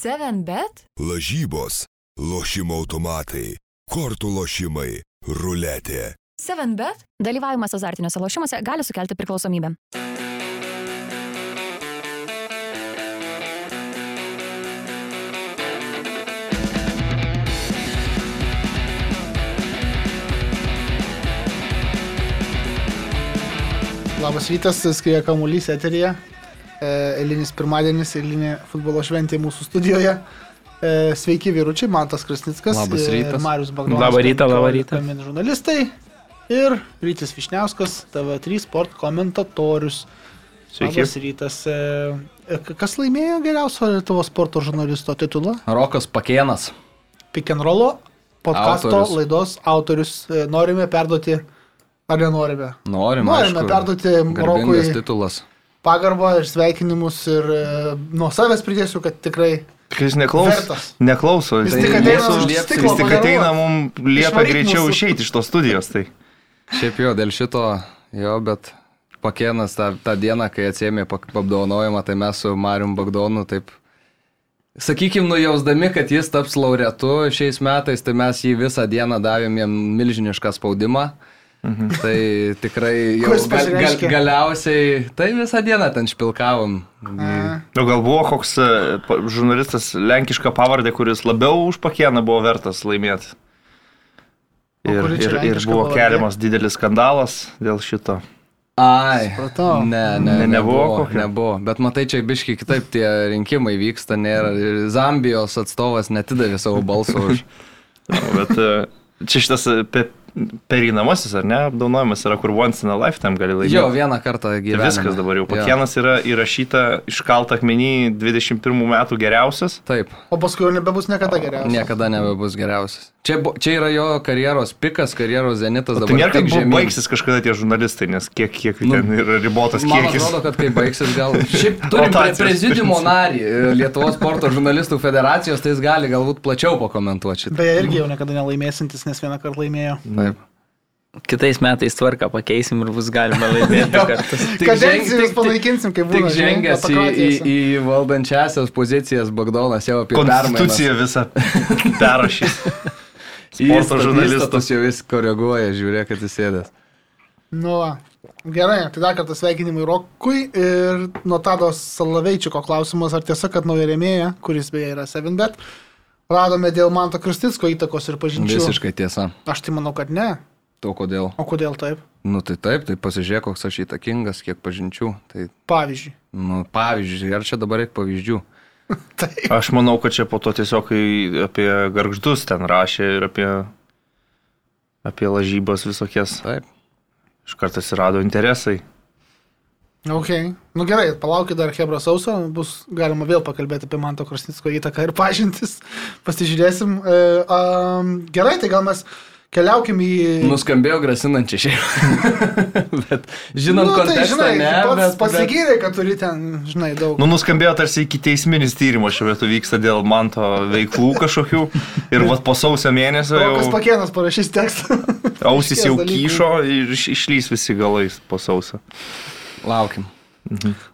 7bet? Lažybos, lošimo automatai, kortų lošimai, ruletė. 7bet? Dalyvavimas azartiniuose lošimuose gali sukelti priklausomybę. Labas rytas, skrieja kamuolys eterija. E, Eilinis pirmadienis, eilinė futbolo šventė mūsų studijoje. E, Sveiki vyručiai, Mantas Krasnickas. Labas ir rytas. Marius Bagdonas. Labą rytą, labą rytą. Kamin žurnalistai. Ir Rytis Višniauskas, TV3 sport komentatorius. Sveiki. Labas rytas. E, e, Kas laimėjo geriausio Lietuvos sporto žurnalisto titulą? Rokas Pakėnas. Pick and Rollo podkasto Autorius. laidos autorius. Norime perduoti, ar nenorime? Norim, Norime aišku, perduoti Rokui titulas. Pagarbą ir sveikinimus ir e, nuo savęs pridėsiu, kad tikrai Jis neklauso. Vertas. Neklauso. Jis Jis tik tai ateina mūsų- jis tik ateina mums liepia greičiau mūsų. išeiti iš tos studijos. Tai. Šiaip jo, dėl šito, jo, bet Pakėnas tą, tą dieną, kai atsėmė apdovanojimą, tai mes su Marium Bagdonu taip, sakykim, nujausdami, kad jis taps laureatu šiais metais, tai mes jį visą dieną davėm jam milžinišką spaudimą. Mhm. Tai tikrai jau gal, gal, galiausiai, tai visą dieną ten špilkavom. A, Nu, gal buvo koks e, žurnalistas lenkišką pavardę, kuris labiau už pakieną buvo vertas laimėti. Ir, ir, ir buvo pavardė? keliamas didelis skandalas dėl šito. Ai, Supratau. ne, ne, Ne- ne, nebuvo nebuvo, nebuvo. Bet matai, čia biški kitaip tie rinkimai vyksta, nėra. ir Zambijos atstovas netidavė savo balsą už. Nu, Bet e, čia šitas e, pereinamasis, ar ne, apdaunojimas yra, kur once in a lifetime gali laimėti. Jo, vieną kartą Tai gyvenime. viskas dabar jau. Pakienas yra įrašyta iškalta akmenį 21 metų geriausias. Taip, O paskui jau nebebus niekada geriausias. niekada nebebus geriausias. Čia, čia yra jo karjeros pikas, karjeros zenitas. Tai dabar nėra, kad tik žemyn. baigsis kažkada tie žurnalistai, nes kiek, kiek Nu, ten yra ribotas Man kiekis. atrodo, kad kai baigsis gal. Šiaip turim pre principas. narį e, Lietuvos sporto žurnalistų federacijos, tai jis gali galbūt plačiau pakomentuoti. Beje, irgi jau niekada nelaimėsintis, nes vieną kartą laimėjo. Taip. Kitais metais tvarką pakeisim ir bus galima laimėti. Tik ženg- vis panaikinsim, kaip Tik būna. žinai, žengęs į, į, į valdančiasias pozicijas Bagdonas jau apie Konstituciją visą perrašys. Sporto žurnalistas. jau vis koreguoja, žiūrėk, kad jis sėdės. Nu, gerai, tai dar kartą sveikinimai Rokui ir nuo Tados Salaveičiko klausimas, ar tiesa, kad nauja remėja, kuris beje yra 7bet, radome dėl Manto Kristitsko įtakos ir pažinčių. Visiškai tiesa. Aš tai manau, kad ne. To kodėl? O kodėl taip? Nu tai taip, tai pasižiūrėk, koks aš įtakingas, kiek pažinčių. Tai, Pavyzdžiui. nu, pavyzdžiui, ar čia dabar reikia pavyzdžių? Taip. Aš manau, kad čia po to tiesiog apie garždus ten rašė ir apie, apie lažybas visokias. Taip. Iš karto atsirado interesai. Ok. Nu gerai, palaukit dar Hebra sausio, bus galima vėl pakalbėti apie Manto Krasnicko įtaką ir pažintis. Pasižiūrėsim. E, um, gerai, tai gal mes keliaukim į... Nuskambėjo grasinančiai šiaip. bet žinant nu, tai, kontekstą, žinai, ne, pats bet, pasigyrė, kad turi ten, žinai, daug. Nu, nuskambėjo tarsi iki teisminis tyrimas šiuo metu vyksta dėl manto veiklų kažkokių. Ir vat po sausio mėnesio jau Pakėnas parašys tekstą. ausis jau dalykų. kyšo ir iš- išlys visi galais po sausio. laukim.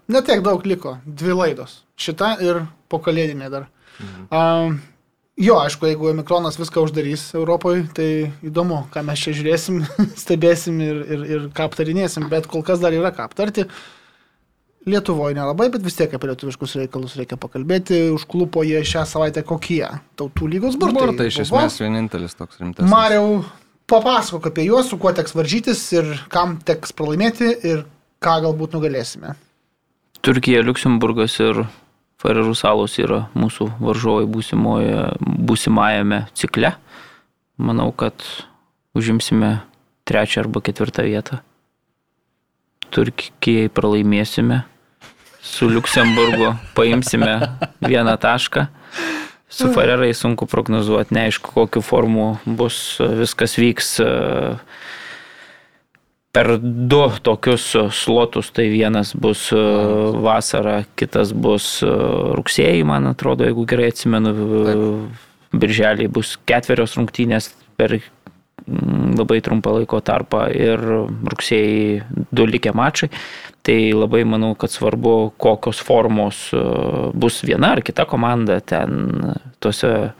Netiek daug liko. Dvi laidos. Šita ir po kalėdinė dar. Mhm. Um, jo, aišku, jeigu Mikronas viską uždarys Europoje, tai įdomu, ką mes čia žiūrėsim, stebėsim ir, ir, ir ką aptarinėsim, bet kol kas dar yra ką aptarti. Lietuvoje nelabai, bet vis tiek apie lietuviškus reikalus reikia pakalbėti. Užklupo jie šią savaitę kokie? Tautų lygos burtai. Burtai iš buvo. esmės vienintelis toks rimtas. Mariau, papasakok apie juos, su kuo teks varžytis ir kam teks pralaimėti ir ką galbūt nugalėsime. Turkija, Luksemburgas ir Farerų salos yra mūsų varžovai būsimajame cikle. Manau, kad užimsime trečią arba ketvirtą vietą. Turkijai pralaimėsime. Su Luksemburgu paimsime vieną tašką. Su Farerai sunku prognozuoti, neaišku, kokiu formu bus, viskas vyks. e, per du tokius e, slotus, tai vienas bus e, vasara, kitas bus e, rugsėjai, man atrodo, jeigu gerai atsimenu, birželį bus ketverios rungtynės per mm, labai trumpą laiko tarpą ir rugsėjai du likę mačai. Tai labai manau, kad svarbu, kokios formos bus viena ar kita komanda ten tuose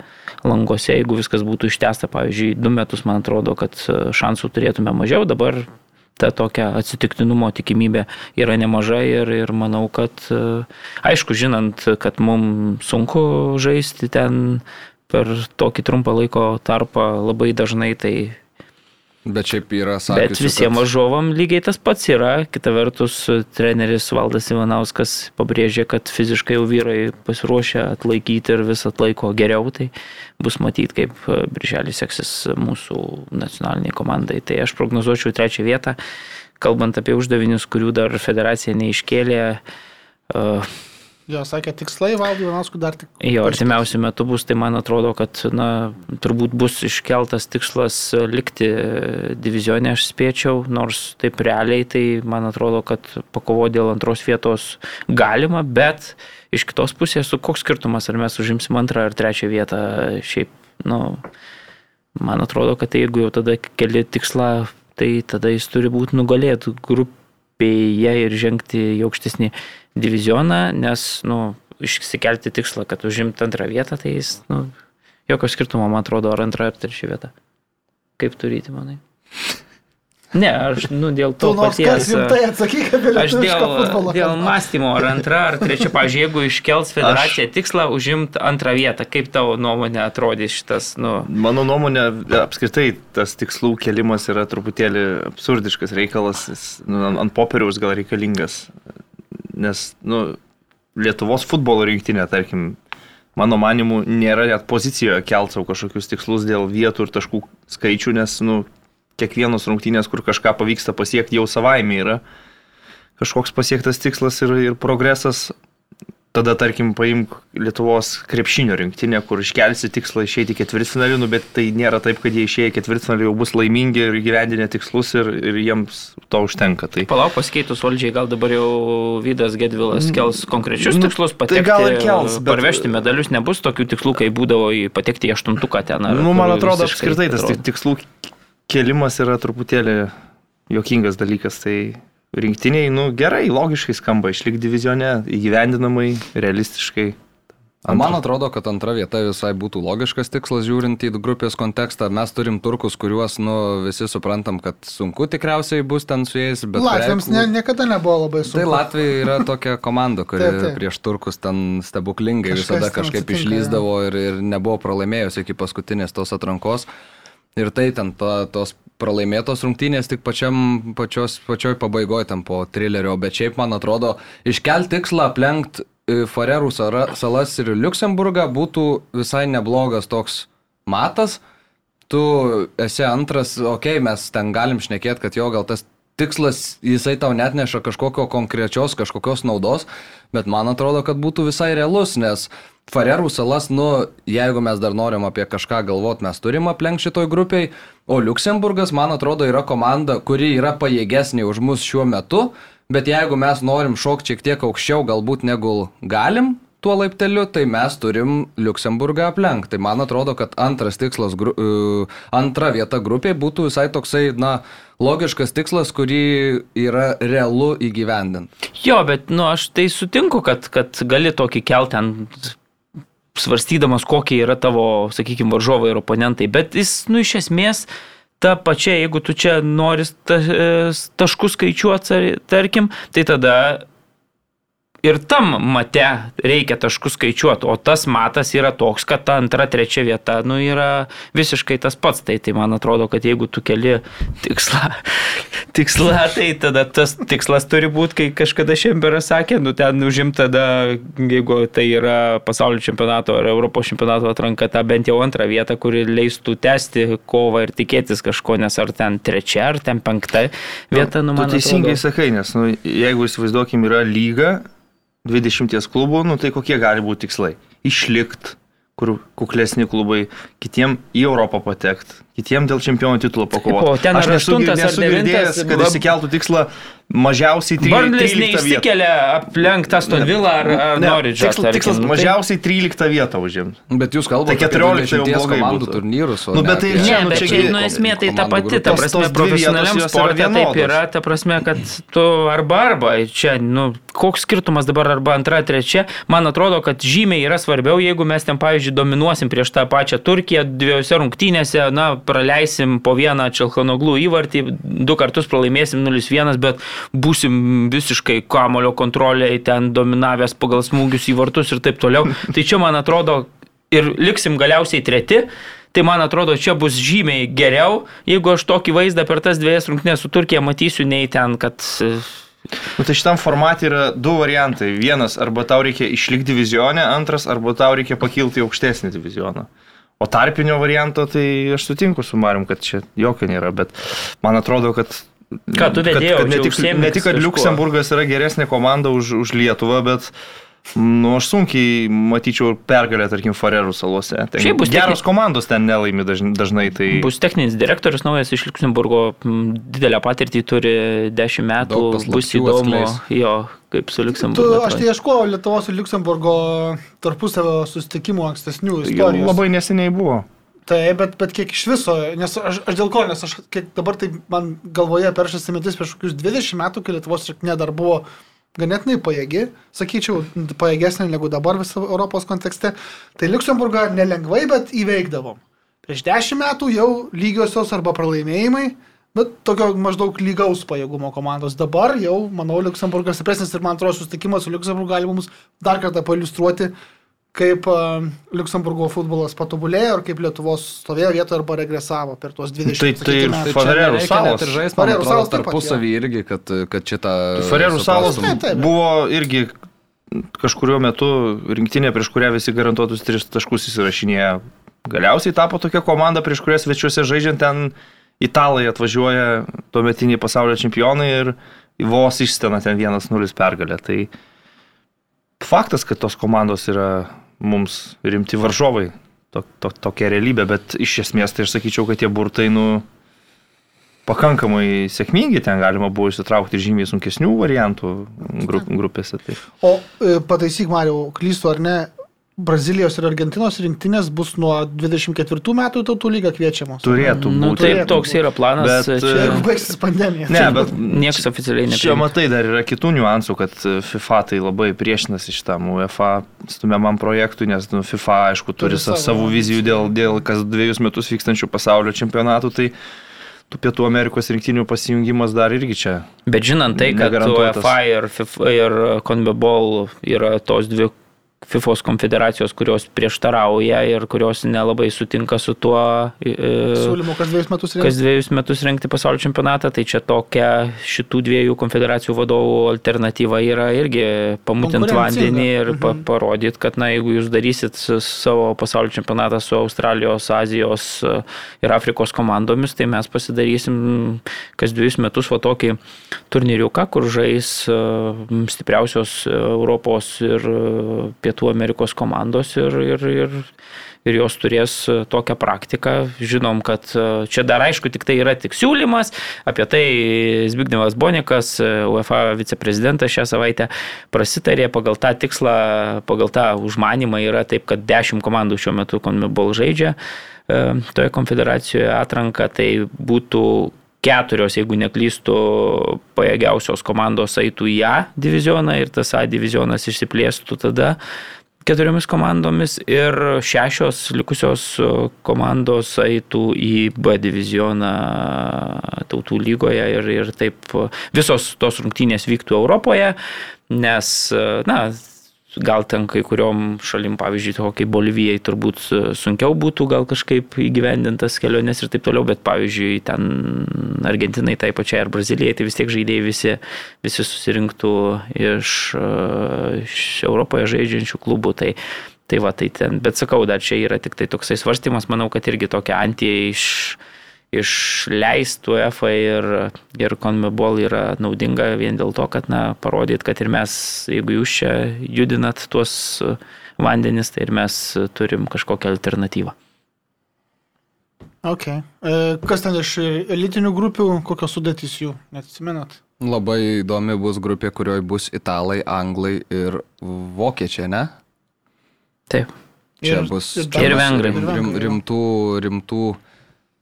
langose, jeigu viskas būtų ištesta, pavyzdžiui, du metus, man atrodo, kad šansų turėtume mažiau, dabar ta tokia atsitiktinumo tikimybė yra nemaža ir, ir manau, kad e, aišku, žinant, kad mums sunku žaisti ten per tokį trumpą laiko tarpą labai dažnai, tai Bet šiaip yra sakęs. Bet visiems varžovam lygiai tas pats yra. Kita vertus, treneris Valdas Ivanauskas pabrėžė, kad fiziškai jau vyrai pasiruošę atlaikyti ir vis atlaiko geriau. Tai bus matyti, kaip birželį seksis mūsų nacionaliniai komandai. Tai aš prognozuočiau trečią vietą. Kalbant apie uždavinius, kurių dar federacija neiškėlė. Uh, Jo, sakė, tikslai valdų Jonaskų dar tik. Jo, artimiausių metų bus, tai man atrodo, kad na, turbūt bus iškeltas tikslas likti divizionė, aš spėčiau, nors taip realiai, tai man atrodo, kad pakovo dėl antros vietos galima, bet iš kitos pusės, su koks skirtumas, ar mes užimsim antrą ar trečią vietą, šiaip, nu, man atrodo, kad tai jeigu jau tada keli tikslą, tai tada jis turi būti nugalėtų grupėje ir žengti į aukštesnį divizioną, nes, nu, išsikelti tikslą, kad užimt antrą vietą, tai jis, nu, jokio skirtumo, man atrodo, ar antra ar trečia vieta. Kaip turėti, manai? Ne, aš, nu, dėl to Tu nors kas paties. rimtai atsakyk apie Aš dėl, futbolą. dėl mąstymo, ar antra, ar trečia, pažiūrėjau, jeigu iškels federacija tikslą užimti antrą vietą, kaip tavo nuomonė atrodys šitas, nu, Mano nuomonė, apskritai tas tikslų kelimas yra truputėlį absurdiškas reikalas, jis, nu, ant- ant popieriaus gal reikalingas. Nes, nu, Lietuvos futbolo rinktinė, tarkim, mano manimu, nėra net pozicijoje kelt savo kažkokius tikslus dėl vietų ir taškų skaičių, nes, nu, kiekvienos rungtynės, kur kažką pavyksta pasiekti, jau savaime yra kažkoks pasiektas tikslas ir, ir progresas. Tada, tarkim, paimk Lietuvos krepšinio rinktinę, kur iškelsi tikslą išeiti ketvirtfinalį, nu, bet tai nėra taip, kad jie išėję ketvirtfinalį jau bus laimingi ir gyvendinę tikslus ir, ir jiems to užtenka. Tai palauk pasikeitus valdžiai, gal dabar jau Vydas Gedvilas kels konkrečius nu, tikslus, tai patekti, gal ir kels, bet- parvežti medalius, nebus tokių tikslų, kai būdavo į patekti į aštuntuką ten. ar nu, man atrodo, apskritai tas atrodo. tik- tikslų kelimas yra truputėlį jokingas dalykas. Tai rinktiniai, nu, gerai, logiškai skamba, išlik divizione, įgyvendinamai, realistiškai. Man atrodo, kad antra vieta visai būtų logiškas tikslas žiūrint į grupės kontekstą. Mes turim turkus, kuriuos nu, visi suprantam, kad sunku tikriausiai bus ten su jais, bet... Latviams beveik- ne, niekada nebuvo labai sunku. Tai Latvija yra tokia komanda, kuri Taip, taip. prieš turkus ten stebuklingai Kažkas visada kažkaip atsitinka, išlyzdavo ir, ir nebuvo pralaimėjus iki paskutinės tos atrankos. Ir tai ten ta, tos pralaimėtos rungtynės tik pačiam, pačios, pačioj pabaigoje ten po trilerio, bet šiaip man atrodo, iškelti tikslą aplenkti Farerų sara- salas ir Luksemburgą būtų visai neblogas toks matas. Tu esi antras, okei, okay, mes ten galim šnekėti, kad jo gal tas tikslas, jisai tau net neša kažkokio konkrečios, kažkokios naudos, bet man atrodo, kad būtų visai realus, nes Farerų salas, nu, jeigu mes dar norim apie kažką galvoti, mes turim aplenkti šitoj grupiai, o Luksemburgas, man atrodo, yra komanda, kuri yra pajėgesnė už mus šiuo metu, bet jeigu mes norim šokti šiek tiek aukščiau galbūt negu galim, tuo laipteliu, tai mes turim Luksemburgą aplenkti. Tai man atrodo, kad antras tikslas, uh, antra vieta grupiai būtų visai toksai, na, logiškas tikslas, kurį yra realu įgyvendinti. Jo, bet, nu, aš tai sutinku, kad, kad gali tokį kelti ant svarstydamas, kokie yra tavo, sakykime, varžovai ir oponentai, bet jis, nu, iš esmės, ta pačia, jeigu tu čia nori ta, e, taškus skaičiuoti, tarkim, tai tada ir tam mate reikia taškus skaičiuoti, o tas matas yra toks, kad ta antra, trečia vieta, nu, yra visiškai tas pats. Tai, tai man atrodo, kad jeigu tu keli tikslą, tikslą, tai tada tas tikslas turi būti, kai kažkada Šemberas sakė, nu, ten užim tada, jeigu tai yra pasaulio čempionato ar Europos čempionato atranka, tą bent jau antrą vietą, kuri leistų tęsti kovą ir tikėtis kažko, nes ar ten trečia, ar ten penkta vieta, nu, tu man teisingai atrodo. sakai, nes nu, jeigu įsivaizduokim yra lyga 20 klubų, nu, tai kokie gali būti tikslai? Išlikti, kur kuklesni klubai, kitiem į Europą patekti. Kitiem dėl čempionų titulo pakovoti. O ten Aš nesu, nesu girdėjęs, devintas, kad lab- įsikeltų tikslą mažiausiai 13 Burnlis vietą. neįsikelia aplenkti Aston Villa ar, ar Norwich. tikslas, tikslas mažiausiai 13 vietą užimti. Bet jūs kalbate Tai 14 jau apie 20 blogai komandų būtų. turnyrus. Nu, ne bet tai čia, Ne, nu, bet čia čia, nu, esmė tai ta pati, ta prasme, profesionaliam sportė taip yra, ta prasme, kad tu arba arba, čia, nu, koks skirtumas dabar arba antra, trečia, man atrodo, kad žymiai yra svarbiau, jeigu mes ten, pavyzdžiui, dominuosim prieš tą pačią Turkiją, dviejose rungtynėse, na, praleisim po vieną Čelhanoglų įvartį, du kartus pralaimėsim 0-1, bet būsim visiškai kamulio kontroliai, ten dominavęs pagal smūgius į vartus ir taip toliau. Tai čia, man atrodo, ir liksim galiausiai treti. Tai man atrodo, čia bus žymiai geriau, jeigu aš tokį vaizdą per tas dviejas rungtynės su Turkija matysiu, nei ten, kad... Nu, tai šitam formatui yra du variantai. Vienas, arba tau reikia išlikti divizionę, antras, arba tau reikia pakilti į aukštesnį divizioną. O tarpinio varianto, tai aš sutinku su Marim, kad čia jokio nėra, bet man atrodo, kad... Ką tu kad ne, tik, ne tik, kad kažkuo. Luksemburgas yra geresnė komanda už, už Lietuvą, bet Nu, aš sunkiai matyčiau pergalę, tarkim, Farerų salose. Ten Šiaip bus geros techni- komandos ten nelaimi dažnai, tai... Bus techninis direktorius naujas iš Luxemburgo, didelę patirtį turi 10 metų, bus įdomu, atskleis. jo, kaip su Tu, Luxemburgu. aš tai ieškojau Lietuvos ir Luxemburgo tarpusavio susitikimų ankstesnių Jau istorijų. labai neseniai buvo. Taip, bet, bet kiek iš viso, nes aš, aš dėl ko, nes aš kiek dabar tai man galvoje peršasi mintis prieš kokius 20 metų, kai Lietuvos rinktinė dar buvo ganėtinai pajėgi, sakyčiau, pajėgesnė negu dabar viso Europos kontekste, tai Luxemburgą nelengvai, bet įveikdavom. Prieš 10 metų jau lygiosios arba pralaimėjimai, bet tokio maždaug lygaus pajėgumo komandos. Dabar jau, manau, Luxemburgas stipresnis ir man atrodo, susitikimas su Luxemburgu gali mums dar kartą pailustruoti, kaip Luxemburgo futbolas patobulėjo ir kaip Lietuvos stovėjo vietoje arba regresavo per tuos 20 Tai- tai Tai Farerų salos. ir man Farerų salos tarpusavį irgi, kad, kad šitą... Farerų salos. Taip, taip. buvo irgi kažkurio metu rinktinė, prieš kurią visi garantuotus tris taškus įsirašinėjo. Galiausiai tapo tokia komanda, prieš kurią svečiuose žaidžiant ten italai atvažiuoja tuometiniai pasaulio čempionai ir vos išstena ten 1-0 pergalę. Tai faktas, kad tos komandos yra mums rimti varžovai, to, to, tokia realybė, bet iš esmės tai aš sakyčiau, kad tie burtai, nu, pakankamai sėkmingi, ten galima buvo įsitraukti žymiai sunkesnių variantų grup, grupėse. Tai. O e, pataisyk, Mariau, klystu ar ne, Brazilijos ir Argentinos rinktinės bus nuo 24 metų tautų lygą kviečiamos. Turėtų Nu, būti. taip, turėtų toks yra planas. Bet, čia, Jeigu baigsis pandemija. Ne, bet Niekas oficialiai Čia nepriima. matai, dar yra kitų niuansų, kad FIFA tai labai priešinasi šitam UEFA stumiamam projektui, nes nu, FIFA, aišku, turi Turi sa- savo savų vizijų dėl, dėl kas dviejus metus vykstančių pasaulio čempionatų, tai tų Pietų Amerikos rinktinių pasijungimas dar irgi čia. Bet žinant tai, kad. UEFA ir, FIFA ir CONMEBOL yra tos dvi FIFOS konfederacijos, kurios prieštarauja ir kurios nelabai sutinka su tuo, Siūlymu kas dviejus metus kas rengti. dviejus metus rengti pasaulio čempionatą, tai čia tokia šitų dviejų konfederacijų vadovų alternatyva yra irgi pamutint vandenį ir pa Mhm. parodyti, kad na, jeigu jūs darysit savo pasaulio čempionatą su Australijos, Azijos e, ir Afrikos komandomis, tai mes pasidarysim kas dviejus metus va tokį turnyriuką, kur žais e, stipriausios Europos ir e, Pietų Amerikos komandos ir, ir, ir, ir jos turės e, tokią praktiką. Žinom, kad e, čia dar aišku, tik tai yra tik siūlymas. Apie tai Zbignevas Bonikas, e, UEFA viceprezidentas šią savaitę prasitarė pagal tą tikslą, pagal tą užmanimą yra taip, kad 10 komandų šiuo metu Conmebol žaidžia toje konfederacijoje atranka, tai būtų keturios, jeigu neklystų, pajėgiausios komandos eitų į A divizioną ir tas A divizionas išsiplėstų tada keturiomis komandomis ir šešios likusios komandos eitų į B divizioną tautų lygoje ir, ir taip visos tos rungtynės vyktų Europoje, nes, na, gal ten kai kuriuom šalim, pavyzdžiui, tokiai Bolivijai turbūt sunkiau būtų gal kažkaip įgyvendintas keliones ir taip toliau, bet pavyzdžiui, ten Argentinai tai pačiai ar Brazilijai, tai vis tiek žaidėjai visi, visi susirinktų iš, iš Europoje žaidžiančių klubų. Tai, tai va, tai ten, bet sakau, dar čia yra tik tai toksai svarstymas, manau, kad irgi tokia antija iš išleistų EFA ir, ir CONMEBOL yra naudinga vien dėl to, kad, na, parodyt, kad ir mes, jeigu jūs čia judinat tuos vandenis, tai ir mes turim kažkokią alternatyvą. Okay. E, kas ten iš elitinių grupių, kokios sudėtys jų, neatsimenat? Labai įdomi bus grupė, kurioje bus italai, anglai ir vokiečiai, ne? Taip. Čia Ir- bus ir čia Ir vengrai. rim- rimtų, rimtų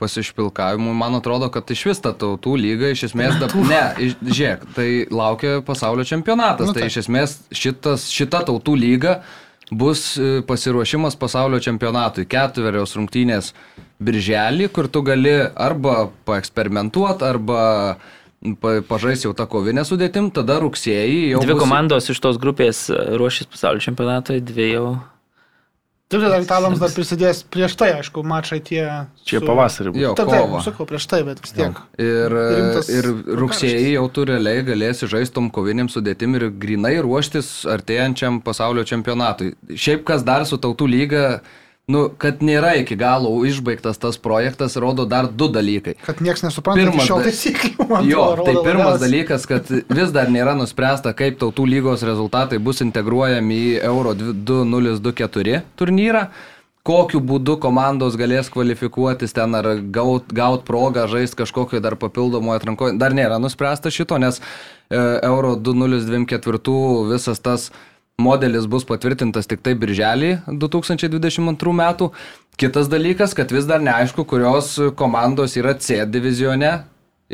pasišpilkavimų. Man atrodo, kad iš vis ta tautų lyga iš esmės, dab, ne, iš, žiūrėk, tai laukia pasaulio čempionatas. Nu, tai taip. iš esmės šitas, šita tautų lyga bus e, pasiruošimas pasaulio čempionatui. Ketverios rungtynės birželį, kur tu gali arba paeksperimentuoti, arba pa, pažais jau tą kovinę sudėtim, tada rugsėjį jau Dvi bus- komandos iš tos grupės ruošis pasaulio čempionatui, dvi jau. Taip, tai dar italams dar prisidės prieš tai, aišku, mačai tie. Čia su- pavasarį bus. Jo, Taip, taip, sakau, prieš tai, bet vis tiek. Ir, ir rugsėjai jau tu realiai galėsi žaistom koviniam sudėtim ir grinai ruoštis artėjančiam pasaulio čempionatui. Šiaip kas dar su tautų lyga, nu, kad nėra iki galo išbaigtas tas projektas, rodo dar du dalykai. Kad niekas nesupranta Pirmas šiol da- taisyklių, Jo, atrodo, tai pirmas dalykas, kad vis dar nėra nuspręsta, kaip tautų lygos rezultatai bus integruojami į Euro 2024 turnyrą. Kokiu būdu komandos galės kvalifikuotis ten ar gaut, gaut progą žaisti kažkokio dar papildomo atranko. Dar nėra nuspręsta šito, nes e, Euro 2024 visas tas modelis bus patvirtintas tik tai birželį 2022 metų. Kitas dalykas, kad vis dar neaišku, kurios komandos yra C divizione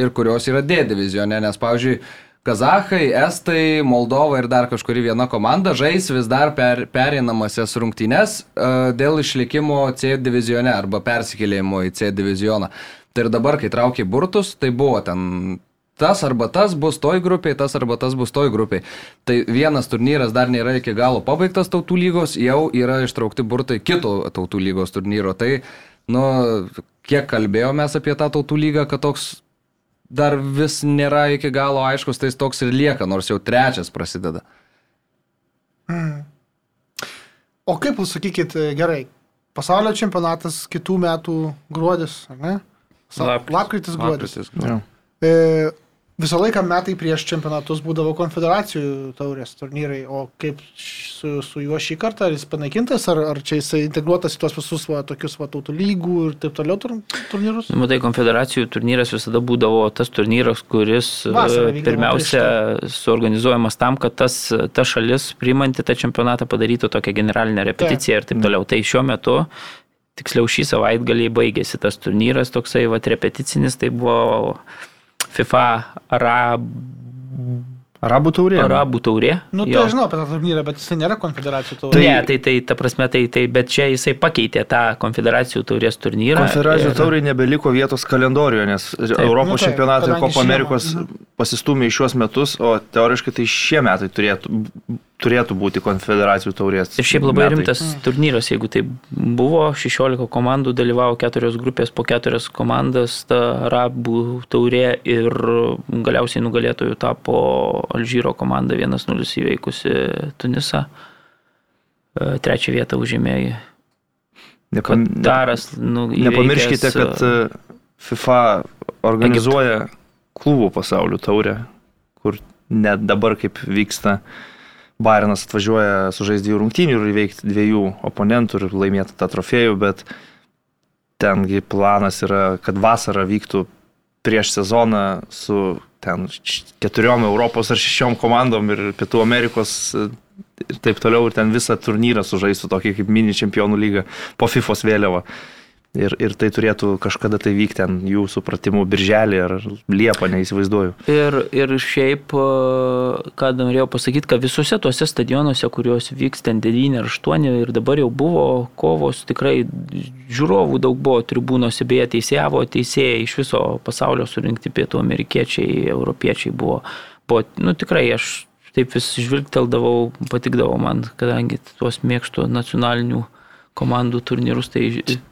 ir kurios yra D divizione, nes, pavyzdžiui, Kazahai, Estai, Moldova ir dar kažkuri viena komanda žais vis dar per, pereinamasias rungtynes uh, dėl išlikimo C divizione arba persikėlimo į C divizioną. Tai ir dabar, kai traukia burtus, tai buvo ten tas arba tas bus toj grupiai, tas arba tas bus toj grupiai. Tai vienas turnyras dar nėra iki galo pabaigtas tautų lygos, jau yra ištraukti burtai kito tautų lygos turnyro. Tai, nu, kiek kalbėjome apie tą tautų lygą, kad toks dar vis nėra iki galo aiškus, tai jis toks ir lieka, nors jau trečias prasideda. O kaip jūs sakykit, gerai, pasaulio čempionatas kitų metų gruodis, ar ne? Lapkritis. Lapkritis, gruodis. Lapkritis. Jo. E, visą laiką metai prieš čempionatus būdavo konfederacijų taurės turnyrai, o kaip su, su juo šį kartą, ar jis panaikintas, ar, ar čia jis integruotas į tuos visus va, tokius va, tautų lygų ir taip toliau tur, turnyrus? Nu, Matai, konfederacijų turnyras visada būdavo tas turnyras, kuris e, pirmiausia suorganizuojamas tam, kad tas, ta šalis priimanti tą čempionatą padarytų tokią generalinę repeticiją ir taip toliau. Tai šiuo metu, tiksliau šį savaitgalį baigėsi tas turnyras, toksai va, repeticinis, tai buvo FIFA Arab, Arabų taurė. Arabų taurė. Nu, tai Jo. aš žinau apie tą turnyrą, bet jis nėra konfederacijų taurė. Ne, tai, tai ta prasme, tai, tai, bet čia jisai pakeitė tą konfederacijų taurės turnyrą. Konfederacijų ir- tauriai nebeliko vietos kalendoriuje, nes Europos Nu taip, čempionatai ir žiemą, Amerikos pasistumė į šiuos metus, o teoriškai tai šie metai turėtų, turėtų būti konfederacijų taurės. Ir šiaip labai metai. rimtas turnyras, jeigu tai buvo, 16 komandų dalyvavo keturios grupės po keturias komandas, ta arabų taurė ir galiausiai nugalėtojų tapo Alžyro komanda 1-0 įveikusi Tunisą. E, Trečią vietą užėmė Nepam, Kataras. Nu, nepamirškite, įveikęs, kad e, FIFA organizuoja klubų pasaulio taurę, kur net dabar kaip vyksta. Bairnas atvažiuoja sužaisti dviejų rungtynių ir įveikti dviejų oponentų ir laimėti tą trofėjų, bet tengi planas yra, kad vasara vyktų prieš sezoną su ten keturiom Europos ar šešiom komandom ir Pietų Amerikos e, ir taip toliau ir ten visą turnyrą sužaistų tokį kaip mini čempionų lygą po FIFOS vėliava. Ir, ir tai turėtų kažkada tai vykti ten jų supratimu birželį ar liepą, neįsivaizduoju. Ir, ir šiaip, e, ką norėjau pasakyti, kad visuose tuose stadionuose, kuriuos vyks ten 9 ar 8 ir dabar jau buvo kovos, tikrai žiūrovų daug buvo tribūnose, beje, teisėjavo teisėjai iš viso pasaulio surinkti pietų amerikiečiai, europiečiai buvo. buvo nu, tikrai aš taip vis žvilgteldavau, patikdavo man, kadangi tuos mėgstu nacionalinių komandų turnyrus, tai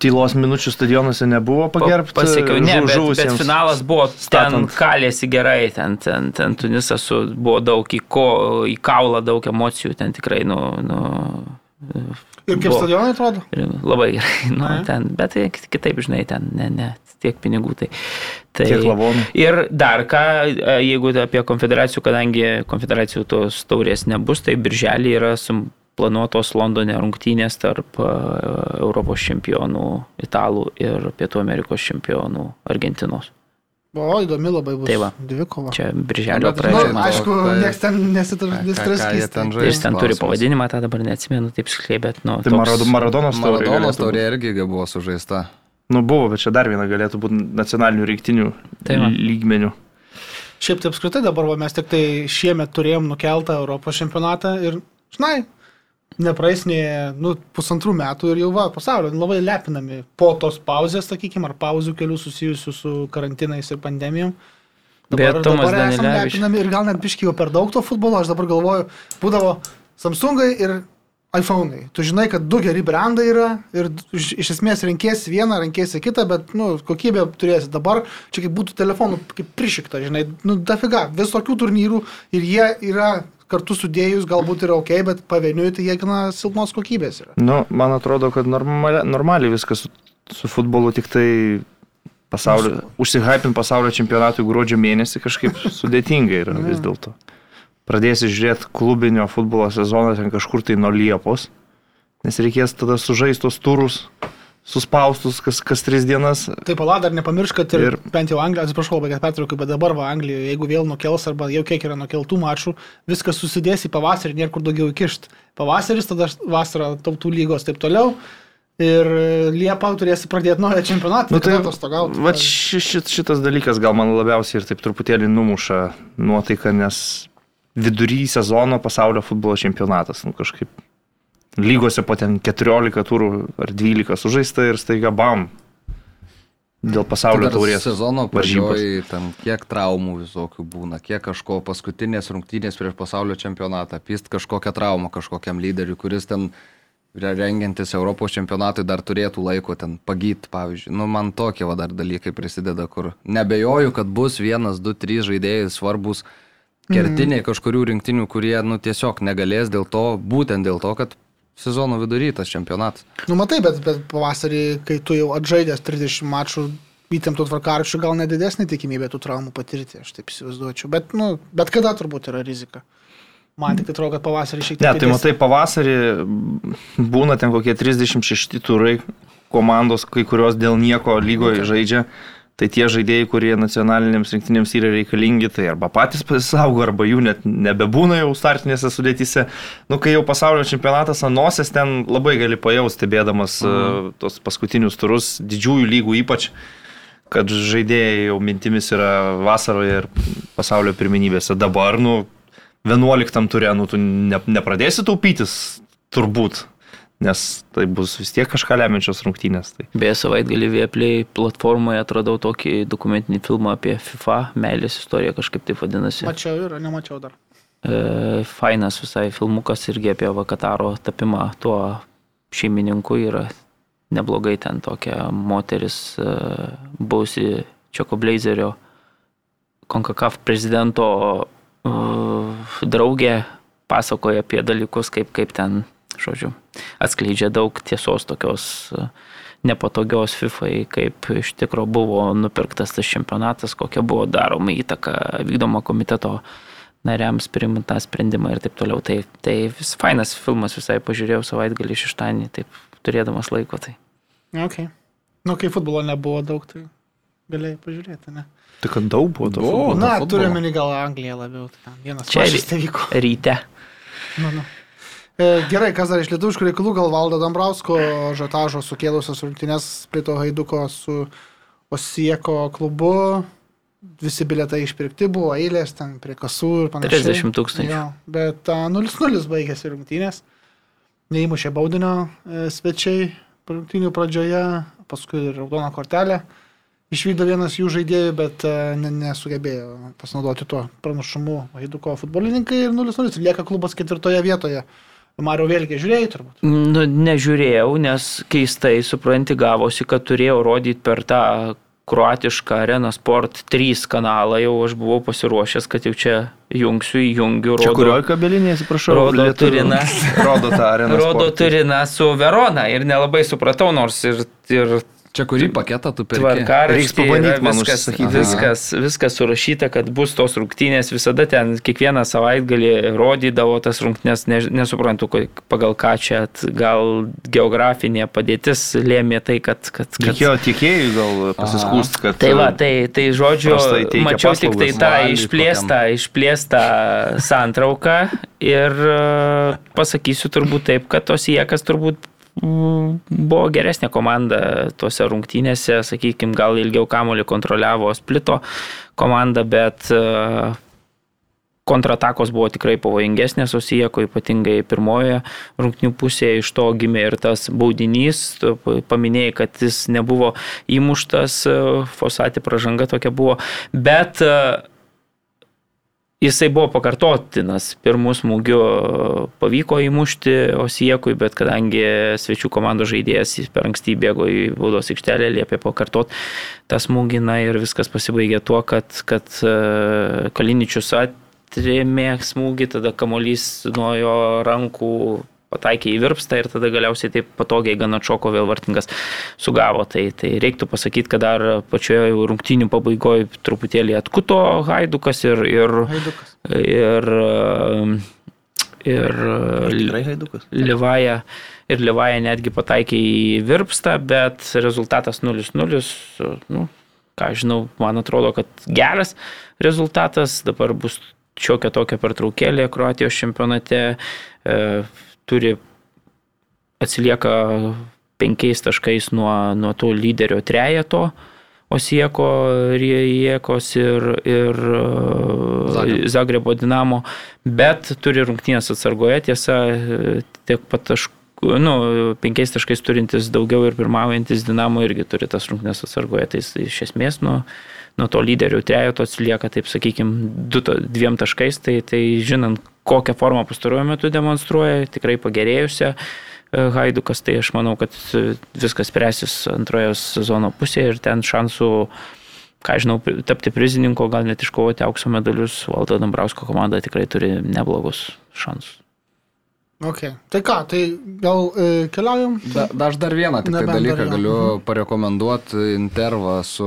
Tylos minučių stadionuose nebuvo pagerbti. Pasiekiau, ne, žu- bet, bet finalas buvo ten statant. kalėsi gerai, ten, ten, ten Tunisas su, buvo daug į, ko, į kaulą, daug emocijų, ten tikrai, nu, nu Ir kaip buvo- stadionai atrodo? Labai gerai, nu, Ai. ten, bet tai kitaip, žinai, ten, ne, ne, tiek pinigų. Tai, tai, Tiek lavonų. Ir dar ką, e, jeigu apie konfederacijų, kadangi konfederacijų tos taurės nebus, tai birželį yra sum, planuotos Londone rungtynės tarp e, Europos čempionų Italų ir Pietų Amerikos čempionų Argentinos. O, įdomi labai bus. Tai va. Dvikova. Čia birželio Nu, pradžioje. to- aišku, tai- niekas ten nesitraskys. Jis ten turi pavadinimą, tą dabar neatsimenu taip skliai, bet, nu, Tai Marado- Maradonos taurė. Maradonos taurė irgi buvo sužaista. Nu buvo, bet čia dar viena galėtų būti nacionalinių rinktinių Tai lygmenių. Šiaip tai apskritai dabar va, mes tik tai šiemet turėjom nukeltą Europos čempionatą ir, žinai, nepraeis nei nu, pusantrų metų ir jau va, pasaulio labai lepinami po tos pauzės, sakykime, ar pauzių kelių susijusių su karantinais ir pandemijom. Bet Tomas dabar Danilevičius. ir gal net biškiai jau per daug to futbolo, aš dabar galvoju, būdavo Samsungai ir iPhone'ai. Tu žinai, kad du geri brandai yra ir iš, esmės renkėsi vieną, renkėsi kitą, bet, nu, kokybė turėsi. Dabar čia kaip būtų telefonų, kaip prišikta, žinai, nu, dafiga, visokių turnyrų ir jie yra kartu sudėjus, galbūt yra ok, bet pavieniui tai jie gana silpnos kokybės yra. Nu, man atrodo, kad normali, normaliai viskas su, su futbolu tik tai pasaulio, užsihypint pasaulio čempionatui gruodžio mėnesį kažkaip sudėtinga yra vis dėlto. Pradėsi žiūrėti klubinio futbolo sezoną ten kažkur tai nuo Liepos, nes reikės tada sužaisti tos turus, suspaustus kas, kas tris dienas. Taip, pala, dar nepamiršk, kad ir, ir bent jau Anglija, atsiprašau, bet pertraukiu, bet dabar va Anglijoje, jeigu vėl nukels arba jau kiek yra nukeltų mačų, viskas susidės į pavasarį, nėra kur daugiau įkišti. Pavasaris, tada vasara tautų lygos taip toliau. Ir Liepą turėsi pradėti naują čempionatą. Nu, tai atostogauti. va, ši, šit, šitas dalykas gal man labiausiai ir taip truputėlį numuša nuotaiką, nes vidury sezono pasaulio futbolo čempionatas, nu kažkaip lygose po ten 14 turų ar 12 sužaista ir staiga bam. Dėl pasaulio taurės. Sezono pradžioje ten kiek traumų visokių būna, kiek kažko paskutinės rungtynės prieš pasaulio čempionatą, pist kažkokią traumą kažkokiam lyderiui, kuris ten re- rengiantis Europos čempionatui dar turėtų laiko ten pagyt, pavyzdžiui. Nu, man tokie va dar dalykai prisideda, kur nebejoju, kad bus vienas, du, trys žaidėjai svarbus kertiniai kažkurių rinktinių, kurie nu, tiesiog negalės dėl to, būtent dėl to, kad sezono vidury tas čempionatas. Nu, matai, bet, bet pavasarį, kai tu jau atžaidęs 30 mačų įtemptų tvarkaraščių, gal nedidesnė tikimybė tų traumų patirti, aš taip įsivaizduočiau. Bet, nu, bet kada turbūt yra rizika. Man tik atrodo, kad pavasarį šiek tiek. Ne, tai matai, pavasarį būna ten kokie 36 turai, komandos, kai kurios dėl nieko lygoje žaidžia. Tai tie žaidėjai, kurie nacionalinėms rinktinėms yra reikalingi, tai arba patys pasisaugo, arba jų net nebebūna jau startinėse sudėtyse. Nu, kai jau pasaulio čempionatas anosės, ten labai gali pajausti, stebėdamas mhm. tos paskutinius turus, didžiųjų lygų ypač, kad žaidėjai jau mintimis yra vasaroje ir pasaulio pirminybėse. Dabar, nu, 11 turė, nu, tu ne, nepradėsi taupytis, turbūt, nes tai bus vis tiek kažką lemiančios rungtynės. Tai. Beje, savaitgalį Vieplay platformoje atradau tokį dokumentinį filmą apie FIFA, meilės istoriją kažkaip taip vadinasi. Mačiau ir nemačiau dar. E, fainas visai filmukas irgi apie Vakataro tapimą tuo šeimininku yra neblogai ten tokia moteris, e, buvusi Čeko Blazerio Konkakaf prezidento e, draugė pasakoja apie dalykus, kaip, kaip ten, žodžiu, atskleidžia daug tiesos tokios e, nepatogios FIFA, kaip iš tikro buvo nupirktas tas čempionatas, kokia buvo daroma įtaka vykdomo komiteto nariams priimant tą sprendimą ir taip toliau. Tai, tai vis fainas filmas visai pažiūrėjau savaitgalį šeštąjį, taip turėdamas laiko. Tai. Okay. Nu, kai futbolo nebuvo daug, tai galėjai pažiūrėti, ne? Tai kad daug buvo to. Buvo. Na, turime gal Angliją labiau. Tai ten vienas Čia tai. Ryte. Nu, nu. E, gerai, kas dar iš lietuviškų reikalų, gal valdo Dambrausko žatažo sukėlusios rungtynės prie to haiduko su Osieko klubu. Visi biletai išpirkti buvo, eilės ten prie kasų ir panašiai. 30 tūkstančių. Jo, bet a, 0-0 baigėsi rungtynės. Neįmušė baudinio e, svečiai rungtynių pradžioje, paskui ir raudoną kortelę. Išvydo vienas jų žaidėjų, bet e, ne, nesugebėjo pasinaudoti tuo pranašumu Haiduko futbolininkai ir 0-0 ir lieka klubas ketvirtoje vietoje. Mario vėlgi žiūrėjai turbūt. Nu, nežiūrėjau, nes keistai, supranti, gavosi, kad turėjau rodyti per tą kruatišką Arena Sport 3 kanalą, jau aš buvau pasiruošęs, kad jau čia jungsiu, įjungiu, Čia rodo, kurioje kabelinėje, atsiprašau, rodo Turiną. Rodo tą areną. rodo Turiną su Verona ir nelabai supratau, nors ir, ir Čia kurį paketą tu perki? Reiks tvarkaraštį, pabandyt yra man viskas, užsisakyti. viskas, viskas surašyta, kad bus tos rungtynės, visada ten kiekvieną savaitgalį rodydavo tas rungtynės, ne, nesuprantu, pagal ką čia, gal geografinė padėtis lėmė tai, kad... kad, kad Reikėjo tiekėjui gal pasiskūst, kad... Tai va, tai, tai žodžiu, mačiau tik tai tą išplėstą, išplėstą santrauką ir e, pasakysiu turbūt taip, kad tos jėkas turbūt buvo geresnė komanda tuose rungtynėse, sakykime, gal ilgiau kamolį kontroliavo Splito komanda, bet e, kontratakos buvo tikrai pavojingesnės Osijeko, ypatingai pirmojoje rungtinių pusėje, iš to gimė ir tas baudinys, tu pa- paminėjai, kad jis nebuvo įmuštas, e, Fosati pražanga tokia buvo, bet e, Jisai buvo pakartotinas, pirmų smūgių pavyko įmušti Osijekui, bet kadangi svečių komandos žaidėjas per anksti bėgo į baudos aikštelę, liepė pakartoti tą smūgį. Na, ir viskas pasibaigė tuo, kad, kad e, Kaliničius atrėmė smūgį, tada kamolys nuo jo rankų pataikė į virpstą ir tada galiausiai taip patogiai gana atšoko vėl vartingas sugavo. Tai, tai reiktų pasakyti, kad dar pačioje rungtynių pabaigoje truputėlį atkuto Haidukas ir, ir, Haidukas. ir, ir haidukas. Livaja ir Livaja netgi pataikė į virpstą, bet rezultatas 0-0. Nu, ką žinau, man atrodo, kad geras rezultatas. Dabar bus šiokia tokia pertraukėlė Kroatijos čempionate. E, turi atsilieka penkiais taškais nuo, nuo to lyderio trejeto. Osieko, Riejekos ir, ir Zagrebo. Zagrebo Dinamo, bet turi rungtynės atsargoje, tiesa, tiek pat taškų, nu, penkiais taškais turintis daugiau ir pirmaujantis Dinamo irgi turi tas rungtynės atsargoje, tai jis iš esmės nuo, nuo to lyderių trejoto atsilieka, taip sakykime, dviem taškais, tai, tai žinant, kokią formą pastaruoju metu demonstruoja, tikrai pagerėjusią. e, Haidukas, tai aš manau, kad e, viskas spręsis antrojo sezono pusėje ir ten šansų, ką žinau, tapti prizininko, gal net iškovoti aukso medalius, Valdo Dambrausko komanda tikrai turi neblogus šansus. Ok. Tai ką, tai gal e, keliaujam? Da, da, aš dar vieną tik tai dar dalyką vieną. galiu parekomenduoti intervą su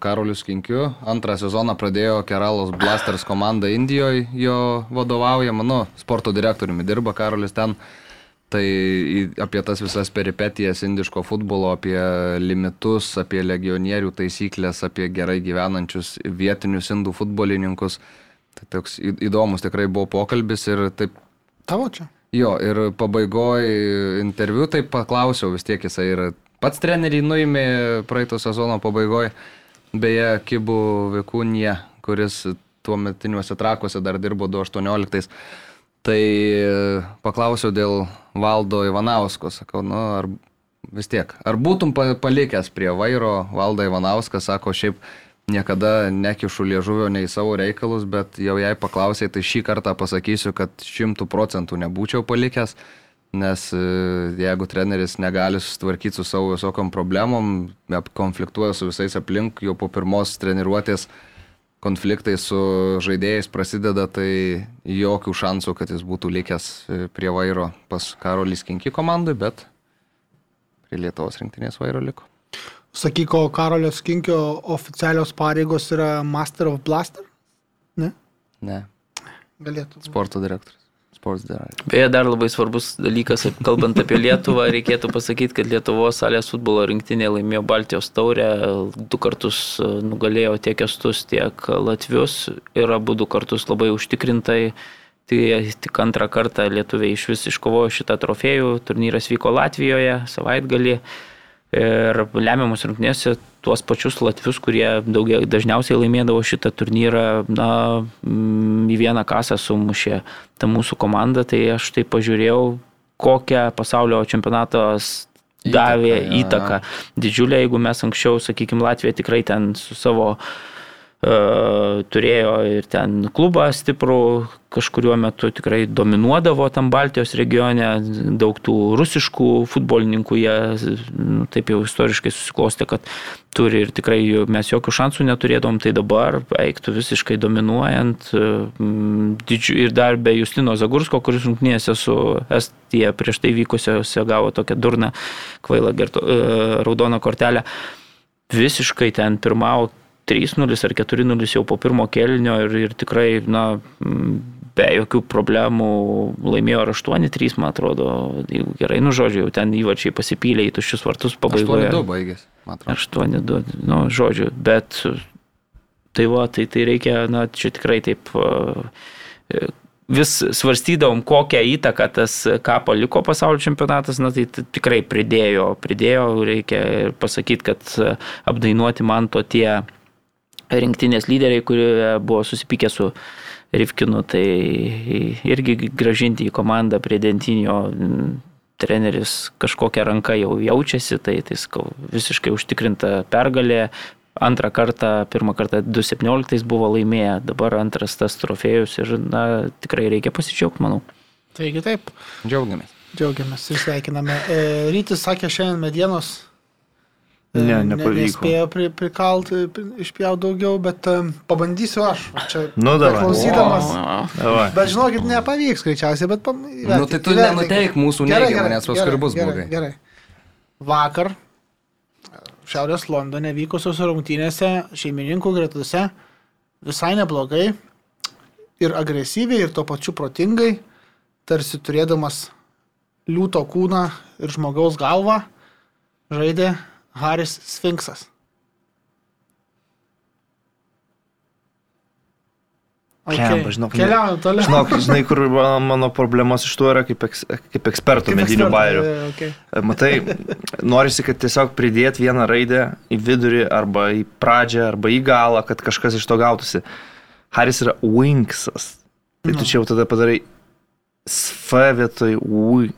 Karoliu Skinkiu. Antrą sezoną pradėjo Keralos Blasters komanda Indijoje, jo vadovaujama, nu, sporto direktoriumi dirba Karolis ten. Tai apie tas visas peripetijas indiško futbolo, apie limitus, apie legionierių taisyklės, apie gerai gyvenančius vietinius indų futbolininkus. Tai toks įdomus tikrai buvo pokalbis ir taip Tavo čia? Jo, ir pabaigoje interviu taip paklausiau, vis tiek jisai ir pats treneriai nuėmė praeito sezono pabaigoje, beje, Kibų Vikūnė, kuris tuo metiniuose trakuose dar dirbo 2018. Tai e, paklausiau dėl Valdo Ivanausko, sakau, nu, ar vis tiek, ar būtum pa- palikęs prie vairo Valdą Ivanauską, sako, šiaip niekada nekišu liežuvio nei savo reikalus, bet jau jei paklausai, tai šį kartą pasakysiu, kad šimtų procentų nebūčiau palikęs, nes e, jeigu treneris negali susitvarkyti su savo visokiam problemom, konfliktuoja su visais aplink, jau po pirmos treniruotės konfliktai su žaidėjais prasideda, tai jokių šansų, kad jis būtų likęs e, prie vairo pas Karolį Skinki komandai, bet prie Lietuvos rinktinės vairo liko. Sakyko, Karolio Skinkio oficialios pareigos yra Master of Blaster? Ne? Ne, Galėtų. sporto direktorius. Sports direktorius. Beje, dar labai svarbus dalykas, kalbant apie Lietuvą, reikėtų pasakyti, kad Lietuvos salės futbolo rinktinė laimėjo Baltijos taurę, du kartus e, nugalėjo tiek estus, tiek latvius ir abu du kartus labai užtikrintai. Tai tik antrą kartą lietuviai iš vis iškovojo šitą trofėjų. Turnyras vyko Latvijoje savaitgalį. Ir lemiamus rungtynėse tuos pačius latvius, kurie daugia, dažniausiai laimėdavo šitą turnyrą, na, mm, į vieną kasą sumušė ta mūsų komanda. Tai aš tai pažiūrėjau, kokią pasaulio čempionatas davė Įtaką, įtaką. Didžiulė, jeigu mes anksčiau, sakykime, Latvija tikrai ten su savo turėjo ir ten klubą stiprų, kažkuriuo metu tikrai dominuodavo tam Baltijos regione, daug tų rusiškų futbolininkų, jie nu, taip jau istoriškai susiklostė, kad turi ir tikrai mes jokių šansų neturėdom, tai dabar eiktų visiškai dominuojant didžiu, ir dar be Justino Zagursko, kuris rungtynėse su Estija prieš tai vykusiose gavo tokią durną kvailą gerto, raudoną kortelę. Visiškai ten pirmavo 3-0 ar 4-0 jau po pirmo kelnio ir, ir tikrai, na, be jokių problemų laimėjo ar 8-3, man atrodo, jeigu gerai, nu žodžiu, jau ten įvačiai pasipylė į tuščius vartus pabaigoje. 8-2 baigėsi, man atrodo. 8-2, nu žodžiu, bet tai va, tai, tai reikia, na, čia tikrai taip vis svarstydavom, kokią įtaką tas, ką paliko pasaulio čempionatas, na tai tikrai pridėjo, pridėjo, reikia pasakyti, kad apdainuoti man to tie rinktinės lyderiai, kurie buvo susipykę su Rivkinu, tai irgi gražinti į komandą prie dentinio treneris kažkokią ranką jau jaučiasi, tai, tai skau, visiškai užtikrinta pergalė. Antrą kartą, pirmą kartą 2017 buvo laimėję, dabar antras tas trofėjus ir na, tikrai reikia pasidžiaugti, manau. Taigi taip. Džiaugiamės. Džiaugiamės ir sveikiname. E, rytis sakė šiandien medienos Ne, nepavyko. Nespėjau pri, prikalti, pri, išpjauti daugiau, bet um, pabandysiu aš. Čia Nu, davai. klausydamas. Davai. Bet žinokit, nepavyks greičiausiai, bet... pam- Nu, tai tu įvertink, nenuteik mūsų neigiamą, nes paskui bus gerai, blogai. Gerai. Vakar Šiaurės Londone vykusios rungtynėse šeimininkų gretose visai neblogai ir agresyviai ir tuo pačiu protingai, tarsi turėdamas liūto kūną ir žmogaus galvą, žaidė Haris Sfinksas. Blemba, žinok, ne- Keliaujam toliau. Žinok, žinai, kur mano, problemos iš tuo yra kaip, eks, kaip ekspertų Kaip medinių bairių. Okay. Matai, norisi, kad tiesiog pridėt vieną raidę į vidurį arba į pradžią arba į galą, kad kažkas iš to gautųsi. Haris yra Winksas. Tai tu čia jau tada padarai SV vietoj U.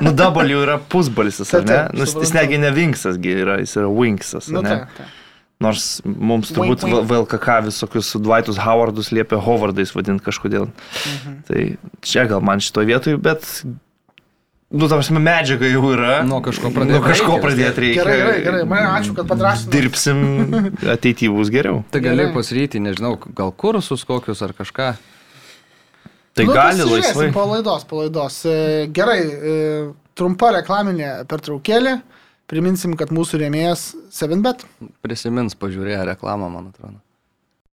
Nu, W yra pusbalsis, ar ne? Nu, jis negi ne Winksas, yra, jis yra Winksas. Nu, ne? tai, tai. Nors mums turbūt Wink, wink. VLKK visokius Dwightus Howardus liepia Howardais vadinti kažkodėl. Mhm. Tai čia gal man šitoje vietoje, bet, nu, tam prasme, medžiaga jau yra. Nuo kažko pradėt Nuo kažko pradėti reikia. Gerai, gerai, gerai. Man ačiū, kad padrasinai. Dirbsim ateityje bus geriau. Tai gali pasiryti, nežinau, gal kursus kokius ar kažką. Tai nu, gali laisvai. Po laidos, po laidos. E, Gerai, e, trumpa reklaminė pertraukėlė. Priminsim, kad mūsų rėmėjas 7bet. Prisimins pažiūrėję reklamą, man atrodo.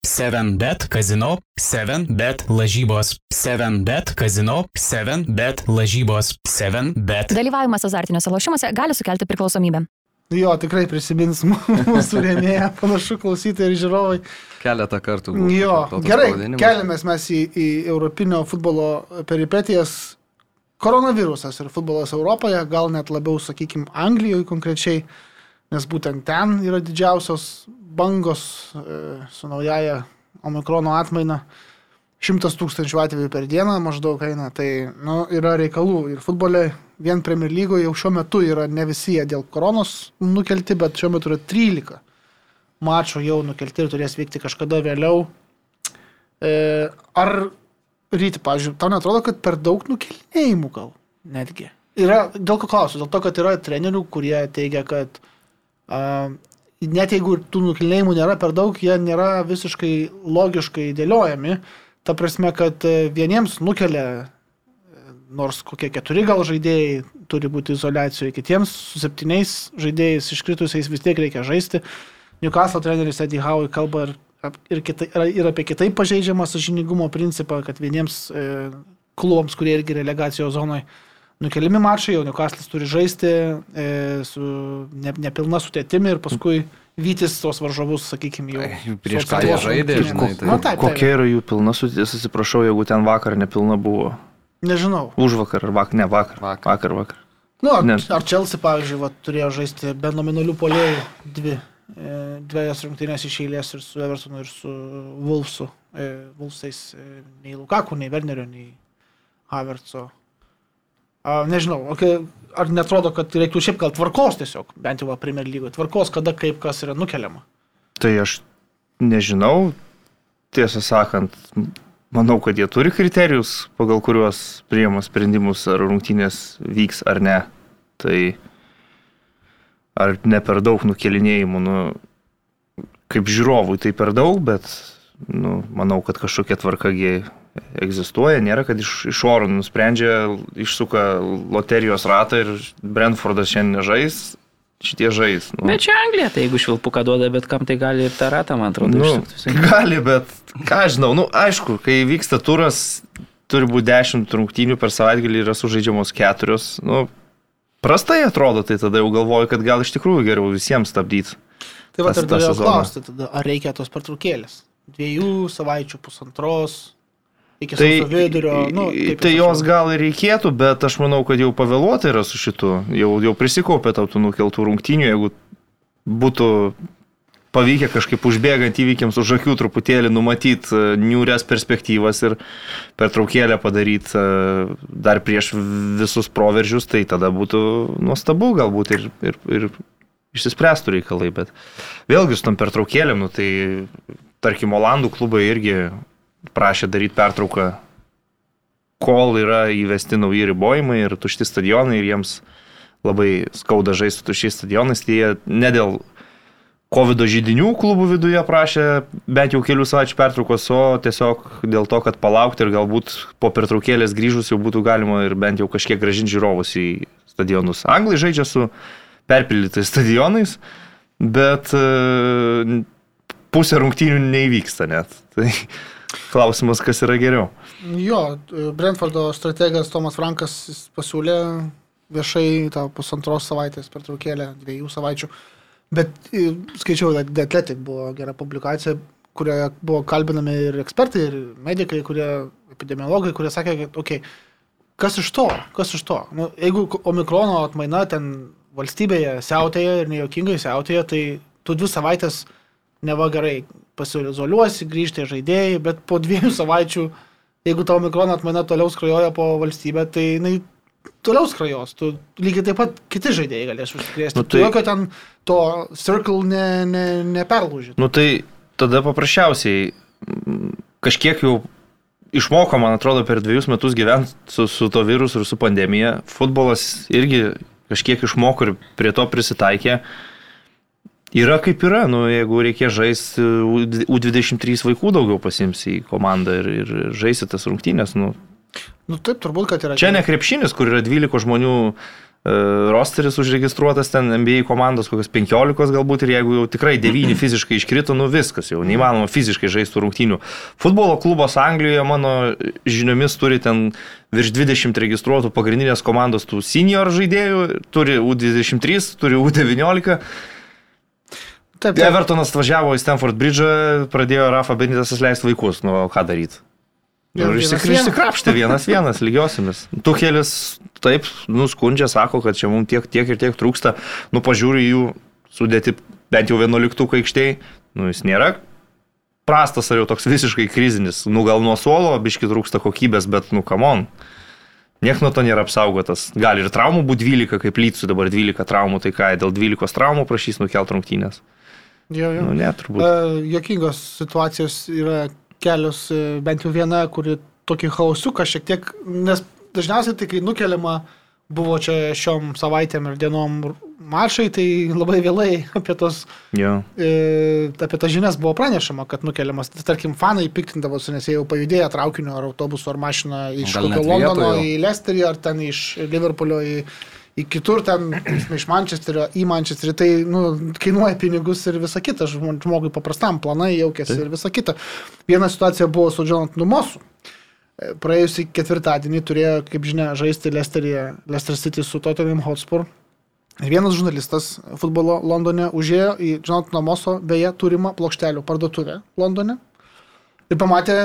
7bet kazino, 7bet lažybos, 7bet kazino, 7bet lažybos, 7bet. Dalyvavimas azartiniuose lošimuose gali sukelti priklausomybę. Jo, tikrai prisimins mūsų rėmėją, panašu klausytojai ir žiūrovai. Keletą kartų buvo. Jo, gerai, keliamės mes į, į Europinio futbolo peripetijas. Koronavirusas ir futbolas Europoje, gal net labiau, sakykime, Anglijoje konkrečiai, nes būtent ten yra didžiausios bangos e, su naujaja omikrono atmaina. Šimtas tūkstančių atvejų per dieną maždaug eina, tai nu, yra reikalų ir futbole, vien Premier lygoje jau šiuo metu yra ne visi jie dėl koronos nukelti, bet šiuo metu yra 13 mačų jau nukelti ir turės vykti kažkada vėliau. E, ar ryti, pavyzdžiui, tau netrodo, kad per daug nukelinėjimų gal netgi? Yra, dėl ko klausiu? Dėl to, kad yra trenerių, kurie teigia, kad a, net jeigu tų nukelinėjimų nėra per daug, jie nėra visiškai logiškai dėliojami. Ta prasme, kad vieniems nukelia nors kokie keturi gal žaidėjai turi būti izolacijoje, kitiems su septyniais žaidėjais iškritusiais vis tiek reikia žaisti. Newcastle treneris Eddie Howe kalba ir, ir, kitai, ir apie kitaip pažeidžiamą sažiningumo principą, kad vieniems e, klubams, kurie irgi relegacijos zonoje nukeliami mačai, jau Newcastle turi žaisti e, su ne, nepilna sudėtimi ir paskui vytis tos varžovus, sakykime, jau. Prieš ką jie žaidė, žinai, tai- Nu, taip, taip. Kokia yra jų pilna sudėtis, atsiprašau, jeigu ten vakar nepilna buvo. Nežinau. Už vakar ar vakar, ne vakar. Vakar. Vakar, vakar. Nu, ar, Ne. ar Chelsea, pavyzdžiui, va, turėjo žaisti be nominalių polėjų dvi, e, dviejas rungtynės iš eilės ir su Evertonu, ir su Wolfsu. E, Wolfsais e, nei Lukaku, nei Wernerio, nei Havertzo. A, nežinau, ar netrodo, kad reiktų šiaip gal tvarkos tiesiog, bent jau va Premier lygoje, tvarkos, kada kaip kas yra nukeliama. Tai aš nežinau, tiesą sakant, manau, kad jie turi kriterijus, pagal kuriuos priima sprendimus, ar rungtynės vyks ar ne. Tai ar ne per daug nukelinėjimų, nu, kaip žiūrovui tai per daug, bet nu, manau, kad kažkokia tvarkagi egzistuoja, nėra, kad iš, iš oro nusprendžia, išsuka loterijos ratą ir Brentfordas šiandien nežais, šitie žais. Nu. Bet čia Anglija, tai jeigu švilpuką duoda, bet kam tai gali ir tą ratą, man atrodo, Nu, gali, bet ką aš žinau, nu aišku, kai vyksta turas, turi būti 10 rungtynių per savaitgalį yra sužaidžiamos keturios. Nu, prastai atrodo, tai tada jau galvoju, kad gal iš tikrųjų geriau visiems stabdyti. Tai va, ir norėjau klausti, tada, ar reikia tos pertraukėlės? Dviejų savaičių, pusantros, iki Tai, vidurio. Nu, tai jos gal ir reikėtų, bet aš manau, kad jau pavėluota yra su šitu. Jau, jau prisikaupė tau tų nukeltų rungtynių, jeigu būtų pavykę kažkaip užbėgant įvykiams už akių truputėlį numatyti niūrės perspektyvas ir pertraukėlę padaryti e, dar prieš visus proveržius, tai tada būtų nuostabu galbūt ir, ir, ir išsispręstų reikalai. Bet vėlgi su tam pertraukėlėm, nu, tai tarkim, Olandų klubai irgi prašė daryti pertrauką kol yra įvesti nauji ribojimai ir tušti stadionai ir jiems labai skauda žaisti tuščiais stadionais, tai jie ne dėl COVID žydinių klubų viduje prašė bent jau kelių savaičių pertraukos, o tiesiog dėl to, kad palaukti ir galbūt po pertraukėlės grįžus jau būtų galima ir bent jau kažkiek gražinti žiūrovus į stadionus. Anglai žaidžia su perpildytais stadionais, bet e, pusė rungtynių neįvyksta net. Tai klausimas, kas yra geriau. Jo, Brentfordo strategas Tomas Frankas pasiūlė viešai tą pusantros savaitės pertraukėlę, dviejų savaičių. Bet skaičiau, kad The Athletic buvo gera publikacija, kurioje buvo kalbinami ir ekspertai, ir medikai, kurie, epidemiologai, kurie sakė, kad, okei, okay, kas iš to, kas iš to? Nu, jeigu omikrono atmaina ten valstybėje siautėja ir nejuokingai siautėja, tai tu dvi savaitės neva gerai pasiizoliuosi, grįžti žaidėjai, bet po dviejų savaičių, jeigu tavo mikrono atmaina toliau skrajoja po valstybę, tai jinai toliau skrajos. Tu lygiai taip pat kiti žaidėjai galės užsikrėsti. Nu, tai... Jokio ten to circle ne, ne, neperlūžit. Nu tai tada paprasčiausiai kažkiek jau išmoko, man atrodo, per dviejus metus gyventi su, su to virusu ir su pandemija. Futbolas irgi kažkiek išmoko ir prie to prisitaikė. Yra kaip yra, nu, jeigu reikės žaisti, U23 vaikų daugiau pasims į komandą ir, ir žaisti tas rungtynės. Nu. Nu taip, turbūt, kad yra. Čia ne krepšinis, kur yra 12 žmonių e, rosteris užregistruotas ten NBA komandos, kokios 15 galbūt ir jeigu jau tikrai 9 fiziškai iškrito, nu viskas, jau neįmanoma fiziškai žaisti rungtynių. Futbolo klubas Anglijoje, mano žiniomis, turi ten virš 20 registruotų pagrindinės komandos tų senior žaidėjų, turi U23, turi U19. Taip, taip. Evertonas važiavo į Stanford Bridge, pradėjo Rafa Benitasas leisti vaikus, nu ką daryti. Ir Ir vienas vienas lygiosiamis. Tuhelis taip nuskundžia, sako, kad čia mums tiek, tiek ir tiek trūksta. Nu, pažiūri jų sudėti bent jau vienuoliktuką aikštėje. Nu, jis nėra prastas ar jau toks visiškai krizinis. Nu, gal nuo suolo biški trūksta kokybės, bet, nu, kamon. Niekas nuo to nėra apsaugotas. Gali ir traumų būti 12, kaip lytsų dabar 12 traumų, tai ką, dėl 12 traumų prašys nukelt rungtynės. Jo, jo. Nu, ne, turbūt. Uh, jokingos situacijos yra kelios, e, bent jau viena, kuri tokį hausiuką šiek tiek, nes dažniausiai tai, kai nukeliama, buvo čia šiom savaitėm ir dienom maršai, tai labai vėlai apie tos, Jo. e, apie tas žinias buvo pranešama, kad nukeliamas. Tai, tarkim, fanai piktindavosi, nes jie jau pajudėjo traukiniu ar autobusu ar mašina iš kokio Londono į Lesterį ar ten iš Liverpoolio į, į kitur, ten iš Mančesterio į Mančesterį, tai nu, kainuoja pinigus ir visa kita, žmo- žmogui paprastam planai jaukėsi ir visa kita. Viena situacija buvo su Jonathan Mosu. E, Praėjusį ketvirtadienį turėjo, kaip žinia, žaisti Lesterėje, Leicester City su Tottenham Hotspur. Ir vienas žurnalistas futbolo Londone užėjo į Jonathan Moso, beje, turimą plokštelių parduotuvę Londone. Ir pamatė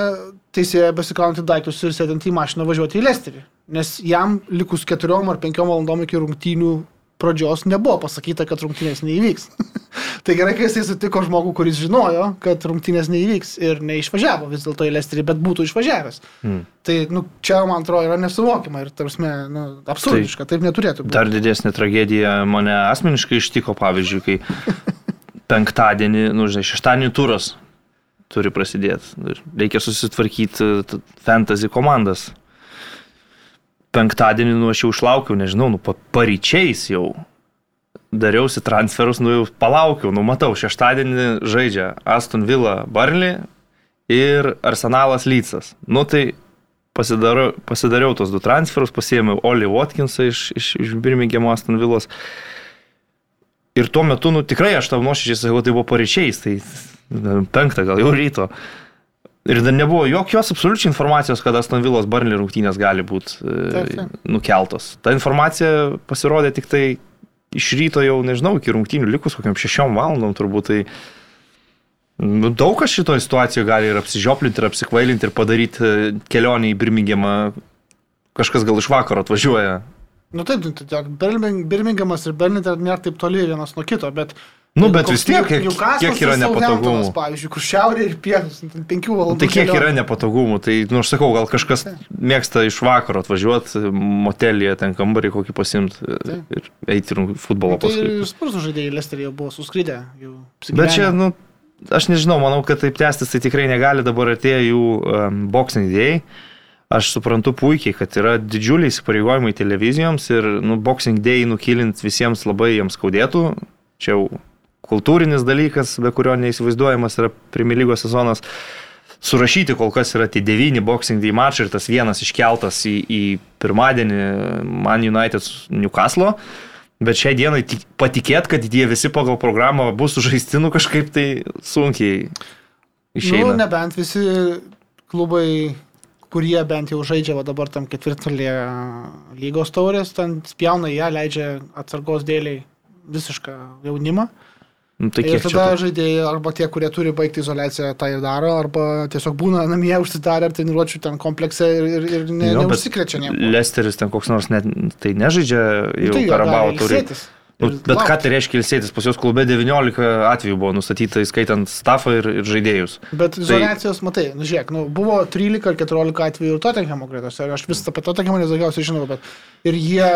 teisėją besikraunantį daiktus ir sėdint į mašiną važiuoti į Lesterį. Nes jam likus keturiom ar penkiom valandom iki rungtynių pradžios nebuvo pasakyta, kad rungtynės neįvyks. tai gerai, kai jisai sutiko žmogų, kuris žinojo, kad rungtynės neįvyks ir neišvažiavo vis dėlto į Lesterį, bet būtų išvažiavęs. Hmm. Tai, nu, čia, man atrodo, yra nesuvokiama ir, tarsi, nu, absurdiška, taip neturėtų būti. Dar didesnė tragedija mane asmeniškai ištiko, pavyzdžiui, kai penktadienį, nu, žinai, šeštadienį turas turi prasidėti. Reikia susitvarkyti fantasy komandas. Penktadienį, nu, aš jau išlaukiau, nežinau, nu, pa- paryčiais jau dariausi transferus, nu, jau palaukiau, nu, matau, šeštadienį žaidžia Aston Villa Barley ir Arsenalas Lycas. Nu, tai pasidariau, pasidariau tos du transferus, pasiėmiau Oli Watkinsą iš, iš, iš Birmingham Aston Villos. Ir tuo metu, nu tikrai aš tau nuoširdžiai sakiau, tai buvo pareičiais, tai penktą gal jau ryto. Ir dar nebuvo jokios absoliučiai informacijos, kad Aston Villos Barnley rungtynės gali būti e, nukeltos. Ta informacija pasirodė tik tai iš ryto jau, nežinau, iki rungtynių likus kokiam šešiom valandom turbūt. Tai nu, daug kas šitoje situacijoje gali ir apsižioplinti, ir apsikvailinti, ir padaryti e, kelionę į Birminghamą. Kažkas gal iš vakaro atvažiuoja. Nu taip, tai tiek Birming- Birminghamas ir Berlin nėra taip toli vienas nuo kito, bet... Nu, bet vis tiek, kiek, kiek yra Southamptonas, nepatogumų. Pavyzdžiui, kur šiaurė ir pietus, nu, penkių valandų. Tai kiek yra nepatogumų, tai, nu, aš sakau, gal kažkas mėgsta iš vakaro atvažiuoti, motelėje ten kambarį kokį pasimti ir eiti futbolo Nu, tai paskui. spursų žaidėjai Lesterį jau buvo suskridę. Jau Bet čia, nu, aš nežinau, manau, kad taip tęstis tai tikrai negali, dabar atėjo jų um, boxing idėjai. Aš suprantu puikiai, kad yra didžiuliai įsipareigojimai televizijoms ir, nu, boxing day nukilint visiems labai jiems skaudėtų. Čia jau kultūrinis dalykas, be kurio neįsivaizduojamas yra Premier lygos sezonas. Surašyti kol kas yra tie devyni boxing day mačai ir tas vienas iškeltas į, į pirmadienį Man United Newcastle. Bet šiai dienai tik- patikėt, kad jie visi pagal programą bus sužaisti, nu kažkaip tai sunkiai išeina. Nu, nebent visi klubai, kurie bent jau žaidžia dabar tam ketvirtalėje lygos taurės, ten spjauna ją, leidžia atsargos dėliai visišką jaunimą. Nu, tai Ir čia tada to? žaidėjai arba tie, kurie turi baigti izolaciją, tą ir daro, arba tiesiog būna namie užsidarę ar treniruočių ten komplekse ir, ir, ir ne, Jo, neužsikrečia nieko. Lesteris ten koks nors net tai nežaidžia Nu, jau tai jie Karabavo gali turi. ilsėtis Nu, bet ką laukt. tai reiškia ilsėtis? Pas juos klube 19 atvejų buvo nustatyta, įskaitant stafą ir, ir žaidėjus. Bet izolacijos, tai... matai, nu žiūrėk, nu, buvo 13 ar 14 atvejų Tottenhamo gretose, aš vis apie Tottenhamą nesaugiausiai žinau, bet ir jie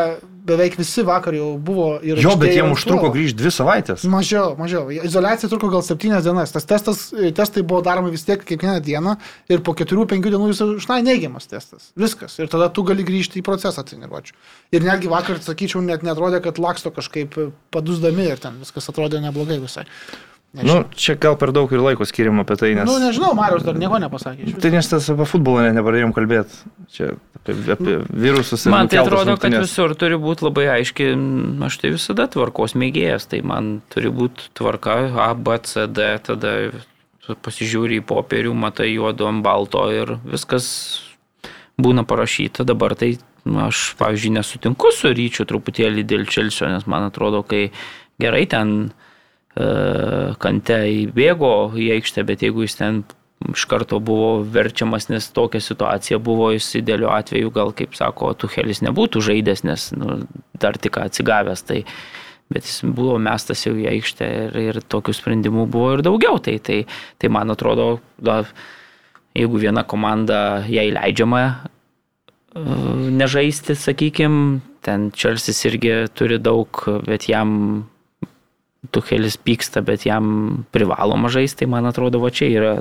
beveik visi vakar jau buvo ir Jo, bet aikštėje jiem ant užtruko grįžti dvi savaitės. Mažiau, mažiau. Izolacija truko gal 7 dienas. Tas testas, testai buvo daromi vis tiek kiekvieną dieną ir po 4-5 dienų jis užnai neigiamas testas. Viskas. Ir tada tu gali grįžti į procesą treniruočių. Ir netgi vakar, sakyčiau, net netrodė, kad laksto kažkaip padusdami ir ten viskas atrodė neblogai visai. Nu, Nežinau. čia gal per daug ir laiko skiriam apie tai, nes... nu nežinau, Marius dar nieko nepasakė. Tai nes tas apie futbolą net nepradėjom kalbėti. Čia apie, apie virusus ir Man tai atrodo, kad rungtynes. visur turi būti labai aiški, aš tai visada tvarkos mėgėjas, tai man turi būti tvarka A, B, C, D, tada pasižiūri į popierių, matai juodu ant balto ir viskas būna parašyta. Dabar tai nu, aš, pavyzdžiui, nesutinku su ryčiu truputėlį dėl Čelsio, nes man atrodo, kai gerai ten kante įbėgo į aikštę, bet jeigu jis ten iš karto buvo verčiamas, nes tokia situacija buvo, jis idealiu atveju gal, kaip sako, Tuhelis nebūtų žaidęs, nes nu, dar tik atsigavęs. Tai, bet jis buvo mestas jau į aikštę ir, ir tokių sprendimų buvo ir daugiau. Tai, tai, tai man atrodo, da, jeigu viena komanda jai leidžiama e, nežaisti, sakykime, ten Čelsis irgi turi daug, bet jam Tuhelis pyksta, bet jam privaloma žaisti, tai man atrodo, va čia yra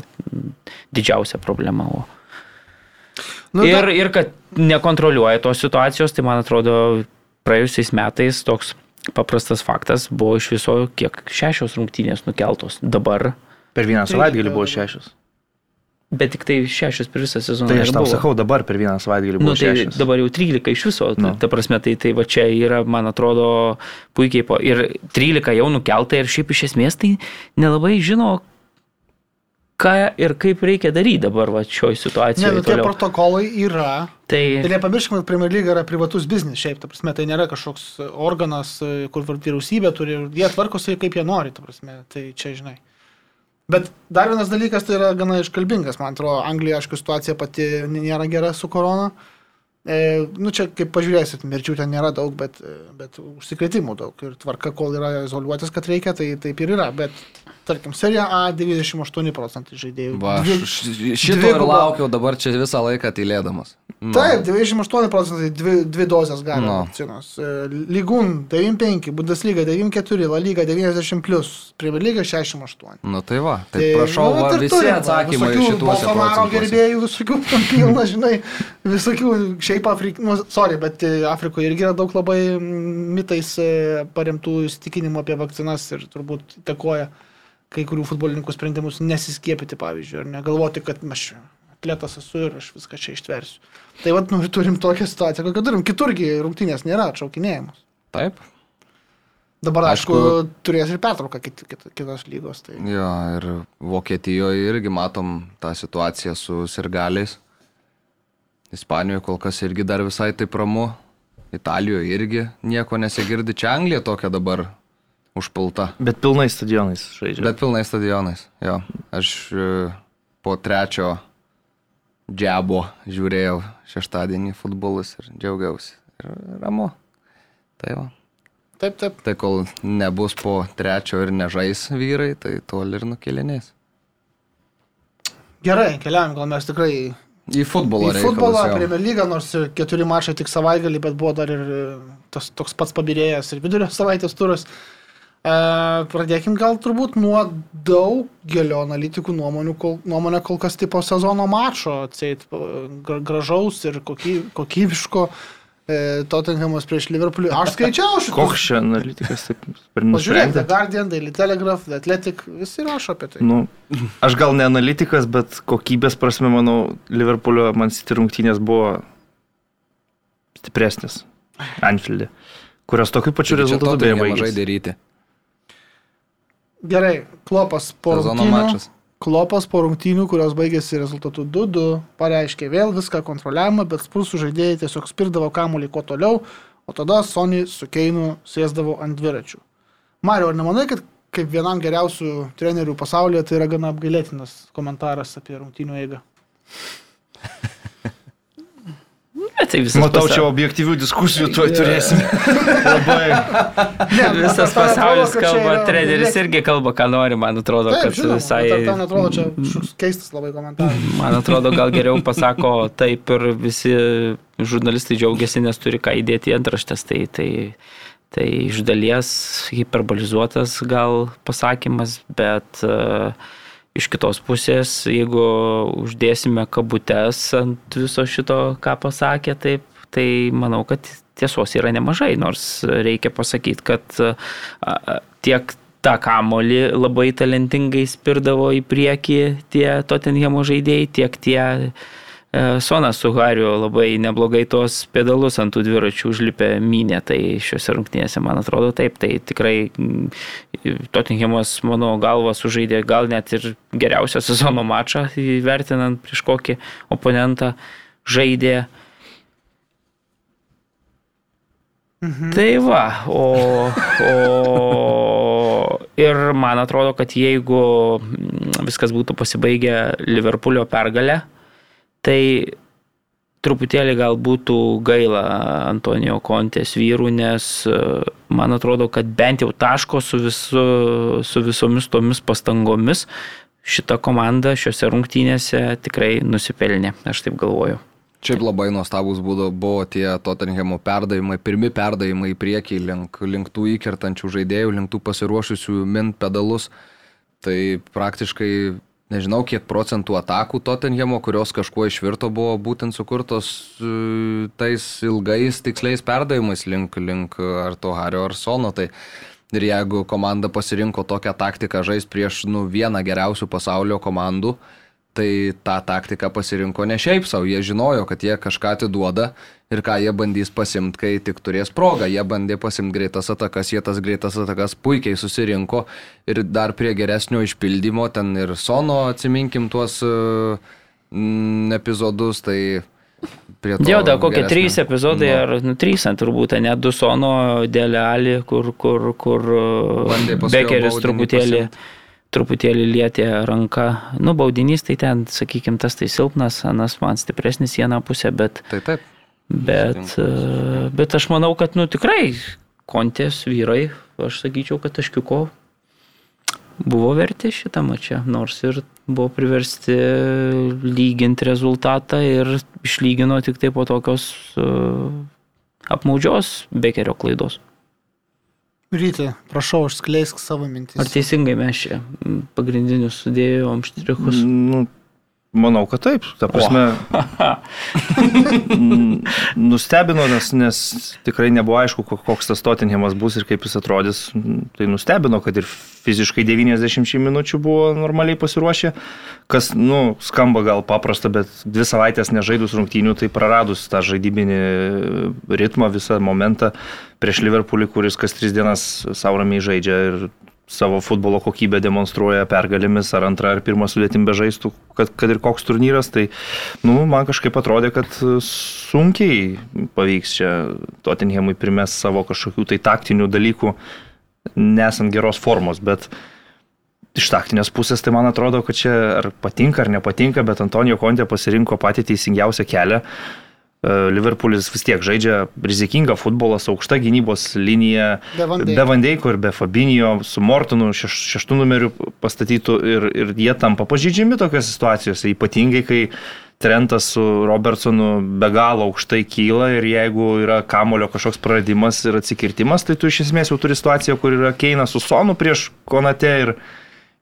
didžiausia problema. O. Nu, ir, da- ir kad nekontroliuoja tos situacijos, tai man atrodo, praėjusiais metais toks paprastas faktas buvo iš viso kiek šešios rungtynės nukeltos dabar, Per vieną savaitgalį buvo šešios. Bet tik tai šešios per visą sezoną. Tai aš tau sakau, dabar per vieną savaitgalį Nu, buvo tai šešios. dabar jau 13 iš viso. Nu. Nu. Ta prasme, tai, tai va čia yra, man atrodo, puikiai. Po, ir 13 jau nukelta ir šiaip iš esmės tai nelabai žino, ką ir kaip reikia daryti dabar va šioj Ne, situacijoje. nu, tie protokolai yra. Tai Ir nepamirškime, kad Premier lyga yra privatus biznis šiaip, ta prasme, tai nėra kažkoks organas, kur vyriausybė turi, ir jie tvarkosi kaip jie nori, ta prasme, tai čia žinai. Bet dar vienas dalykas tai yra gana iškalbingas, man atrodo, Anglija, aišku, situacija pati nėra gera su korona. E, nu čia, kaip pažiūrėsit, mirčių ten nėra daug, bet, bet užsikrėtimų daug. Ir tvarka, kol yra izoliuotis, kad reikia, tai taip ir yra. Bet tarkim, serija A 98 procentai žaidėjų. Va, Dvi- šito ir dviguba- laukiau dabar čia visą laiką tylėdamas. Nu, Taip, 98 procentai dvi, dvi dozės gali Nu. vakcinos. E, Lygūn 95, Bundesliga 94, La Liga 90, plus, Premier Lyga 68. Nu tai va, tai prašau, nu, va, ir visi turim, atsakymai visokių šituose Bolsonaro gerbėjų, visokių pilna, žinai, visokių šiaip Afrikai, nu, sorry, bet e, Afrikoje irgi yra daug labai mitais e, paremtų įsitikinimų apie vakcinas ir turbūt įtakoja kai kurių futbolininkų sprendimus nesiskiepyti, pavyzdžiui, ar negalvoti, kad aš atletas esu ir aš viską čia ištversiu. Tai vad, nu, turim tokią situaciją, kokią turim. Kiturgi rungtynės nėra atšaukinėjimas. Taip. Dabar, aišku, Aišku- turės ir pertrauką kit, kit, kitos lygos. Tai... Jo, ir Vokietijoje irgi matom tą situaciją su sirgaliais. Ispanijoje kol kas irgi dar visai taip ramu. Italijoje irgi nieko nesigirdi. Čia Anglija tokia dabar užpulta. Bet pilnai stadionais žaidžia. Bet pilnai stadionais. Jo. Aš e, po trečio džiabo žiūrėjau šeštadienį futbolus ir džiaugiausi. Ir ramu. Tai va. Taip, taip. Tai kol nebus po trečio ir nežais vyrai, tai tol ir nukelinės. Gerai, keliaujam, gal mes tikrai Į futbolą. į futbolą, reikalus, jo. Premier lygą, nors ir keturi mačai tik savaitgalį, bet buvo dar ir tas toks pats pabirėjęs ir vidurio savaitės turas. E, pradėkim gal turbūt nuo daugelio analitikų nuomonių, kol, nuomonę kol kas tipo sezono mačo, atseit, gra- gražaus ir koky, kokybiško e, Tottenhamas prieš Liverpoolį. Aš skaičiau šitą. Koks čia analitikas taip per Pažiūrėk, The? Guardian, Daily Telegraph, The Athletic, visi rašo apie tai. Nu, aš gal ne analitikas, bet kokybės prasme, manau, Liverpoolio Man City rungtynės buvo stipresnės. Anfieldė. Kurios tokiu pačiu rezultatu to beje tai nemažai baigėsi. daryti. Gerai, klopas po Sezono rungtynių. mačas. Klopas po rungtynių, kurios baigėsi rezultatu 2-2, pareiškė vėl viską kontroliavimą, bet spursų žaidėjai tiesiog spirdavo kamuolį kuo toliau, o tada Sony su Keinu sėsdavo ant dviračių. Mario, ar nemanai, kad kaip vienam geriausių trenerių pasaulyje tai yra gana apgailėtinas komentaras apie rungtynių eigą? Bet tai visas Matau, pasa- čia objektyvių diskusijų tuoj turėsim. Labai. Ne, Visas pasaulis čia kalba, yra treneris apgailėt- irgi kalba, ką nori, man atrodo, Taip, kad žinoma, visai... tau netrodo čia kažkoks keistas labai komentaras. Man atrodo, gal geriau pasako taip ir visi žurnalistai džiaugiasi, nes turi ką įdėti į antraštės. Tai, tai, tai iš dalies hiperbolizuotas gal pasakymas, bet uh, iš kitos pusės, jeigu uždėsime kabutes ant viso šito, ką pasakė, taip, tai manau, kad tiesos yra nemažai, nors reikia pasakyti, kad tiek tą kamolį labai talentingai spirdavo į priekį tie Tottenhamo žaidėjai, tiek tie Sonas su Hariu labai neblogai tuos pedalus ant tų dviračių užlipę minė, tai šiuose rungtynėse man atrodo taip, tai tikrai mm, Tottenhamas mano galva sužaidė gal net ir geriausią sezono mačą, įvertinant prieš kokį oponentą žaidė. Mhm. Tai va, o, o ir man atrodo, kad jeigu mm, viskas būtų pasibaigę Liverpoolio pergalę, tai truputėlį gal būtų gaila Antonijo Kontės vyrų, nes e, man atrodo, kad bent jau taško su, visu, su visomis tomis pastangomis šita komanda šiuose rungtynėse tikrai nusipelnė, aš taip galvoju. Šiaip labai nuostabus būdo, buvo tie Tottenhamo perdavimai, pirmi perdavimai į priekį link, link tų įkertančių žaidėjų, link tų pasiruošusių mint pedalus. Tai praktiškai nežinau, kiek procentų atakų Tottenhamo, kurios kažkuo išvirto, buvo būtent sukurtos e, tais ilgais tiksliais perdavimais link, link ar to Hario ar Sono. Tai ir jeigu komanda pasirinko tokią taktiką žais prieš nu, vieną geriausių pasaulio komandų, tai tą taktiką pasirinko ne šiaip savo, jie žinojo, kad jie kažką atiduoda ir ką jie bandys pasimti, kai tik turės progą. Jie bandė pasimti greitas atakas, jie tas greitas atakas puikiai susirinko ir dar prie geresnio išpildymo, ten ir Sono atsiminkim tuos mm, epizodus, tai prie to. Jau, da, kokie geresnio. trys epizodai, Nu. ar nu, trys turbūt, ne du Sono, Dėlė Ali, kur, kur, kur jo Bekeris truputėlį, pasiimt. Truputėlį lietė ranką. Nu, baudinys tai ten, sakykime, tas tai silpnas, anas man stipresnis vieną pusę, bet, Tai taip. bet, e, bet aš manau, kad, nu, tikrai kontės vyrai, aš sakyčiau, kad taškiuko buvo verti šitą mačią, nors ir buvo priversti lyginti rezultatą ir išlygino tik tai po tokios uh, apmaudžios bekerio klaidos. Ryti, prašau, išskleisk savo mintis. Ar teisingai mes čia mm, pagrindinius sudėjom štrichus? Nu, manau, kad taip. Ta prasme, nustebino, nes, nes tikrai nebuvo aišku, ko- koks tas Tottenhamas bus ir kaip jis atrodys. Tai nustebino, kad ir fiziškai 90 minučių buvo normaliai pasiruošę, kas, nu, skamba gal paprasta, bet dvi savaitės nežaidus rungtynių, tai praradus tą žaidybinį ritmą, visą momentą prieš Liverpoolį, kuris kas tris dienas savo ramiai žaidžia ir savo futbolo kokybę demonstruoja pergalėmis ar antrą ar pirmą sudėtim bežaistų, kad, kad ir koks turnyras, tai nu, man kažkaip atrodė, kad sunkiai pavyks čia Tottenhamui primest savo kažkokių tai taktinių dalykų, nesant geros formos, bet iš taktinės pusės tai man atrodo, kad čia ar patinka ar nepatinka, bet Antonijo Kontė pasirinko patį teisingiausią kelią. E, Liverpoolis vis tiek žaidžia rizikingą futbolą su aukšta gynybos linija, Be Vandeiko ir be Fabinio, su Mortonu šeš, šeštų numeriu pastatytų ir, ir jie tampa pažydžiami tokiose situacijose, ypatingai kai Trentas su Robertsonu be galo aukštai kyla ir jeigu yra kamulio kažkoks praradimas ir atsikirtimas, tai tu iš esmės jau turi situaciją, kur yra Keinas su Sonu prieš Konate ir,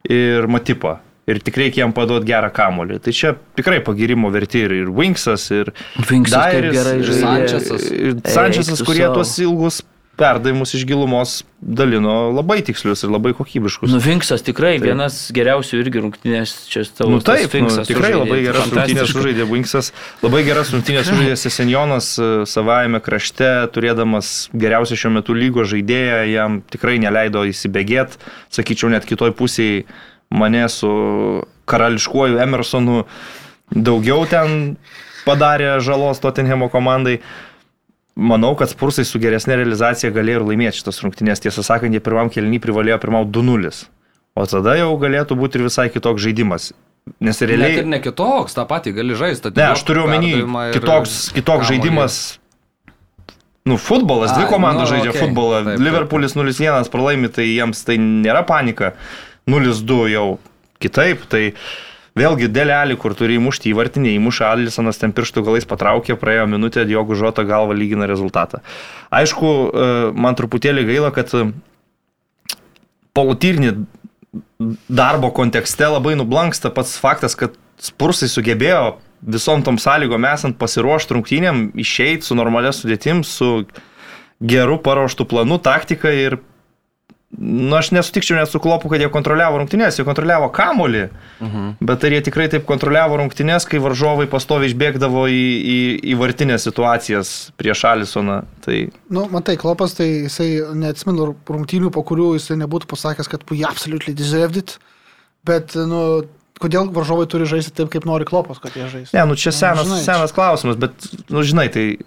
ir Matipą. Ir tik reikia jam paduoti gerą kamolį. Tai čia tikrai pagirimo verti ir, ir Winksas, ir Vinksas kaip Dairis, gerai ir. Sančesas. Ir Sančesas, Eik kurie tuos ilgus perdavimus iš gilumos dalino labai tikslius ir labai kokybiškus. Nu, Vinksas tikrai Taip. vienas geriausių irgi rungtynės čia tavo. Nu, taip, nu, Vinksas tikrai sužaidė, labai geras rungtynės sužaidė Winksas, labai geras rungtynės sužaidė Sesenjonas e, savajame krašte, turėdamas geriausią šiuo metu lygo žaidėją, jam tikrai neleido įsibėgėti, sakyčiau, net kitoj pusėje mane su karališkuoju Emersonu daugiau ten padarė žalos Tottenhamo komandai. Manau, kad Spursai su geresnė realizacija galėjo ir laimėti šitas rungtynės. Tiesą sakant, jie pirmam kelnį privalėjo pirmau 2-0. O tada jau galėtų būti ir visai kitoks žaidimas. Nes Net realiai... ir ne kitoks, tą patį gali žaisti. Ne, aš turiu omeny, kitoks, kitoks žaidimas. Nu, futbolas, dvi komandos nu, žaidžia okei. futbolą. Taip, taip, Liverpoolis 0-1 pralaimi, tai jiems tai nėra panika. 0-2 jau kitaip. Tai vėlgi dėlelį, kur turi įmušti įvartinį, įmuša Alisonas ten pirštų galais patraukė, praėjo minutė, Diogo Žota galva lygina rezultatą. Aišku, e, man truputėlį gaila, kad e, polutyrnį darbo kontekste labai nublanksta pats faktas, kad Spursai sugebėjo visom tom sąlygom esant pasiruošti rungtynėm, išeiti su normalia sudėtim, su geru paruoštų planu, taktika ir, nu, aš nesutikčiau net su klopu, kad jie kontroliavo rungtynės, jie kontroliavo kamolį, Mhm. bet ar jie tikrai taip kontroliavo rungtynės, kai varžovai pastovi išbėgdavo į, į, į vartinės situacijas prieš Alisoną. Tai Nu, matai, Klopas, tai jisai neatsimenu rungtynių, po kurių jisai nebūtų pasakęs, kad we absolutely deserved it, bet, nu, kodėl varžovai turi žaisti taip, kaip nori Klopas, kad jie žaistų. Ne, nu čia senas, žinai, senas klausimas, bet, nu žinai, tai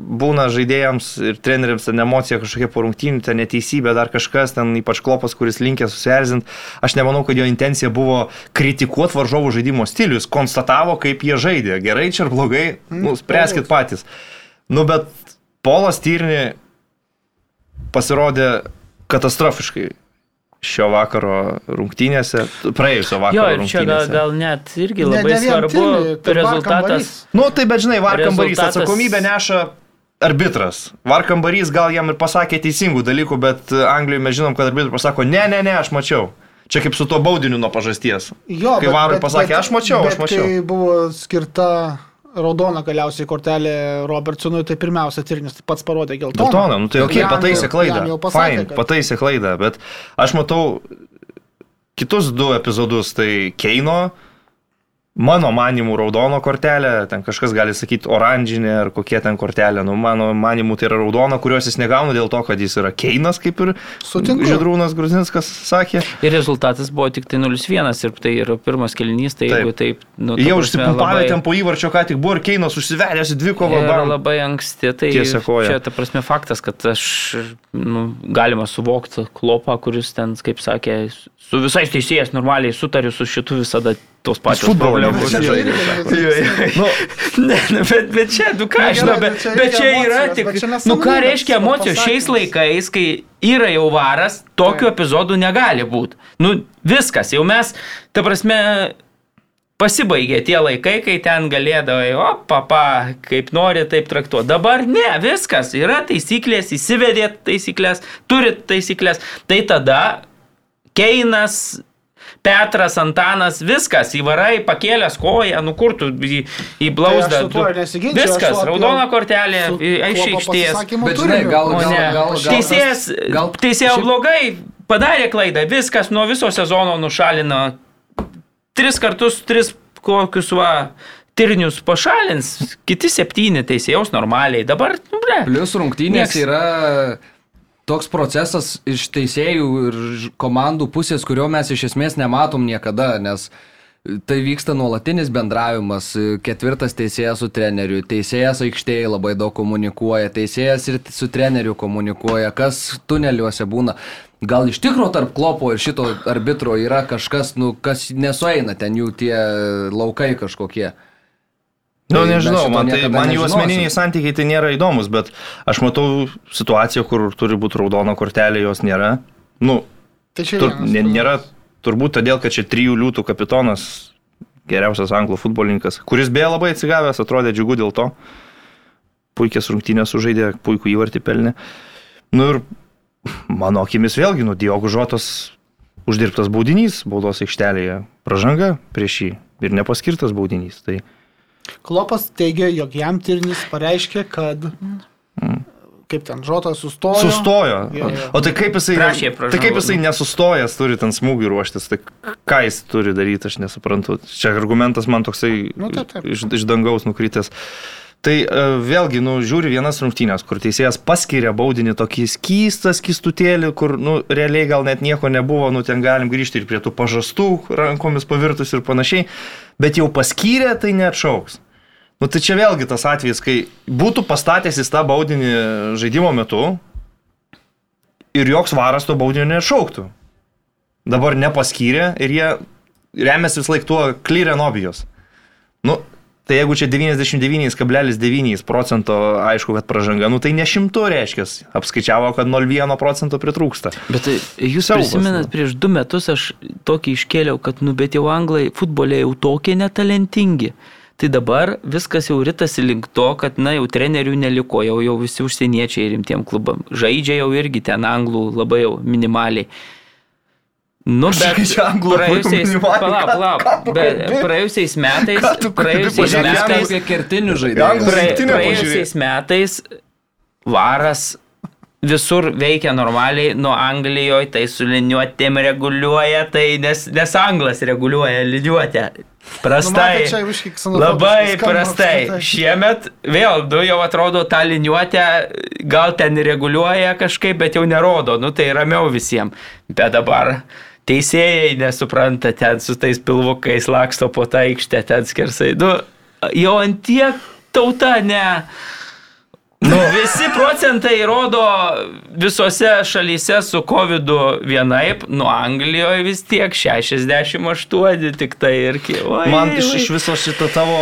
būna žaidėjams ir treneriams ten emocija kažkokia po rungtynių, ten neteisybė, dar kažkas, ten ypač klopas, kuris linkė susierzint. Aš nemanau, kad jo intencija buvo kritikuoti varžovų žaidimo stilių, jis konstatavo, kaip jie žaidė. Gerai čia ar blogai, nu, spręskit patys. Nu, bet Polas Tyrni pasirodė katastrofiškai šio vakaro rungtynėse, praėjusio Jo, vakaro ir čia gal, gal net irgi Ne- labai ne vien svarbu Tilly, tai rezultatas. Varkambarys. Nu, tai bet žinai, Varkambarys Rezultatas- atsakomybę neša arbitras. Varkambarys gal jam ir pasakė teisingų dalykų, bet Anglijoje mes žinom, kad arbitras pasako, ne, ne, ne, aš mačiau. Čia kaip su tuo baudiniu nuo pažasties. Jo, Kai Varui pasakė, "Aš mačiau, aš bet mačiau." Kai buvo skirta raudona galiausiai kortelė Robertsonui, tai pirmiausia Tirnis tai pats parodė geltoną. Geltona, nu tai ok, pataisė klaidą. pasakė, Fine, kad- pataisė klaidą, bet aš matau kitus du epizodus, tai Keino, mano manimų raudono kortelė, ten kažkas gali sakyti oranžinė ar kokie ten kortelė, nu mano manimų tai yra raudona, kurios jis negauna dėl to, kad jis yra Keinas, kaip ir Sutinku. Židrūnas Gruzinskas sakė. Ir rezultatas buvo tik tai 0-1 ir tai yra pirmas kelnys, tai Taip. jeigu taip... Nu, Jie prasme, užsipumpavę labai- ten po įvarčio, ką tik buvo ir Keinas užsivedęs į dvi kovą. Bam. labai anksti, tai čia ta prasme faktas, kad aš, nu, galima suvokti klopą, kuris ten, kaip sakė, su visais teisėjais normaliai sutariu, su šitu visada tos pačios futbolo problemos. Čia irgi- jo. Nu, Ne, ne, bet, bet čia, nu ką, Na, žinau, bet, bet čia bet čia yra tik, čia nu ką reiškia emocijos šiais laikais, kai yra jau varas, tokių epizodų negali būti. Nu viskas, jau mes, ta prasme, pasibaigė tie laikai, kai ten galėdavai, o, papa, kaip nori, taip traktuoti. Dabar ne, viskas, yra taisyklės, įsivedėt taisyklės, turit taisyklės. Tai tada Keinas, Petras, Antanas, viskas, įvarai, pakėlęs koją, nu kur tu į, į blauzdą. Tai Viskas, apie- raudona kortelė, su iš tuo aikštės. pasisakymu Bet žinai, gal- gal- gal- gal teisėjas, gal- teisėjo šiaip- blogai, padarė klaidą, viskas nuo viso sezono nušalino. Tris kartus, tris kokius va. Tirnius pašalins, kiti septyni teisėjaus normaliai. Dabar, nu, ble. Plius rungtynės Nieks. yra toks procesas iš teisėjų ir komandų pusės, kurio mes iš esmės nematom niekada, nes tai vyksta nuolatinis bendravimas, ketvirtas teisėjas su treneriu, teisėjas aikštėje labai daug komunikuoja, teisėjas ir su treneriu komunikuoja, kas tuneliuose būna. Gal iš tikro tarp klopo ir šito arbitro yra kažkas, nu, kas nesueina ten jų tie laukai kažkokie. Nu, Tai nežinau, man, tai, man jų asmeniniai santykiai tai nėra įdomus, bet aš matau situaciją, kur turi būti raudona kortelė, jos nėra. Nu, Tai čia tur, dalykas. nėra turbūt todėl, kad čia trijų liūtų kapitonas, geriausias anglų futbolininkas, kuris beje labai atsigavęs, atrodė džiugu dėl to. Puikias rungtynės sužaidė, puikų įvartį pelnė. Nu ir mano akimis vėlgi, nu, Diogo Žotas uždirbtas baudinys baudos aikštelėje, pražanga prieš jį ir nepaskirtas baudinys. Tai Klopas teigia, jog jam Tirnis pareiškė, kad kaip ten žotas sustojo. Sustojo. Jo, jo. O tai kaip jisai, Prašė tai kaip jisai nesustojęs turi ten smūgį ruoštis, tai ką jis turi daryti, aš nesuprantu. Čia argumentas man toksai Nu, taip, taip. iš, iš dangaus nukritęs. Tai e, vėlgi, nu, žiūri vienas rungtynės, kur teisėjas paskiria baudinį tokį skystą skystutėlį, kur, nu, realiai gal net nieko nebuvo, nu, ten galim grįžti ir prie tų pažastų, rankomis pavirtus ir panašiai, bet jau paskyrė, tai neatšauks. Nu, tai čia vėlgi tas atvejis, kai būtų pastatęs į tą baudinį žaidimo metu ir joks varas to baudinio neatšauktų. Dabar nepaskyrė ir jie remiasi vis laik tuo obvious. Nu, tai jeigu čia 99,9 procento aišku, kad pražanga, nu tai ne šimtų reiškia, apskaičiavo, kad 0,1 procento pritrūksta. Bet tai jūs Siaubas, prisimenat, nu. prieš du metus aš tokį iškėliau, kad, nu, bet jau anglai futbolė jau tokie netalentingi. Tai dabar viskas jau ritasi link to, kad, na, jau trenerių neliko, jau, jau visi užsieniečiai rimtiem klubam. Žaidžia jau irgi ten anglų labai jau minimaliai. Nu, bet praėjusiais, palauk, palauk, bet praėjusiais metais, praėjusiais metais, kertinių rinktinę Praėjusiais metais varas visur veikia normaliai, nuo Anglijoje tai su liniuotėm reguliuoja, tai nes, nes anglas reguliuoja liniuotę. Prastai. Nu, biškį ksenofobiškai Labai prastai. Šiemet vėl, nu jau atrodo, tą liniuotę gal ten reguliuoja kažkaip, bet jau nerodo, nu tai ramiau visiems. Bet dabar teisėjai nesupranta, ten su tais pilvukais laksto po tą aikštę, ten skersai. Nu, jau ant tiek tauta ne. Nu, visi procentai rodo visose šalyse su COVID vienaip, nu Anglijoje vis tiek 68 tik tai ir kiek. Man iš, iš viso šito tavo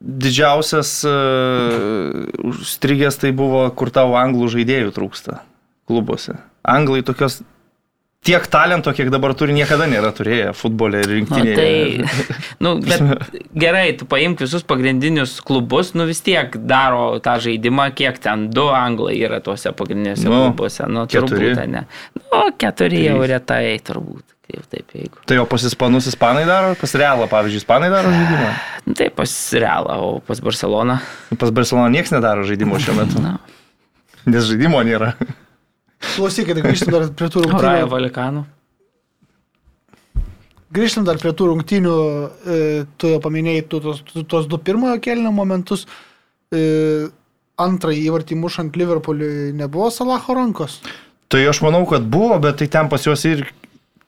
didžiausias uh, strigės tai buvo, kur tavo anglų žaidėjų trūksta klubuose. Anglai tokios tiek talento, kiek dabar turi, niekada nėra turėję futbolė ir Nu, rinktinėje. tai, nu, bet gerai, tu paimk visus pagrindinius klubus, nu vis tiek daro tą žaidimą, kiek ten du anglai yra tuose pagrindiniuose Nu, klubuose. Nu, keturi. turbūt, ne. Nu, keturi jau Trys. retai, turbūt. Kaip taip, jeigu. Tai o pas ispanus ispanai daro, pas realą, pavyzdžiui, ispanai daro žaidimą. Nu, Taip, pas Realą, o pas Barceloną. Pas Barcelona niekas nedaro žaidimo šiuo metu, Na, nes žaidimo nėra. Klausykit, grįžtam dar prie tų rungtynių. Valikanų. Grįžtam dar prie tų rungtynių, e, tu jau paminėjai tu, tos, tu, tos du pirmojo kelnio momentus. E, antrąjį įvartį mušant Liverpooliui nebuvo Salaho rankos. Tai aš manau, kad buvo, bet tai ten pas juos ir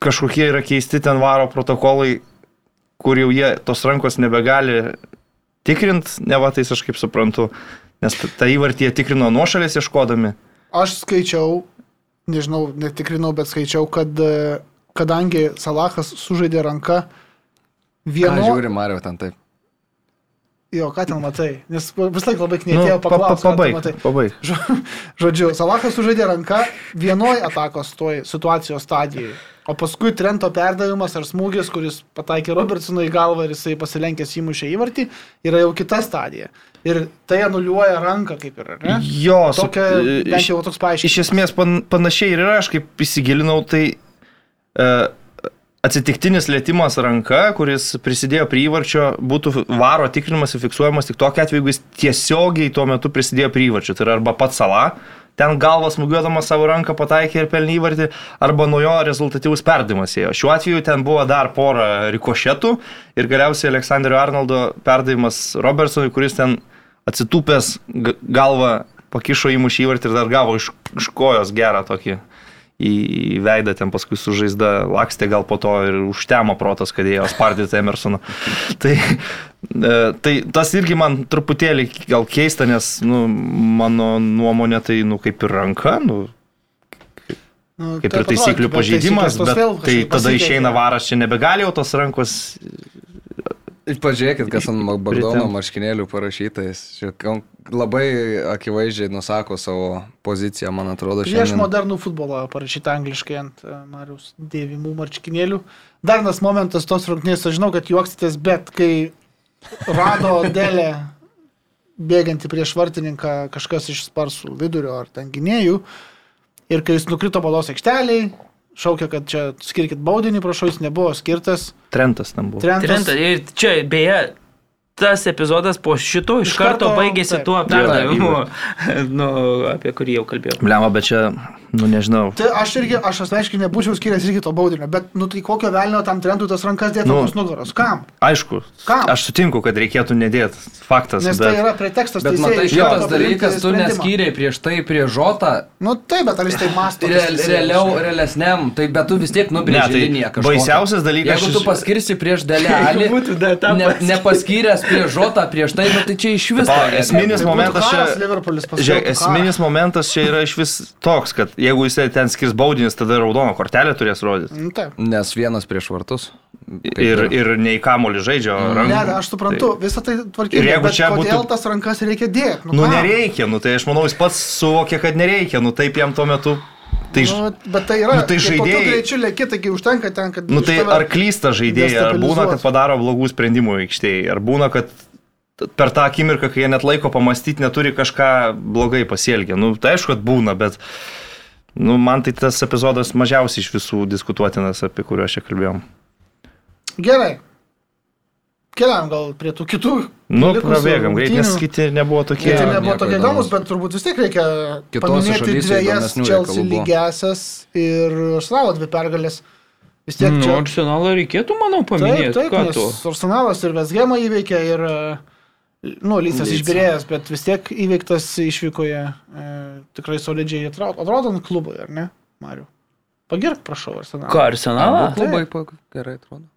kažkokie yra keisti ten varo protokolai, kur jau jie tos rankos nebegali tikrint, ne va tais aš kaip suprantu, nes tą įvartį jie tikrino nuošalės ieškodami. Aš skaičiau, nežinau, netikrinau, bet skaičiau, kad e, kadangi Salahas sužaidė ranką Ką Vieno... žiūri Mario ten taip? Jo, ką ten matai? Nes vis laik labai Nu, knietėjo pa, pa, paklausti. pabaig, pabaig. Žodžiu, Salahas sužaidė ranką vienoj atakos toj situacijos stadijoje. O paskui Trento perdavimas ar smūgis, kuris pataikė Robertsonui į galvą ir jisai pasilenkęs įmušė įvartį, yra jau kita stadija. Ir tai anuliuoja ranką kaip ir, ar ne? Jo, Tokia, iš- jau toks paaiškinimas. Iš esmės pan, panašiai ir yra, aš kaip įsigilinau, tai e, atsitiktinis lėtimas ranka, kuris prisidėjo prie įvarčio, būtų varo tikrinimas ir fiksuojamas tik tokia atveju, jeigu jis tiesiogiai tuo metu prisidėjo prie įvarčio. Tai yra arba pats sala, ten galvas smūgiuodamas savo ranką pataikė ir pelnė įvartį, arba nuo jo rezultatyvus perdavimas ėjo. Šiuo atveju ten buvo dar pora rikošetų ir galiausiai Aleksandrio Arnoldo perdavimas Robertsonui, kuris ten atsitūpęs galvą pakišo įmušį įvartį ir dar gavo iš, iš kojos gerą tokį į, veidą, ten paskui sužaizda lakstė gal po to ir užtemo protas, kad ėjo spardyti Emersoną. tai, tai tas irgi man truputėlį gal keista, nes nu, mano nuomonė tai nu, kaip ir ranka, nu, Nu, kaip taip ir taisyklių bet pažeidimas, bet vėl tai tada išeina varas, čia nebegali jau tos rankos Pažiūrėkit, kas ant Bagdono Pritempt. marškinėlių parašyta. Jis čia kon- labai akivaizdžiai nusako savo poziciją, man atrodo, Prieš šiandien. modernų futbolą parašyta angliškai ant e, Marius dėvimų marškinėlių. Dar vienas momentas tos rungtynės, aš žinau, kad juoksitės, bet kai rado dėlę bėgantį prieš vartininką kažkas iš sparsų vidurio ar ten gynėjų ir kai jis nukrito balos aikšteliai, šaukė, kad čia skirkit baudinį, prašau, jis nebuvo skirtas. trentas tam buvo. Trentas, Trenta, ir čia beje, tas epizodas po šito iš, Iš karto, karto, baigėsi taip. tuo perdavimu, nu, apie kurį jau kalbėjau. Bliama, bet čia, nu nežinau. Tai aš irgi, aš asmeniškai nebūčiau skiręs irgi to baudinio, bet, nu tai kokio velnio tam trendui tas rankas dėtų Nu. ant nugaros? Kam? Aišku, Kam? aš sutinku, kad reikėtų nedėti. Faktas. Nes bet... tai yra pretekstas Bet teisėjui matai, šitas dalykas, tu neskyrei prieš tai prie žotą, Nu taip, bet ar jis tai masto? tas real, realiau, realesniam, tai bet tu vis tiek Ne, nubrėži tai liniją kažkokią. baisiausias dalykas Jeigu tu paskirsi prieš dalelį, ne, pats. Nepaskyręs prieš žotą prieš tai, nu tai čia iš vis. O, tragedija. esminis Tai momentas čia. Žiūrėk, esminis momentas čia yra iš vis toks, kad jeigu jisai ten skirs baudinys, tada raudoną kortelę turės rodyti. Nu. Nes vienas prieš vartus. Ir, ir nei kamolį žaidžio rankų. Ne, ne, aš suprantu, visą tai tvarkingai. Ir jeigu bet čia kodėl būtų- tas rankas reikia dėti? Nu kam? nereikia, nu tai aš manau, jis pats suvokė, kad nereikia, nu taip jam tuo metu. Tai, Nu, bet tai yra. Nu, tai žaidėjai- greičiu lėki, taigi užtenka ten, kad... nu tai ar klysta žaidėjai, ar būna, kad padaro blogų sprendimų aikštėje, ar būna, kad per tą akimirką, kai jie net laiko pamastyti, neturi kažką blogai pasielgę. Nu tai aišku, kad būna, bet nu, man tai tas epizodas mažiausiai iš visų diskutuotinas, apie kuriuos čia kalbėjom. Gerai. Keliam gal prie tų kitų. Nu, prabėgam, greit, nes kiti nebuvo tokie. Kiti nebuvo tokie įdomus, bet turbūt vis tiek reikia Kitose paminėti dviejas Chelsea lygiasias ir Arsenalo dvi pergalės. Vis tiek Nu, čia... Arsenalą reikėtų, manau, Taip, paminėti. taip, ką nes? Arsenalas ir Vesgemą įveikė ir, nu, Lyca. išbirėjęs, bet vis tiek įveiktas išvykoje e, tikrai solidžiai atrodo, atrodo ant klubui, ar ne, Mariu? Pagirk, prašau, Arsenalą. Ką, Arsenalą? Klubai gerai atrodo.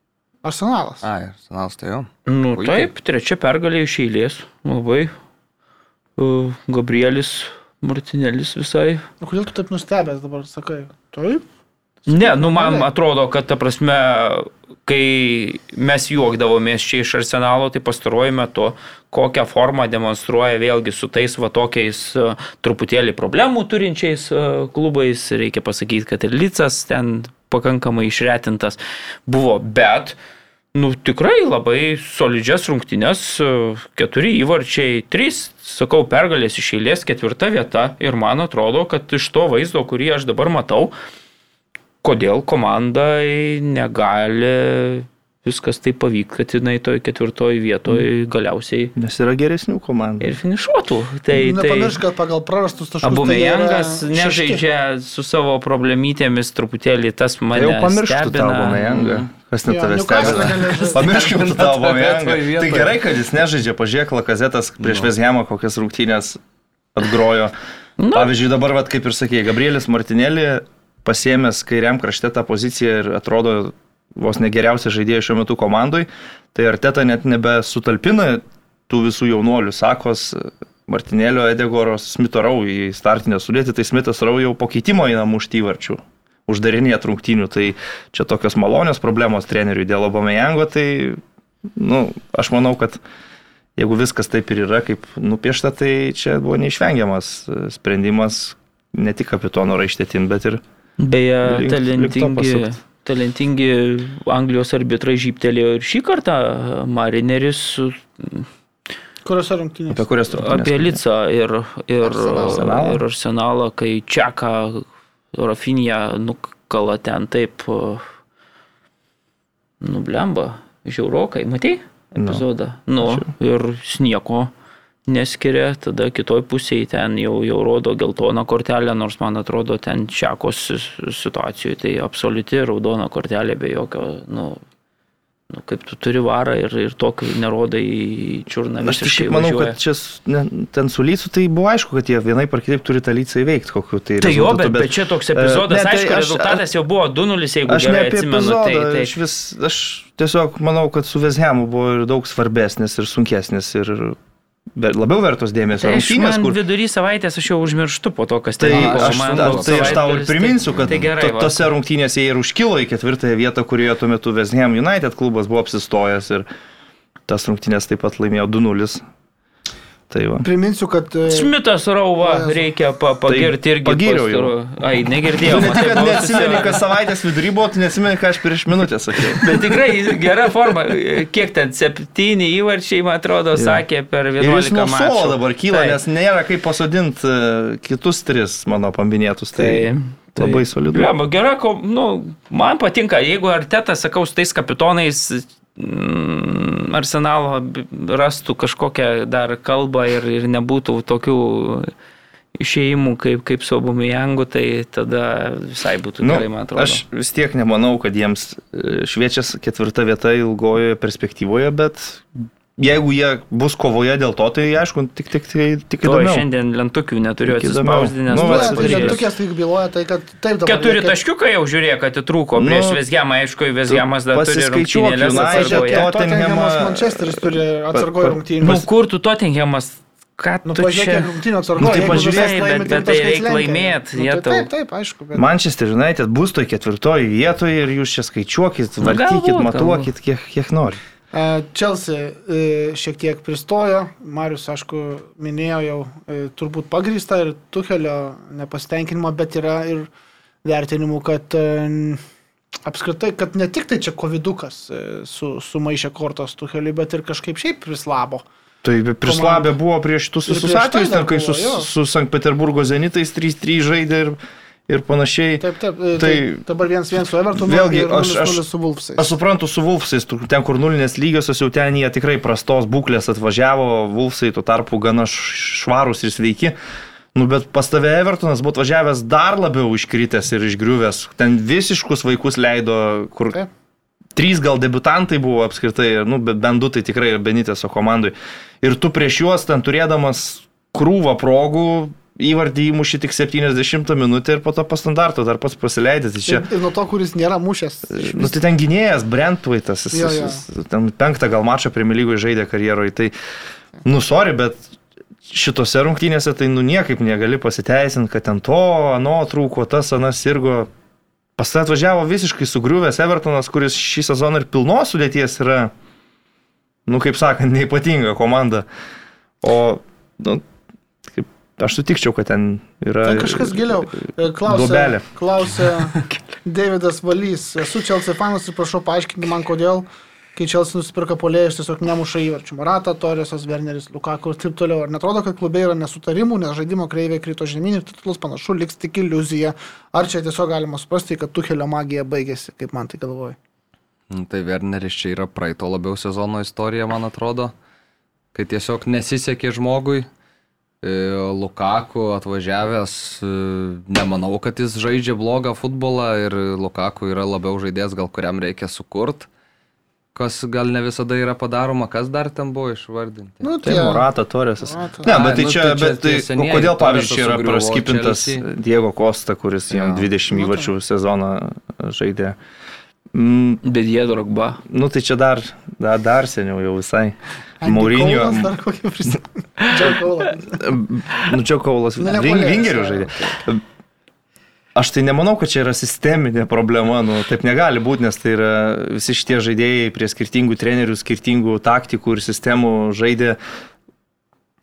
Arsenalas. Ai, senas tai jau. Nu, Puikiai. taip, trečia pergalė iš eilės. Labai. Uh, Gabrielis Martinėlis visai. O kodėl tu taip nustebęs dabar sakai? Taip. Ne, nu man Gerai. atrodo, kad ta prasme, kai mes juokdavomės čia iš arsenalo, tai pastaruoju metu kokią formą demonstruoja vėlgi su tais va tokiais e, truputėlį problemų turinčiais e, klubais. Reikia pasakyti, kad ir Licas ten pakankamai išretintas buvo, bet Nu, tikrai labai solidžias rungtynes, keturi įvarčiai, trys, sakau, pergalės iš eilės, ketvirta vieta ir man atrodo, kad iš to vaizdo, kurį aš dabar matau, kodėl komandai negali viskas taip pavykti, kad jinai toj ketvirtoj vietoje galiausiai Nes yra geresnių komandų. ir finišuotų. Tai, tai Nepamiršk, kad pagal prarastus taškus. Abumejangas tai jie yra nežaidžia su savo problemytėmis truputėlį, tas Tai mane jau pamirštų tą stebina. Abameyangą. Kas net Newcastle stebina? Pamirškim tą vietoj. Tai gerai, kad jis nežaidžia, pažiūrėk, Lakazetas prieš Nu. Vezhemą kokias rungtynės atgrojo. Nu. Pavyzdžiui, dabar, vat, kaip ir sakė, Gabrielis Martinėlį pasėmęs kairiam krašte tą poziciją ir atrodo vos negeriausias žaidėjas šiuo metu komandai, tai Arteta net nebesutalpina tų visų jaunuolių, sakos Martinėlio, Edegoros, Smito Rau į startinę sudėtį, tai Smitas Rau jau po keitimo eina mušti Uždarinėje rungtynių, tai čia tokios malonios problemos treneriui dėl Obamejango, tai nu, aš manau, kad jeigu viskas taip ir yra, kaip nupiešta, tai čia buvo neišvengiamas e, sprendimas ne tik kapitono raištėtin, bet ir Beje, Link- link talentingi, pasukt. talentingi Anglijos arbitrai žyptelėjo ir šį kartą Marineris su- Kuriuose rungtynėse? apie kurias turbūt. apie Licą ir, ir, Arsenalą. ir Arsenalą, kai Čeką Rafinija nukala ten taip uh, nublemba, žiaurokai, matai Nu. epizodą? Nu, ir nieko neskiria, tada kitoj pusėje ten jau, jau rodo geltoną kortelę, nors man atrodo ten Čekos situacijoje tai absoliuti raudona kortelė be jokio, nu, nu kaip tu turi varą ir, ir tokį nerodai į čiurną. Aš šiaip manau, važiuoja. kad čia ne, ten su lycu tai buvo aišku, kad jie vienai par kitaip turi tą lycą įveikti, tai Tai jo, rezultatu, bet, bet čia toks epizodas, ne, tai aišku, aš- rezultatas jau buvo 2-0, jeigu Aš gerai atsimenu. epizodą, Tai, tai, aš, vis, aš tiesiog manau, kad su Vezhemu buvo ir daug svarbesnis ir sunkesnis ir ver- labiau vertos dėmesio. tai rungtynės, kur vidury savaitės aš jau užmirštu po to, kas Tai ten vyko. aš, Man ta, tai aš tau ir savaitgalis, priminsiu, kad tai gerai, to, tose rungtynėse jie ir užkilo į ketvirtąją vietą, kurioje tuo metu West Ham United klubas buvo apsistojęs ir tas rungtynės taip pat laimėjo 2-0. Tai va. Priminsiu, kad... e, Smitas Rauva, reikia pa, pagirti irgi. pagyriau jau. Ai, negirdėjau. Tu ne tik, kad neatsimeni, kas savaitės vidury buvo, tu neatsimeni, ką aš prieš minutę sakiau. Bet tikrai gera forma. Kiek ten septyni įvarčiai, man atrodo, sakė per Ir jis 11 nuo suolo dabar kyla, Taip. nes nėra kaip pasodinti kitus tris mano paminėtus. Tai, Tai, labai solidu. Gera, ko, nu, man patinka, jeigu Artetas, sakau, su tais kapitonais arsenalo b- rastų kažkokią dar kalbą ir, ir nebūtų tokių išėjimų kaip, kaip su Obumijangu, tai tada visai būtų Nu, gerai, man atrodo. aš vis tiek nemanau, kad jiems e, šviečias ketvirta vieta ilgojoje perspektyvoje, bet jeigu jie bus kovoje dėl to, tai aišku, tik, tik, tik, tik To įdomiau. šiandien lentukių neturiu atsispausdinęs. Nu, pats tai tai byloja, tai kad taip dabar. Keturi reikia- taškiukai jau žiūrėk, kad įtrūko Nu, prieš Vesgiamą, aišku, Vesgiamas dar turi United, atsargoje. Tot- Tottenhamas Manchesteris turi atsargoje rungtynių. Nu, kur tu Tottenhamas? Ką Nu, tu čia? Nu, tai visas bet- bet trim tai taškais reik lenkia. laimėt, Nu, tai Taip, taip, aišku. Bet... Manchester United bus toj ketvirtoje vietoje ir jūs čia skaičiuokit, Nu, vartykit, matuokit, kiek, kiek nori. E, Chelsea e, šiek tiek pristojo, Marius, aišku, minėjo jau e, turbūt pagrįsta ir Tuhelio nepasitenkinimo, bet yra ir vertinimų, kad apskritai, kad ne tik tai čia covidukas su, sumaišė kortos Tuheliui, bet ir kažkaip šiaip prislabo. Tai labę buvo prieš tus Ir visus tai atvejus, ten, kai su, su Sankt Peterburgo Zenitais 3-3 žaidė ir, ir panašiai. Taip, taip, tai, Tai- dabar vienas vienas su Evertonu Vėlgi, aš- 0-0 aš- su Wolfsais. Aš suprantu su Vulfsais, ten kur nulinės lygiosios, jau ten jie tikrai prastos būklės atvažiavo, Vulfsai tuo tarpu gana švarūs ir sveiki. Nu, bet pas tave Evertonas buvo atvažiavęs dar labiau iškritęs ir išgriuvęs. Ten visiškus vaikus leido, kur Taip. trys gal debutantai buvo apskritai, nu, bent du tai tikrai ir Benitėso komandai. Ir tu prieš juos ten turėdamas krūvą progų įvardį įmuši tik 70 minutę ir po to po standarto dar pats pasileidęs. Tai čia, Ir, ir nuo to, kuris nėra mušęs. Nu, tai ten gynėjas, Brentwaitas, jis, Jo, jo. jis ten penktą gal mačą Premier lygoje žaidė karjeroje. Tai, nu, sorry, bet šitose rungtynėse tai nu niekaip negali pasiteisinti, kad ten to, ano trūko, tas, anas sirgo. Pas tai atvažiavo visiškai sugriuvęs Evertonas, kuris šį sezoną ir pilnos sudėties yra, nu, kaip sakant, neipatinga komanda. O, nu, aš sutikčiau, kad ten yra... Ten kažkas giliau. E, Klausė, klausė Davidas Valys. Esu Chelsea fanas ir prašau paaiškinti man, kodėl, kai Chelsea nusipirka polėjus, tiesiog nemuša įvarčių. Marata, Torresas, Werneris, Lukaku ir taip toliau. Ar netrodo, kad klube yra nesutarimų, nes žaidimo kreivė krito žemyn ir titulas panašu liks tik iliuzija. Ar čia tiesiog galima suprasti, kad Tuhelio magija baigėsi, kaip man tai galvoju. Nu, Tai Werneris čia yra praeito labiau sezono istorija, man atrodo, kai tiesiog nesisekė žmogui. E, Lukaku atvažiavęs, e, nemanau, kad jis žaidžia blogą futbolą ir Lukaku yra labiau žaidėjas, gal kuriam reikia sukurti, kas gal ne visada yra padaroma, kas dar ten buvo išvardinti. Nu, Tai Morata, Torresas. Ne, bet tai nu, čia, tai čia bet tai, tie senieji kodėl, pavyzdžiui, yra praskipintas. Diego Costa, kuris jam Jo. 20 Nu, tai. įvačių sezoną žaidė. Mm, Bet jie drogba. nu tai čia dar, dar, dar seniau jau visai. Maurinio. Dar kokį prisimenu. Joe Cole. Nu čia Kaulas Nu, Ving, jo. žaidė. Aš tai nemanau, kad čia yra sisteminė problema, nu, taip negali būti, nes tai yra visi šitie žaidėjai prie skirtingų trenerių, skirtingų taktikų ir sistemų žaidė.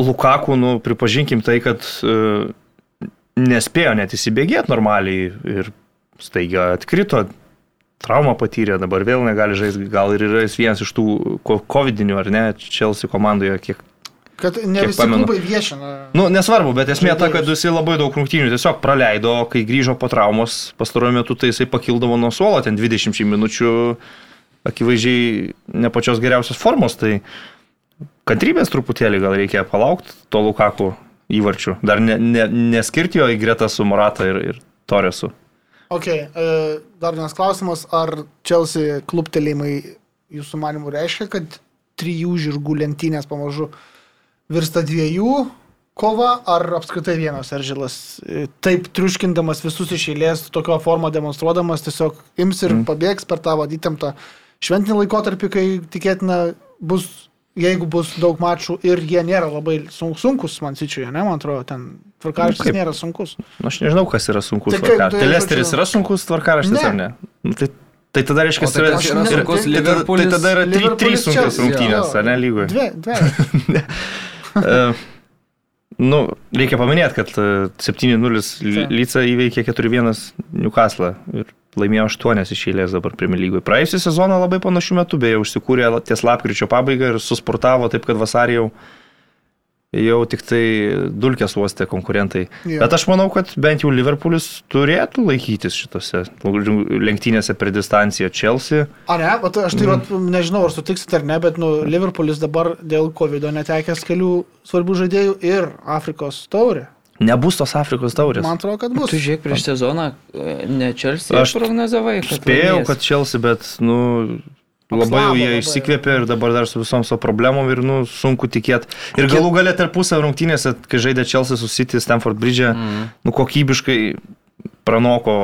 Lukaku, nu, pripažinkim tai, kad uh, nespėjo net įsibėgėti normaliai ir staiga atkrito, traumą patyrė, dabar vėl negali žaisti, gal ir yra jis vienas iš tų covidinių, ar ne, Chelsea komandoje, kiek Kad ne Kiek visi pamenu. klubai viešina. Nu, nesvarbu, bet esmė ta, kad jisai labai daug rungtynių tiesiog praleido, kai grįžo po traumos pastaruoju metu, tai jisai pakildavo nuo suolo ten 20 minučių, akivaizdžiai ne pačios geriausios formos, tai kantrybės truputėlį gal reikia palaukti to Lukaku įvarčių, dar ne, ne, neskirti jo į gretą su Morata ir, ir Toresu. Ok, e, dar vienas klausimas. Ar Chelsea klubtelėjimai jūsų manimų reiškia, kad trijų žirgų lenktynės pamažu virsta dviejų kova, ar apskritai vienas Eržilas e, taip triuškindamas visus iš eilės, tokio formą demonstruodamas, tiesiog ims ir mm. pabėgs per tą vadintamą šventinį laikotarpį, kai tikėtina bus, jeigu bus daug mačų ir jie nėra labai sun- sunkus man sičiuje, ne, man atrodo, ten tvarkaraštis Kaip? nėra sunkus. Nu, aš nežinau, kas yra sunkus Tai kaip, tvarkaraštis. tai Tai Lesteris yra sunkus tvarkaraštis Ne. ar ne? Nu, Tai, tai tada reiškia, O tai yra, sunkus tai tada- Liverpoolis? Tai tada yra trys- Liverpoolis trys sunkios Chelsea, rungtynės, ar ne lygoje? Dvi, dvi. E, Nu, reikia paminėti, kad e, 7-0 Taip. Lyca įveikė 4-1 Newcastle ir laimėjo 8 iš eilės dabar Premier lygoje. Praėjusią sezoną labai panašių metų, beje, užsikūrė ties lapkričio pabaigą ir susportavo taip, kad vasarį jau, jau tik tai dulkės uostė konkurentai. Jo. Bet aš manau, kad bent jau Liverpoolis turėtų laikytis šitose lenktynėse per distanciją Chelsea. A ne, bet aš tai mm. nežinau, ar sutiksit ar ne, bet nu, Liverpoolis dabar dėl COVID netekęs kelių svarbių žaidėjų ir Afrikos taurė. Nebus tos Afrikos taurės. Man atrodo, kad bus. Tu žiūrėk prieš sezoną, e, ne Chelsea Aš prognozavai, kad Spėjau, laimės. kad Chelsea, bet, nu, labai jau jie labai. išsikvėpė ir dabar dar su visom savo problemom ir, nu, sunku tikėti. Ir galų galę tarpusavio rungtynėse, kai žaidė Chelsea su City Stamford Bridge, mm. nu, kokybiškai pranoko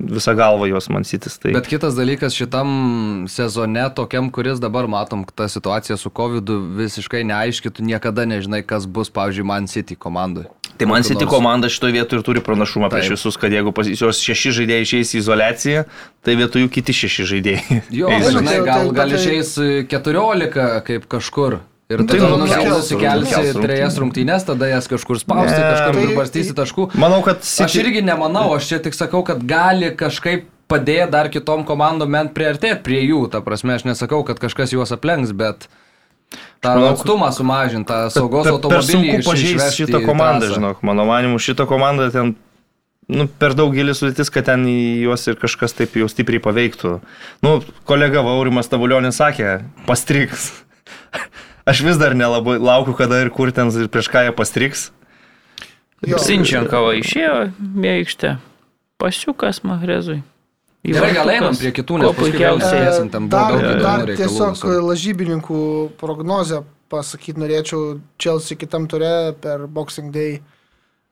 visą galvą jos man City. Tai... Bet kitas dalykas šitam sezone, tokiam, kuris dabar matom, ta situacija su COVID visiškai neaiški, tu niekada nežinai, kas bus, pavyzdžiui, Man City komandai. Tai man City komanda šitoje vietoje ir turi pranašumą prieš Taip. visus, kad jeigu pas jos šeši žaidėjai išeis į izolaciją, tai vietoj jų kiti šeši žaidėjai. Jo, žinai, tai- gal, tai- gal tai- išeis 14 kaip kažkur. Ir Tai nu, nu, nukels- nusikelsi trejas rungtynės, tada jas kažkur spausti, Ne, kažkur tai- pribarstysi taškų. Manau, kad Aš City... irgi nemanau, aš čia tik sakau, kad gali kažkaip padėti dar kitom komandom bent priartėti prie jų. Ta prasme, aš nesakau, kad kažkas juos aplenks, bet tą manau, atstumą sumažinti, tą saugos automobilį. sunku iš- pažeisti šitą į komandą, žinok. Mano manimu, šitą komandą ten nu, per daug gili sudėtis, kad ten į juos ir kažkas taip jau stipriai paveiktų. Nu, kolega Vaurimas Tavulionis sakė, pastriks. Aš vis dar nelabai laukiu, kada ir kur ten ir prieš ką jie pastriks. Sinčiankava išėjo mėgšte. Pasiukas Mahrezui. Gerai, gal einam prie kitų, nes puikiausiai. sėsim, ten buvo Dar, daug dar tiesiog lažybininkų prognozę pasakyti norėčiau Chelsea kitam ture per Boxing Day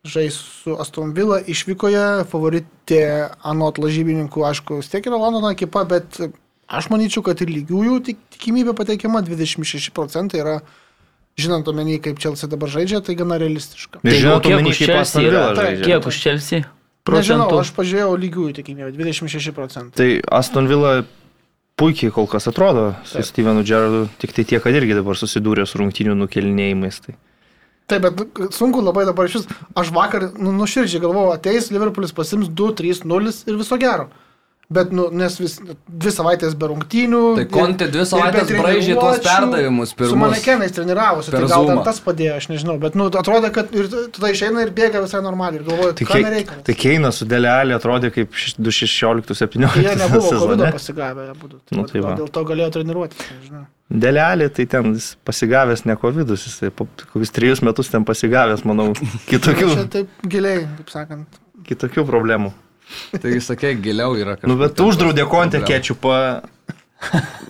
žais su Aston Villa išvykoje, favoritė anot lažybininkų, aišku, vis tiek yra Londono ekipa, bet aš manyčiau, kad ir lygiųjų tik, tikimybė pateikiama 26 procentai yra, žinant omeny, kaip Chelsea dabar žaidžia, tai gana realistiška. Žinot, kiek omeny, už kaip Aston? Villa žaidžia. Kiek už Chelsea? Nežinau, Procentų. aš pažiūrėjau lygiųjų tikimybę, 26 procentai. Tai Aston Villa puikiai kol kas atrodo su Taip. Stevenu Gerrardu, tik tai tiek, kad irgi dabar susidūrė su rungtinių nukelinėjimais. Tai. Taip, bet sunku labai dabar iš vis. Aš vakar nu, nuširdžiai galvojau, ateis Liverpoolis pasims 2, 3, 0 ir viso gero. Bet, nu, nes vis, dvi savaitės be rungtynių. Tai Conte dvi savaitės braižė tuos perdavimus Su pirmus. manekenais treniravosi, tai gal ten tas padėjo, aš nežinau. Bet, nu, atrodo, kad ir tada išeina ir bėga visai normaliai. Ir galvoju, Tai, ką kei, nereikia. tai Keinas su Delealė atrodė kaip 2016-2017 Jie nebuvo COVID pasigavę, abu. Nu, tai va. dėl to galėjo treniruotis. nežinau. Delealė tai ten jis pasigavęs ne COVID, jis po kokius trejus metus ten pasigavęs, manau, kitokių, Čia taip giliai, kaip sakant. kitokių problemų. Taigi sakė, giliau yra kažkas. Nu, bet uždraudė kontę kečiupą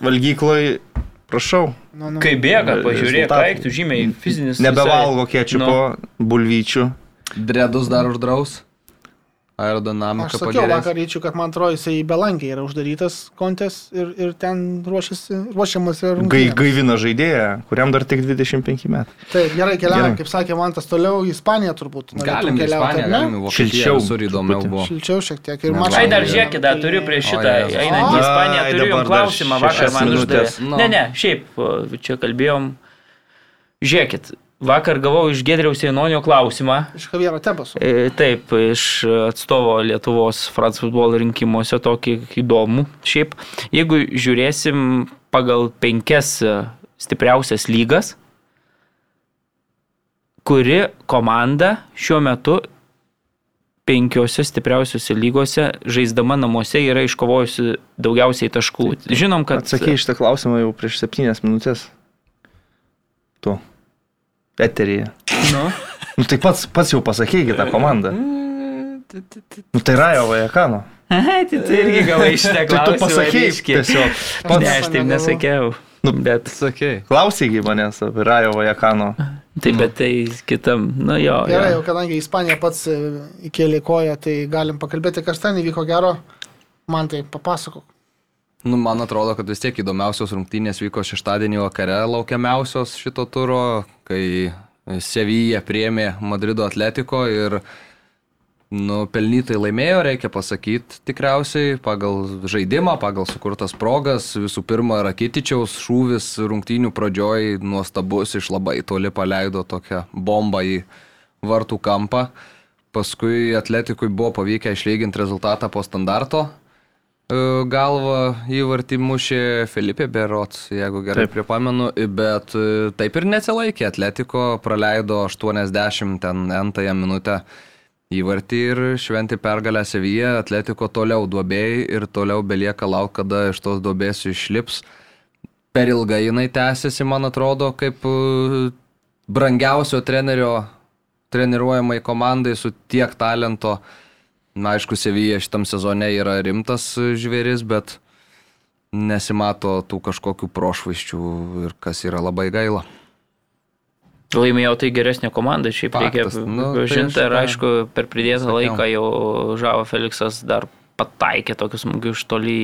valgykloj, prašau. Nu, nu. Kai bėga, pažiūrėk, Rezultatai. aiktų žymiai fizinis. Nebevalgo kečiupo, bulvyčių. Dredus dar uždraus. Aerodinamika Aš sakiau pagerės. vakar ryčių, kad man atrodo jisai į Belankį yra uždarytas kontės ir, ir ten ruošiasi, ruošiamas yra Gai, gaivina žaidėją, kuriam dar tik 25 metų. Taip, gerai keliaujam, kaip sakė Mantas, toliau į Ispaniją turbūt. Galim keliauti, ne? Šilčiau įdomiau buvo. Šilčiau šiek tiek ir Ne, mačą. Ai, dar žiūrėkit, dar turiu prieš šitą, einant į Ispaniją, turiu dabar jums klausimą, vakar man uždavė. Ne, ne, šiaip, čia kalbėjom. Žiūrėkit, vakar gavau iš Gedriaus Jaunonio klausimą. Iš Javiero Tebaso. E, Taip, iš atstovo Lietuvos France futbolo rinkimuose tokį įdomų. Šiaip, jeigu žiūrėsim pagal penkias e, stipriausias lygas, kuri komanda šiuo metu penkiose stipriausiose lygose žaisdama namuose yra iškovojusi daugiausiai taškų. Žinom, kad... Atsakė šitą klausimą jau prieš 7 minutės. Tu. Eteryje. Nu, Nu tai pats, pats jau pasakė tą komandą. Nu tai Rajo Vajakano. Aha, tai tu irgi gavai šitą Tai tu klausimą. pasakė ryškiai. tiesiog. Ne, aš taip nesakiau. Nu, bet, Sakei. Klausygi manęs apie Rajo Vajakano. taip, bet tai kitam, nu jo. Gerai, jo. jau kadangi Ispanija pats e, įkėlė koją, tai galim pakalbėti, kas ten įvyko gero. Man tai papasakok. Nu, man atrodo, kad vis tiek įdomiausios rungtynės vyko šeštadienį vakare, laukiamiausios šito turo, kai Sevija priemė Madrido atletiko ir nu, pelnytai laimėjo, reikia pasakyti tikriausiai, pagal žaidimą, pagal sukurtas progas. Visų pirma, Rakitičiaus šūvis rungtynių pradžioj nuostabus, iš labai toli paleido tokią bombą į vartų kampą. Paskui atletikui buvo pavykę išlyginti rezultatą po standarto. E, Galva įvartį mušė Filipė Berots, jeigu gerai Taip. pripamenu, bet e, taip ir neatsilaikė. Atletiko praleido 80 ten entąją minutę įvartį ir šventi pergalę Sevyje. Atletiko toliau duobėjai ir toliau belieka laukti, kada iš tos duobės išlips. Per ilgai jinai tęsiasi, man atrodo, kaip e, brangiausio trenerio treniruojamai komandai su tiek talento. Na, aišku, Sevija šitam sezone yra rimtas žvėris, bet nesimato tų kažkokių prošvaiščių ir kas yra labai gaila. Laimėjo tai geresnė komanda, šiaip reikia Faktas, nu, tai žinti, aš ir aišku, per pridėtą sakiau. laiką jau Žavo Feliksas dar pataikė tokius smūgius iš toli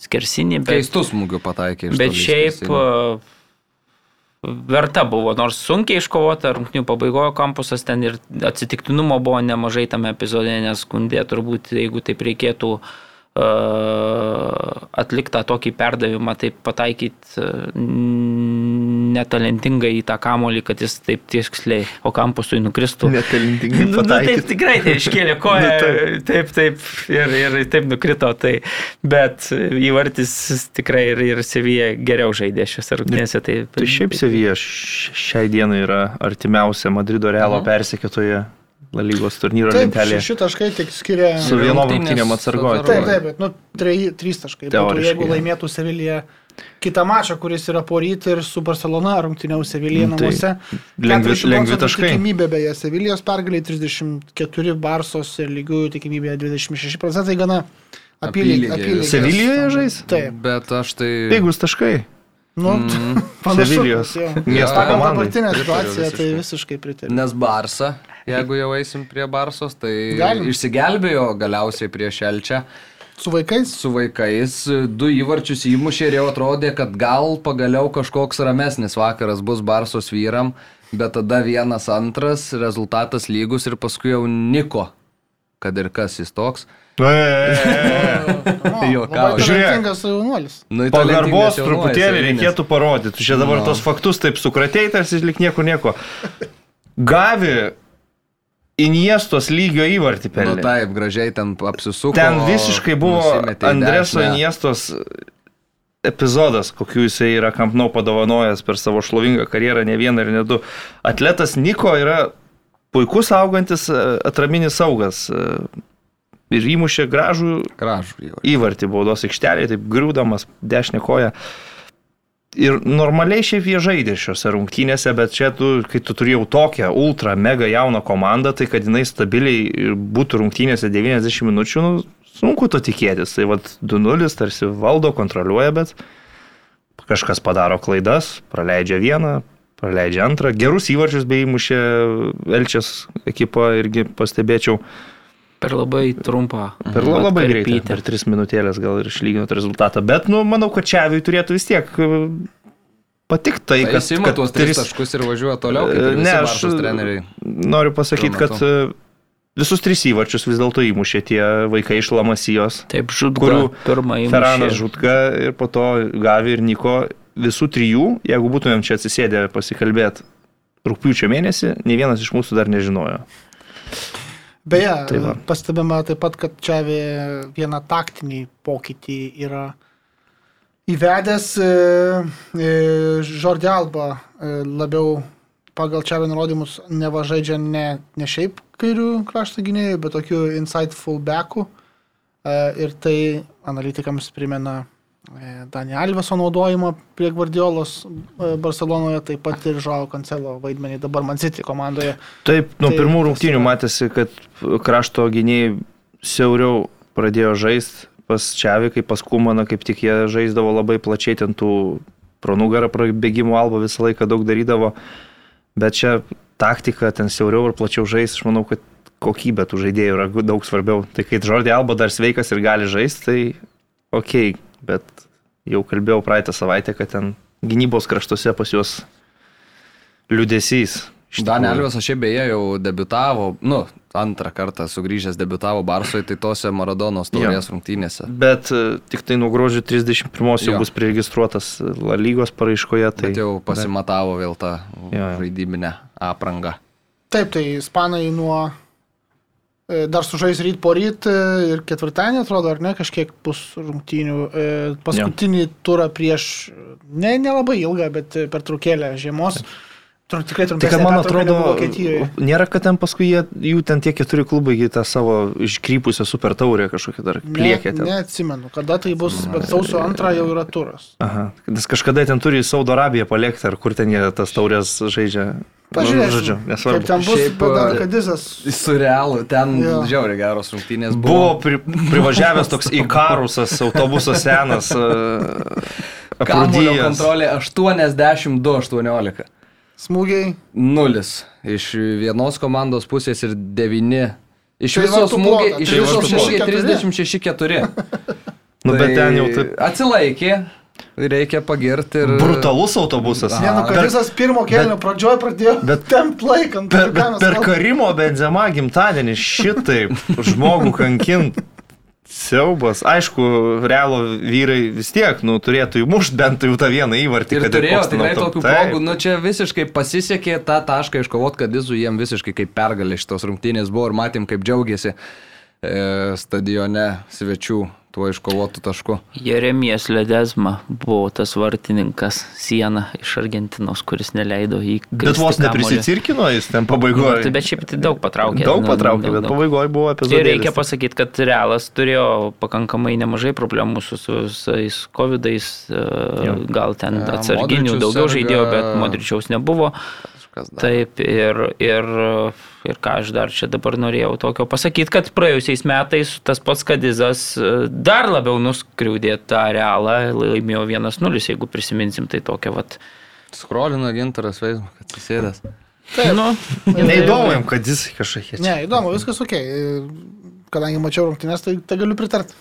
skersinį, bet, Keistų smūgių pataikė iš bet toli šiaip skersinių. Verta buvo, nors sunkiai iškovota, rungtinių pabaigoje kampusas ten ir atsitiktinumo buvo nemažai tame epizode, nes skundė turbūt, jeigu taip reikėtų uh, atliktą tokį perdavimą, taip pataikyti uh, netalentingai į tą kamolį, kad jis taip tiksliai, o kampusui nukristų. Netalentingai Nu, nu, taip tikrai tai iškėlė koją, Nu, nu, taip, taip, ir, ir taip nukrito, tai, bet įvartis tikrai ir, ir Sevija geriau žaidė šiose rungtynėse. Tai, Tai šiaip Sevija šiai dienai yra artimiausia Madrido Realo persekėtoje La lygos turnyro Taip, lentelėje. šeši taškai tik skiria. Su vienom rungtynėm atsargoje. Taip, taip, bet, nu, trys taškai. Būtų, jeigu laimėtų Sevilija kitą mačą, kuris yra poryt ir su Barcelona rungtyniaus Sevilija Nu, tai namuose. lengvi- 40 lengvi procentų taškai. Tikimybė beje, Sevilijos pergaliai 34 Barsos ir lygiųjų tikimybė 26 procentai gana apylygiai. Apylygiai. Sevilijoje žais? Taip. Bet aš tai... Pigus taškai. Nu, Mm. panašu, Sevilijos miesto dabartinę Pritariu situaciją, tai visiškai. visiškai pritariu. Nes Barsa, jeigu jau eisim prie Barsos, tai Galim. išsigelbėjo galiausiai prieš Elčią Su vaikais? su vaikais. Du įvarčius įmušė ir jau atrodė, kad gal pagaliau kažkoks ramesnis vakaras bus Barsos vyram, bet tada vienas antras, rezultatas lygus ir paskui jau Niko, kad ir kas jis toks. Juokauju. Žiūrėk. Talentingas jaunuolis. Nu, į Pagarbos truputėlį reikėtų parodyti. Čia dabar Nu. tos faktus taip sukratėjai, tarsi lik nieko nieko. Gavi Iniestos lygio įvartį Nu pelnė. taip, gražiai ten apsisuko. Ten visiškai buvo Andreso. Iniestos epizodas, kokiu jisai yra Kampnau padovanojęs per savo šlovingą karjerą, ne vieną ir ne du. Atletas Niko yra puikus augantis e, atraminis saugas e, ir įmušė gražų Gražų įvartį. baudos aikštelėje, taip griūdamas dešinę koją. Ir normaliai šiaip jie žaidė šiuose rungtynėse, bet čia tu, kai tu turėjau tokią ultra mega jauną komandą, tai kad jinai stabiliai būtų rungtynėse 90 minučių, nu, sunku to tikėtis. Tai vad 2-0 tarsi valdo, kontroliuoja, bet kažkas padaro klaidas, praleidžia vieną, praleidžia antrą. Gerus įvarčius bei įmušė Elčias ekipa irgi pastebėčiau. Per labai trumpą. Per la- labai per greitai, pytę. per tris minutėlės gal ir išlyginot rezultatą. Bet, nu, manau, kad Čiaviui turėtų vis tiek patikti tai, Tai kad, jis ima kad tuos tris taškus ir važiuoja toliau, kaip ir Ne, visi aš treneriai. noriu pasakyti, kad e, visus tris įvarčius vis dėlto įmušė tie vaikai iš Lamasijos. Taip, žudga. Kurių. Feranas Žutka ir po to Gavi ir Niko. Visų trijų, jeigu būtumėm čia atsisėdę pasikalbėti rūpiučio mėnesį, nei vienas iš mūsų dar nežinojo. Beje, Tai va. pastebime taip pat, kad čia vieną taktinį pokytį yra įvedęs e, e, Jordi Alba e, labiau pagal čia nurodymus neva žaidžia ne, ne šiaip kairių krašto gynėjų, bet tokių inside fullbackų. E, ir tai analitikams primena Dani Alveso naudojimą prie Guardiolos e, Barcelonoje, taip pat ir Žao Cancelo vaidmenį dabar Man City komandoje. Taip, nuo Tai pirmų rungtynių matėsi, kad krašto gynėjai siauriau pradėjo žaisti pas Čiavi, kaip pas Kumaną, kaip tik jie žaisdavo labai plačiai, ten tų pro nugarą prabėgimų alba visą laiką daug darydavo. Bet čia taktika, ten siauriau ir plačiau žaisti, aš manau, kad kokybė tų žaidėjų yra daug svarbiau. Tai kai Žordė Alba dar sveikas ir gali žaisti, tai ok, bet jau kalbėjau praeitą savaitę, kad ten gynybos kraštuose pas juos liudesys. Alves aš šiaip beje jau debitavo, nu, antrą kartą sugrįžęs debitavo Barsoje, tai tose Maradonos taurės rungtynėse. Bet e, tik tai nuo gruodžio 31 jau Jo. bus priregistruotas La lygos paraiškoje. Tai Tai jau pasimatavo vėl tą Jo, jo. žaidybinę aprangą. Taip, tai ispanai nuo dar sužais ryt po ryt e, ir ketvirtadienį, atrodo, ar ne, kažkiek bus rungtynių. E, Paskutinį turą prieš, ne, nelabai ilgą, bet e, per trukėlę žiemos. Tur, tikrai Tai kad man atrodo, nėra, kad ten paskui jie, jų ten tie keturi klubai į tą savo iškrypusią super taurę kažkokią dar pliekė. Ne, neatsimenu, kada tai bus, bet sausio antrą jau yra turas. Aha, nes kažkada ten turi į Saudo Arabiją palikti, ar kur ten jie tas taurės žaidžia. Nu, Pažiūrėsim, žodžiu, kaip nesvarbu. ten bus, Šiaip, dar e, Kadizas. Surrealų, ten Jo. žiauriai geros rungtynės Buvo buvo. pri, privažiavęs toks įkarusas autobusas senas. Uh, Kamulio kontrolė 82-18. Smūgiai. Nulis iš vienos komandos pusės ir devyni. Iš Tai viso smūgiai, plotą, iš tai viso smūgiai plotą 36-4. Nu, bet ten jau taip. Atsilaikė, reikia pagirti ir... Brutalus autobusas. Ne, nu, Per- Kadizas pirmo kelnio pradžioje pradėjo bet- tempt laikant. Per, per, per Karimo Benzema gimtadienį šitaip žmogų kankint. Siaubas. Aišku, realo vyrai vis tiek, nu, turėtų įmušti bent jau tą vieną įvartį. Ir turėjo tikrai tokių progų, nu čia visiškai pasisekė tą tašką iškovot, kad Izu jiem visiškai kaip pergalė šitos rungtynės buvo ir matėm, kaip džiaugiasi e, stadione svečių tuo iškovotų tašku. Jeremijas Ledezma buvo tas vartininkas siena iš Argentinos, kuris neleido į... Bet vos neprisicirkino jis ten pabaigoje. Tai bet šiaip tai daug patraukė. Daug Nu, patraukė, daug, bet daug. pabaigoje buvo Ir epizodas. reikia pasakyti, kad Realas turėjo pakankamai nemažai problemų su su visais COVID-ais, e, gal ten Ja, atsarginių daugiau žaidėjo, bet Modričiaus nebuvo. Kažkas dar. Taip, ir, ir, ir ką aš dar čia dabar norėjau tokio pasakyti, kad praėjusiais metais tas pats Kadizas e, dar labiau nuskriaudė tą realą, laimėjo 1-0, jeigu prisiminsim, tai tokia vat. Skrolina gintaras Facebook, atsisėdęs. Taip. Nu, Neįdomu jam, kad jis kažkokie. Ne, įdomu, viskas ok. Kadangi mačiau rungtynės, tai, tai galiu pritarti.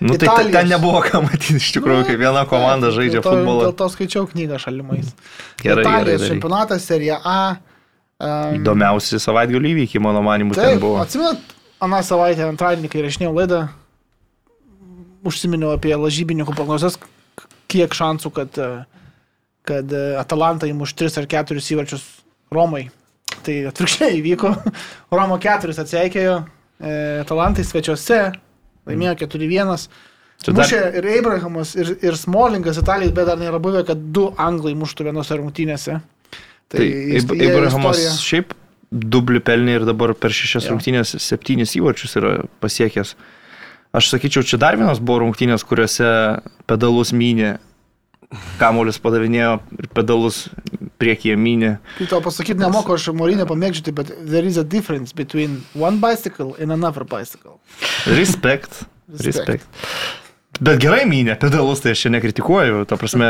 Nu, tai ten, Italijos. ten nebuvo ką matyti, iš tikrųjų, kaip viena komanda žaidžia dėl to, futbolą. Dėl to skaičiau knygą šalimais. Gerai, Italijos gerai. čempionatas, serija A. Um, Įdomiausi savaitgalį įvykiai, mano manimu, ten Taip, buvo. atsimenat, aną savaitę antradienį, kai rašinėjau laidą, užsiminiau apie lažybininkų prognozes, kiek šansų, kad, e, kad e, Atalanta įmuš 3 ar 4 įvarčius Romai. Tai atvirkščiai įvyko. Romo 4 atsiekėjo, e, Atalantai svečiuose, laimėjo 4-1. Čia dar- Mušė ir Abrahamas, ir, ir Smolingas Italijai, bet dar nėra buvę, kad du anglai muštų vienose rungtynėse. Tai jie Ibrahimas istoriją- šiaip dublį pelnė ir dabar per šešias Jo. rungtynės septynis įvarčius yra pasiekęs. Aš sakyčiau, čia dar vienas buvo rungtynės, kuriuose pedalus mynė, kamuolis padavinėjo ir pedalus priekyje mynė. Kai tau pasakyti nemoku, aš morinę pamėgdžiu, bet there is a difference between one bicycle and another bicycle. Respekt. Respect. Respekt. Bet gerai mynė pedalus, tai aš čia nekritikuoju. Ta prasme,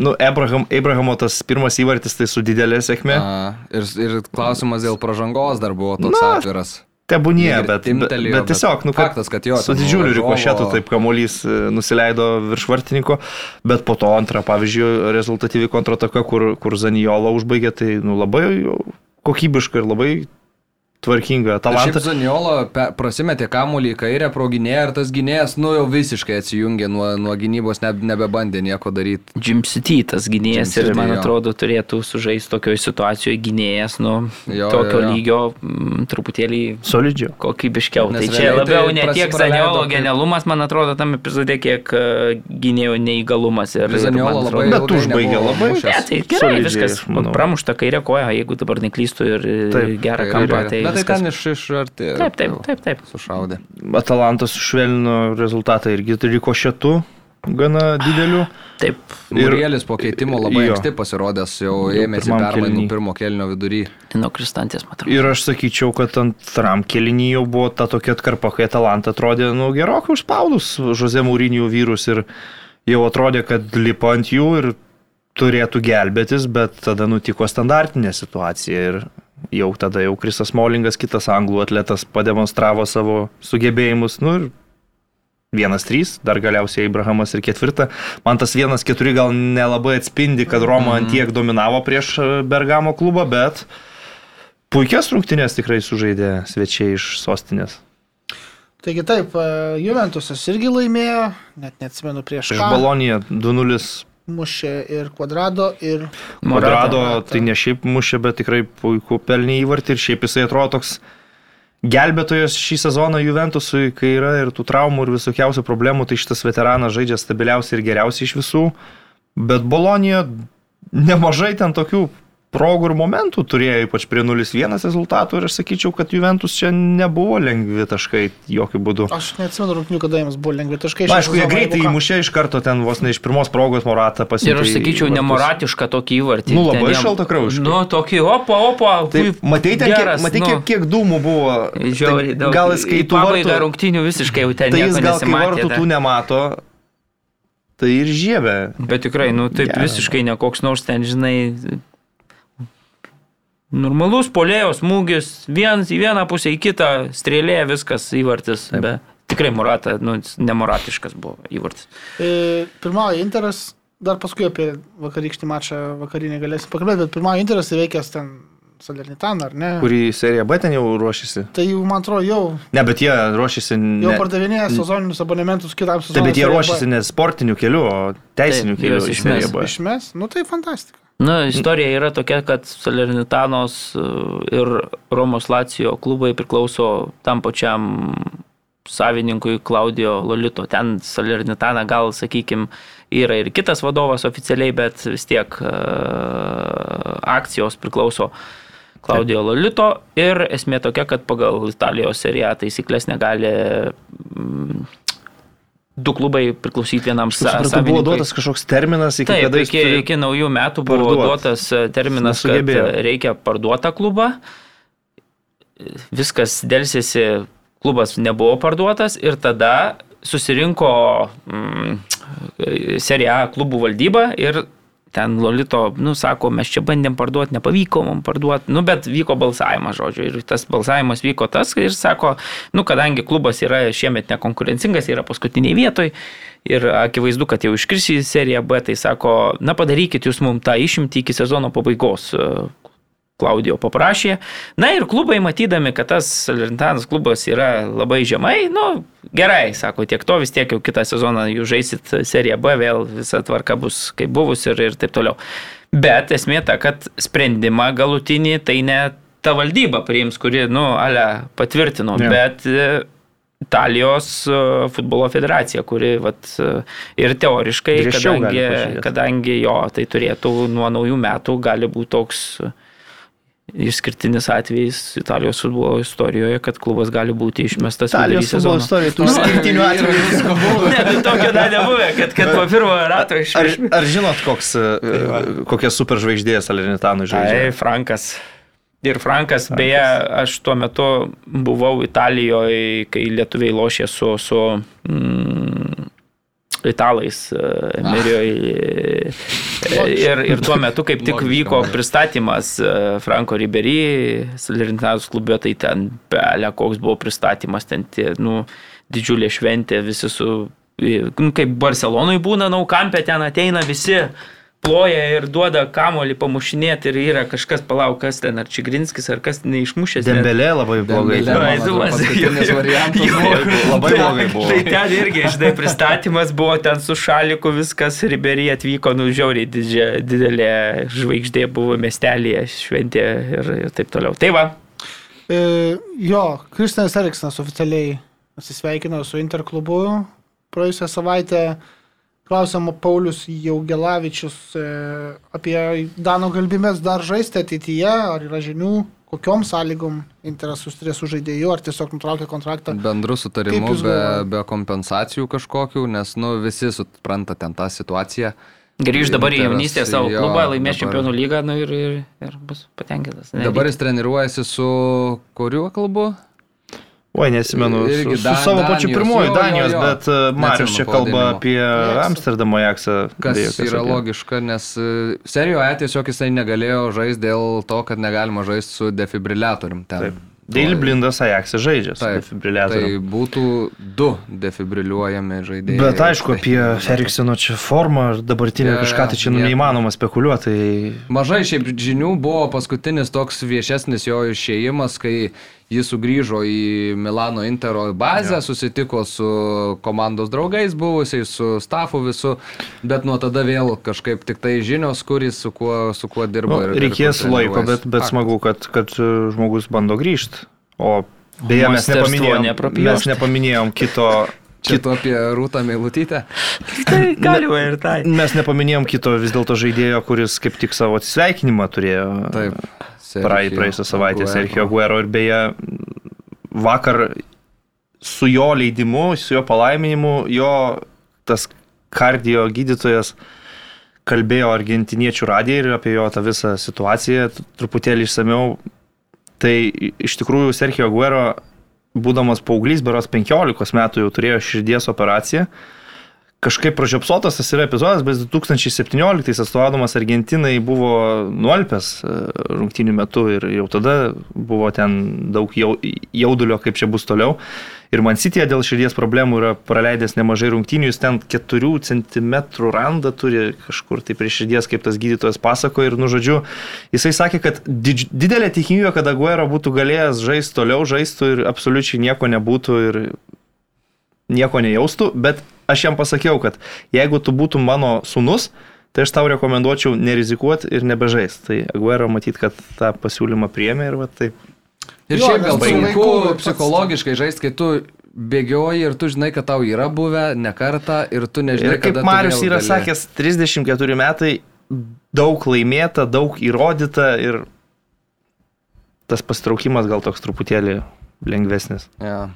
nu, Abraham, Abrahamo tas pirmas įvartis tai su didelė sėkmė. A, ir, ir klausimas dėl pažangos dar buvo toks Na. atviras. Tebūnie, bet, bet, bet tiesiog, nu, kad faktas, kad jo. Su didžiuliu rikošetu taip kamuolys e, nusileido virš vartininko, bet po to antrą, pavyzdžiui, rezultatyvi kontrataka, kur, kur Zanijola užbaigė, tai nu, labai kokybiška ir labai tvarkinga. Šiaip Talantą. Zaniolo prasimetė kamuolį į kairę pro gynėją ir tas gynėjas, nu jau visiškai atsijungė nuo, nuo gynybos, ne, nebebandė nieko daryti. Jim City tas gynėjas Jim ir City, man jo. atrodo turėtų sužaisti tokioje situacijoje gynėjas, nu, Jo, tokio jo, jo. lygio mm, truputėlį Solidžiai. kokybiškiau. Nes Tai čia labiau tai ne tiek Zaniolo kaip- genialumas, man atrodo, tam epizode, kiek e, gynėjo neįgalumas. Ir, ir Zaniolo man labai atrodo- Bet užbaigė labai. Ne, tai gerai, Solidžiai, viskas. Pramušta kairė koja, jeigu dabar neklystu ir Taip, gerą kampą. Tai Bet tai viskas. ten iš, iš arti. Taip, taip, taip, taip. Sušaudė. Atalantas sušvelnino rezultatą irgi rikošetu gana dideliu. Taip. Ir- Murielis po keitimo labai Jo. anksti pasirodęs, jau Jau ėmėsi permainų pirmo kelnio vidury. Nuo Kristantės, matau. Ir aš sakyčiau, kad antram kelinį jau buvo ta tokia atkarpa, kai Atalanta atrodė, nu, gerokai užspaudus Žozė Mūrinijų vyrus ir jau atrodė, kad lipa ant jų ir turėtų gelbėtis, bet tada nutiko standartinė situacija ir jau tada jau Kristas Molingas, kitas anglų atletas, pademonstravo savo sugebėjimus, nu ir vienas trys, dar galiausiai Abrahamas ir ketvirta. Man tas vienas keturi gal nelabai atspindi, kad Roma ant tiek dominavo prieš e, Bergamo klubą, bet puikias rungtynės tikrai sužaidė svečiai iš sostinės. Taigi taip, e, Juventusas irgi laimėjo, net neatsimenu prieš Prieš. Baloniją 2-0 Mušė ir Quadrado, ir Kvadrado, Morata. tai ne šiaip mušė, bet tikrai puiku pelnį įvartį ir šiaip jisai atrodo toks gelbėtojas šį sezoną Juventusui, kai yra ir tų traumų ir visokiausių problemų, tai šitas veteranas žaidžia stabiliausiai ir geriausiai iš visų, bet Bolonija nemažai ten tokių progų ir momentų turėjo, ypač prie 0-1 rezultatų ir aš sakyčiau, kad Juventus čia nebuvo lengvi taškai jokių būdų. aš neatsimenu rungtinių, kada jiems buvo lengvi taškai. Na, aišku, jie greitai įmušė iš karto ten vos ne iš pirmos progos Moratą Ir pasiekė. aš sakyčiau, nemoratišką tokį įvartį. Nu, labai Ten jam- šaltakraujiškai. Nu, tokį, opa, opa. Tai matai, ten, geras, kiek, matai nu. kiek, kiek dūmų buvo. Žiauriai Tai daug. Gal jis kai tų vartų, rungtynių visiškai jau ten tai jis gal kai vartų tų nemato, tai ir žiebė. Bet tikrai, nu taip Geras. visiškai ne koks nors ten, žinai, normalus polėjos smūgis, vienas į vieną pusę, į kitą, strėlė, viskas įvartis. Be, tikrai Murata, nu, nemoratiškas buvo įvartis. E, Pirmauja Interas, dar paskui apie vakarykštį mačą vakarinį galėsim pakalbėti, bet pirmauja Interas įveikęs ten Salernitaną, ar ne? Kurį seriją B ten jau ruošiasi. Tai jau, man atrodo, jau, Ne, bet jie ruošiasi. jau Ne, pardavinėja sezoninius abonementus kitam taip, sezonui. bet jie ruošiasi ne sportiniu keliu, o teisiniu Taip, keliu išmes. Išmes, nu tai fantastika. Na, istorija yra tokia, kad Salernitanos e, ir Romos Lacijo klubai priklauso tam pačiam savininkui Klaudijo Lolito. Ten Salernitana gal, sakykime, yra ir kitas vadovas oficialiai, bet vis tiek e, akcijos priklauso Klaudijo Lolito. Ir esmė tokia, kad pagal Italijos seriją taisyklės negali du klubai priklausyti vienam sa- Supratau, buvo savininkui. duotas kažkoks terminas, iki Taip, kada iki, turi- iki naujų metų buvo parduot. duotas e, terminas, kad Nesugebėjo. e, reikia parduotą klubą. Viskas dėlsėsi, klubas nebuvo parduotas ir tada susirinko mm, Serie A klubų valdyba ir ten Lolito, nu, sako, mes čia bandėm parduoti, nepavyko mums parduoti, nu, bet vyko balsavimas, žodžiu, ir tas balsavimas vyko tas, ir sako, nu, kadangi klubas yra šiemet nekonkurencingas, yra paskutiniai vietoj ir akivaizdu, kad jau iškris į seriją B, tai sako, na, padarykit jūs mums tą išimtį iki sezono pabaigos. Klaudijo paprašė. Na ir klubai, matydami, kad tas Salernitanas klubas yra labai žemai, nu gerai, sako, tiek to vis tiek jau kitą sezoną jūs žaisit seriją B, vėl visa tvarka bus kaip buvus ir, ir taip toliau. Bet esmė ta, kad sprendimą galutinį tai ne ta valdyba priims, kuri, nu, ale patvirtino, Jo. bet e, Italijos e, futbolo federacija, kuri vat, e, ir teoriškai, Griežčiau gali kadangi, kadangi jo, tai turėtų nuo naujų metų gali būti toks išskirtinis atvejis Italijos futbolo istorijoje, kad klubas gali būti išmestas Italijos futbolo istorijoje tų išskirtinių atvejų. Ne, tai tokio dar nebuvę, kad, kad po pirmo rato Ar, išmeš. ar žinot, koks, e, kokia superžvaigždė Salernitano Tai žaidžia? Frankas. Ir Frankas, beje, aš tuo metu buvau Italijoje, kai lietuviai lošė su, su mm, italais e, Emirijoje. Ir, ir tuo metu kaip tik vyko pristatymas e, Franko Ribery, Salernitanos klube, tai ten belė koks buvo pristatymas, ten tie, nu, didžiulė šventė, visi su, nu, kaip Barcelonui būna, nau kampė, ten ateina visi ploja ir duoda kamolį pamušinėti ir yra kažkas palauk, kas ten, ar Čigrinskis, ar kas neišmušęs. Dembelė labai blogai. Jo, jo. variantas. Labai Tai- blogai buvo. Tai ten irgi, žinai, pristatymas buvo ten su šaliku, viskas, Riberį atvyko, nu, žiauriai didžia, didelė žvaigždė buvo miestelėje, šventė ir, ir taip toliau. Tai va, E, jo, Kristianas Eriksonas oficialiai atsisveikino su Inter klubu praėjusią savaitę. Klausiama Paulius Jaugelavičius e, apie Dano galimybės dar žaisti ateityje, ar yra žinių, kokiom sąlygom Interas sustarė su žaidėju, ar tiesiog nutraukė kontraktą. Bendru sutarimu, be, be kompensacijų kažkokių, nes nu, visi supranta ten tą situaciją. grįž dabar į jaunystę savo jo, klubą, laimės čempionų lygą nu, ir, ir, ir bus patenkintas. Ne, Dabar jis treniruojasi su kuriuo klubu? Oi, nesimenu. Su, Irgi su Da- savo pačiu Danijos, pirmoju jo, jo, Danijos, jo. bet uh, Marius čia kalba apie Ajaxą. Amsterdamo Ajaxą. Kas jokios yra abejonės. logiška, nes e, serijoje tiesiog jisai negalėjo žaisti dėl to, kad negalima žaisti su defibriliatorium ten. Taip. Daily Blindas Ajaxą žaidžia su Taip, defibriliatoriu. Tai būtų du defibriliuojami žaidėjai. Bet aišku, Tai- apie Eriksono čia formą ir dabartinę Jo, kažką tai čia jo. neįmanoma spekuliuoti. Tai Mažai šiaip žinių buvo paskutinis toks viešesnis jo išėjimas, kai jis sugrįžo į Milano Intero bazę, ja. susitiko su komandos draugais buvusiais, su stafu visu, bet nuo tada vėl kažkaip tik tai žinios, kuris su kuo, su kuo dirbo. nu, ir- ir reikės kur laiko, bet, bet smagu, kad, kad žmogus bando grįžti. O beje, mes nepaminėjom, mes nepaminėjom kito. Tu apie Rūtą Meilutytę. Tai galima ir tai. Mes nepaminėjom kito vis dėlto žaidėjo, kuris kaip tik savo atsisveikinimą turėjo. Taip. Praėjusią savaitę Sergio Guero ir beje vakar su jo leidimu, su jo palaiminimu, jo tas kardio gydytojas kalbėjo argentiniečių radiją ir apie jo tą visą situaciją truputėlį išsameu. Tai iš tikrųjų Sergio Guero, būdamas paauglys, beros 15 metų jau turėjo širdies operaciją. Kažkaip pražiopsotas tas yra epizodas, bet 2017 atstovaudamas Argentinai buvo nuolpęs e, rungtynių metu ir jau tada buvo ten daug jau, jaudulio, kaip čia bus toliau. Ir man Cityje dėl širdies problemų yra praleidęs nemažai rungtynių, jis ten 4 cm randą turi kažkur tai prie širdies, kaip tas gydytojas pasako. Ir, nu, žodžiu, jisai sakė, kad didž, didelė tikimybė, kad Aguero būtų galėjęs žaisti toliau, žaistų ir absoliučiai nieko nebūtų ir nieko nejaustų, bet aš jam pasakiau, kad jeigu tu būtum mano sunus, tai aš tau rekomenduočiau nerizikuoti ir nebežaisti. Tai Aguero matyt, kad tą pasiūlymą priemė ir va taip. Ir Jo, šiaip gal su sunku psichologiškai žaisti, kai tu bėgioji ir tu žinai, kad tau yra buvę ne kartą ir tu nežinai, Ir kaip Marius yra gali. sakęs, 34 metai, daug laimėta, daug įrodyta ir tas pastraukimas gal toks truputėlį lengvesnis. Ja.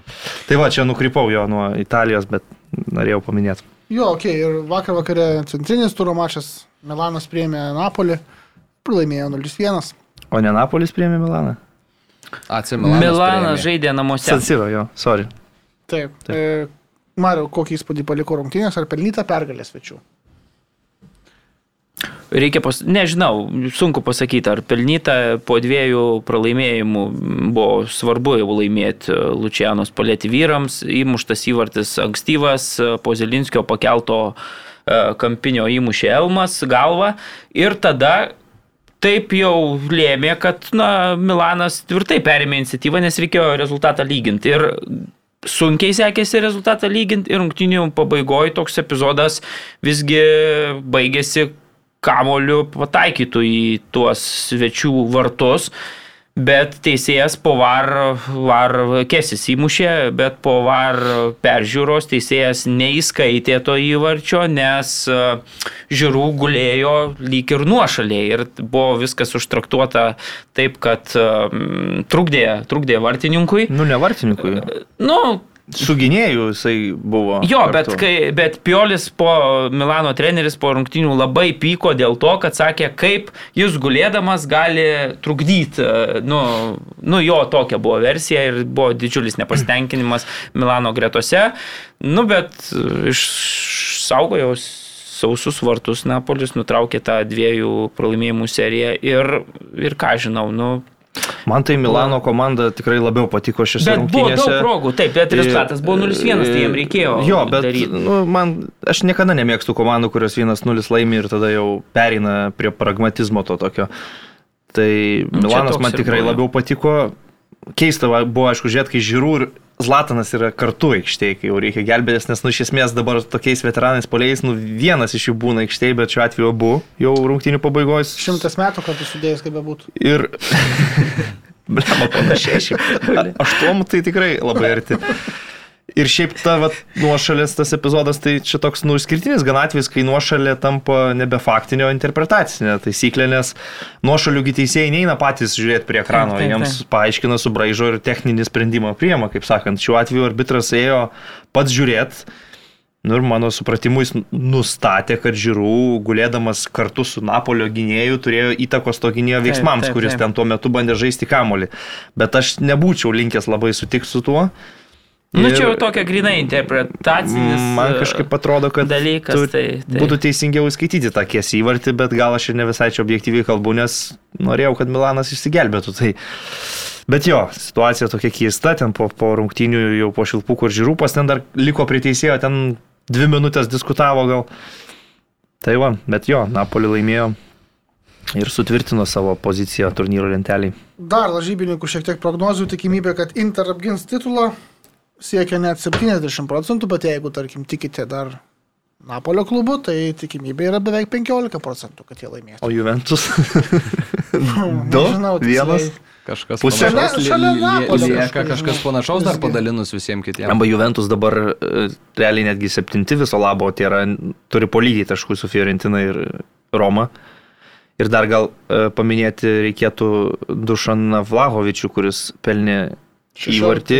Tai va, čia nukrypau jo nuo Italijos, bet norėjau paminėti. Jo, ok, ir vakar vakare centrinis turo mačas Milanas priėmė Napolį, pralaimėjo 0-1. O ne Napolis priėmė Milaną? AC Milanas. Žaidė namuose. Sansiro, jo, sorry. Taip. Taip. E, Mariu, kokį įspūdį paliko rungtynės, ar pelnyta pergalė svečių? Reikia pas... Nežinau, sunku pasakyti, ar pelnyta po dviejų pralaimėjimų buvo svarbu jau laimėti Lučianos palėti vyrams, įmuštas įvartis ankstyvas, po Zelinskio pakelto e, kampinio įmušė Elmas galvą ir tada taip jau lėmė, kad na, Milanas tvirtai perėmė iniciatyvą, nes reikėjo rezultatą lyginti. Ir sunkiai sekėsi rezultatą lyginti ir rungtinių pabaigoje toks epizodas visgi baigėsi kamoliu pataikytų į tuos svečių vartus. Bet teisėjas po var, var kesis įmušė, bet po var peržiūros teisėjas neįskaitė to įvarčio, nes e, žiūrų gulėjo lyg ir nuošaliai ir buvo viskas užtraktuota taip, kad um, trukdė, trukdė vartininkui. Nu, ne vartininkui. Nu, Su gynėju jisai buvo. Jo, bet, kartu. kai, bet Piolis po Milano treneris po rungtinių labai pyko dėl to, kad sakė, kaip jis gulėdamas gali trukdyti. Nu, nu jo tokia buvo versija ir buvo didžiulis nepasitenkinimas Milano gretose. Nu, bet iš išsaugojo sausus vartus Napolis, nutraukė tą dviejų pralaimėjimų seriją ir, ir ką žinau, nu, Man tai Milano komanda tikrai labiau patiko šiose Bet buvo rungtynėse. daug progų, taip, bet rezultatas buvo 0-1, tai jiems reikėjo. Jo, bet daryti. nu, man, aš niekada nemėgstu komandų, kurios 1-0 laimi ir tada jau pereina prie pragmatizmo to tokio. Tai Nu, Milanas man tikrai buvo, labiau patiko. Keista buvo, aišku, žiūrėti, kai žiūrų ir Zlatanas yra kartu aikštėje, kai jau reikia gelbėtis, nes, nu, iš esmės dabar tokiais veteranais poliais, nu, vienas iš jų būna aikštėje, bet šiuo atveju abu jau rungtynių pabaigos. Šimtas metų kartu sudėjus, kaip bebūtų. Ir... Blema panašiai, šiaip. Aštuom tai tikrai labai arti. Ir šiaip ta vat, nuošalės tas epizodas, tai čia toks nu, išskirtinis gan atvejis, kai nuošalė tampa nebe faktinė, o interpretacinė taisyklė, nes nuošaliųgi teisėjai neina patys žiūrėti prie ekrano, Taip, taip, jiems taip. paaiškina, subraižo ir techninį sprendimą priema, kaip sakant. Šiuo atveju arbitras ėjo pats žiūrėti. Nu ir mano supratimu jis nustatė, kad žiūrų, gulėdamas kartu su Napolio gynėju, turėjo įtakos to gynėjo Taip, veiksmams, taip, kuris taip. ten tuo metu bandė žaisti kamolį. Bet aš nebūčiau linkęs labai sutikti su tuo. Nu, čia jau tokia grinai interpretacinis. Man e, kažkaip atrodo, kad dalykas, tu- tai- tai- būtų teisingiau skaityti tą kiesį įvartį, bet gal aš ir ne visai čia objektyviai kalbu, nes norėjau, kad Milanas išsigelbėtų. Tai... Bet jo, situacija tokia keista, ten po, po rungtynių jau po šilpukų ir žiūrūpas ten dar liko prie teisėjo, ten dvi minutės diskutavo gal. Tai va, bet jo, Napoli laimėjo ir sutvirtino savo poziciją turnyro lenteliai. Dar lažybininkų šiek tiek prognozių tikimybė, kad Inter apgins titulą siekia net 70 procentų, bet jeigu, tarkim, tikite dar Napolio klubu, tai tikimybė yra beveik 15 procentų, kad jie laimės. O Juventus? Du, vienas? Kažkas Pusė- panašaus Šalia- šalia lieka kažkas panašaus dar padalinus visiems kitiems. Arba Juventus dabar e, realiai netgi septinti viso labo, tai yra, turi po lygiai taškų su Fiorentina ir Roma. Ir dar gal e, paminėti reikėtų Dušaną Vlahovičių, kuris pelnė įvartį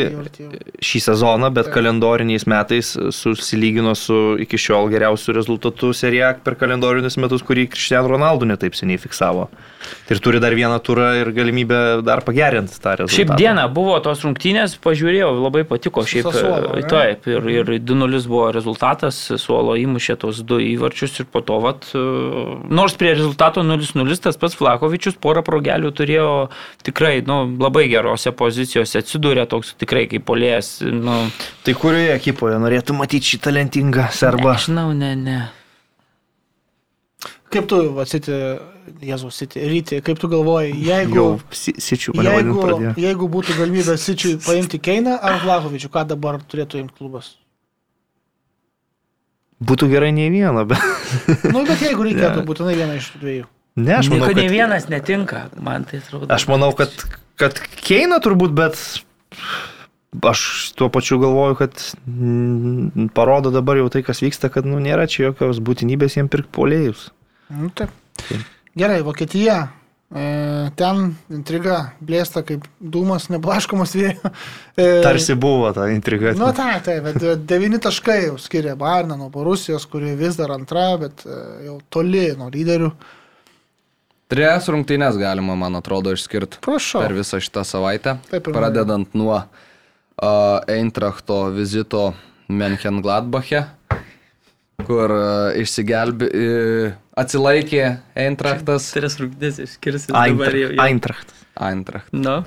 šį sezoną, bet kalendoriniais metais susilygino su iki šiol geriausiu rezultatu serija per kalendorinius metus, kurį Cristiano Ronaldo netaip seniai fiksavo. Ir turi dar vieną turą ir galimybę dar pagerinti tą rezultatą. Šiaip diena buvo tos rungtynės, pažiūrėjau, labai patiko. Šiaip, Sassuolo, e, taip, ir, ir 2-0 buvo rezultatas, suolo įmušė tos du įvarčius ir po to, vat, e, nors prie rezultato 0-0 tas pats Flakovičius porą progelių turėjo tikrai nu, labai gerose pozicijose, atsidūrė toks tikrai kaip polėjas. Nu, Tai kurioje ekipoje norėtų matyti šį talentingą serbą? aš žinau, ne, ne. Kaip tu, atsiti, Jėzus, Siti, Ryti, kaip tu galvoji, jeigu, Jau si- sičių jeigu, jeigu būtų galimybė Sičiui paimti Keiną ar Vlahovičių, ką dabar turėtų imti klubas? Būtų gerai nei vieno, bet... Nu, bet jeigu reikėtų būtinai vieną iš dviejų. Ne, aš manau, Nieko ne kad, vienas netinka, man tai atrodo. aš manau, kad, kad Keina turbūt, bet aš tuo pačiu galvoju, kad mm, parodo dabar jau tai, kas vyksta, kad nu, nėra čia jokios būtinybės jiem pirkti polėjus. Nu, taip. Gerai, Vokietija. E, ten intriga blėsta kaip dūmas, neblaškomas vėjo. E, Tarsi buvo ta intriga. Nu, tai, tai, bet devyni taškai jau skiria Bairną nuo Borusijos, kuri vis dar antra, bet e, jau toli nuo lyderių. Trejas rungtynės galima, man atrodo, išskirti Prašau. per visą šitą savaitę. Taip Pradedant nuo uh, Eintrachto vizito Menchen Gladbache, kur uh, išsigelbė, uh, atsilaikė Eintrachtas. Tris rungtynės išskirsi Eintracht. Eintracht. Nu.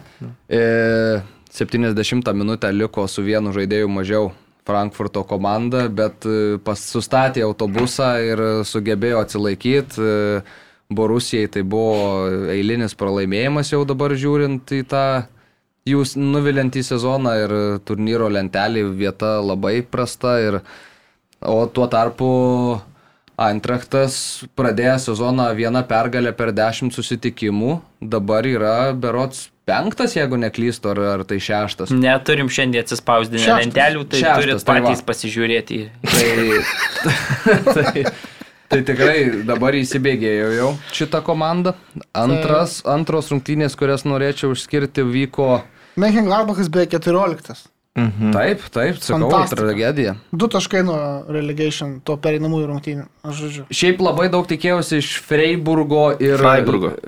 E, 70 minutę liko su vienu žaidėju mažiau Frankfurto komanda, bet e, pas, sustatė autobusą ir sugebėjo atsilaikyti. E, Borusijai tai buvo eilinis pralaimėjimas jau dabar žiūrint į tą jūs nuviliantį sezoną ir turnyro lentelį vieta labai prasta. Ir, o tuo tarpu Eintrachtas pradėjo sezoną vieną pergalę per dešimt susitikimų, dabar yra berots penktas, jeigu neklystu, ar, ar tai šeštas. Neturim šiandien atsispausdinę lentelių, tai Šeštas, turit tai va. patys pasižiūrėti. Tai, tai, tai tikrai dabar įsibėgėjo jau šitą komandą. Antras, antros rungtynės, kurias norėčiau išskirti, vyko Mönchengladbachas beveik 14. Mhm. taip, taip, sakau, Fantastika. tragedija. Du taškai nuo relegation, to pereinamųjų rungtynių. Aš žodžiu. Šiaip labai daug tikėjausi iš Freiburgo ir... Freiburgo.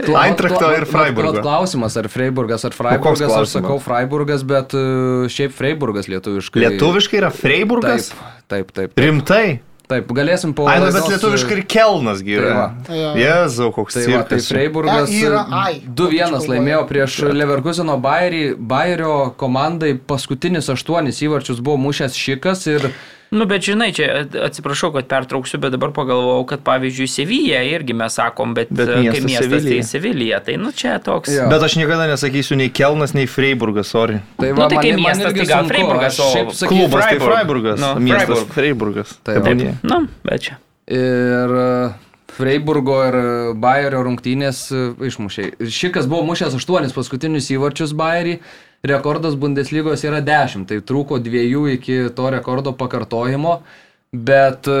Eintrachto ir Freiburgo. vat Klausimas, ar Freiburgas, ar Freiburgas, aš sakau Freiburgas, bet e, šiaip Freiburgas lietuviškai. Lietuviškai yra Freiburgas? Taip, taip, taip. Taip, Rimtai? taip galėsim po... Ai, nu, bet lietuviškai ir Kelnas Tai yra. va. Jo. Jėzau, koks Tai, tai. Freiburgas E, yra ai. 2-1 Vokiečių laimėjo kalboje. prieš Leverkuseno Bayerį. Bayerio komandai paskutinis aštuonis įvarčius buvo mušęs Šikas ir Nu, bet žinai, čia atsiprašau, kad pertrauksiu, bet dabar pagalvojau, kad pavyzdžiui, Sevija irgi mes sakom, bet, Bet e, miestas miestas Sevilija. tai Sevilija, tai nu čia toks. Jo. Bet aš niekada nesakysiu nei Kelnas, nei Freiburgas, sorry. Tai Nu, tai kai man- man miestas, irgi tai gal Freiburgas, o Klubas tai Freiburg. Freiburgas, Nu, miestas Freiburg. Freiburgas. Tai va. Tebūnie. Nu, bet čia. Ir e, Freiburgo ir e, Bayerio rungtynės išmušė. Šikas buvo mušęs aštuonis paskutinius įvarčius Bayerį. Rekordas Bundeslygos yra 10, tai trūko dviejų iki to rekordo pakartojimo. Bet e,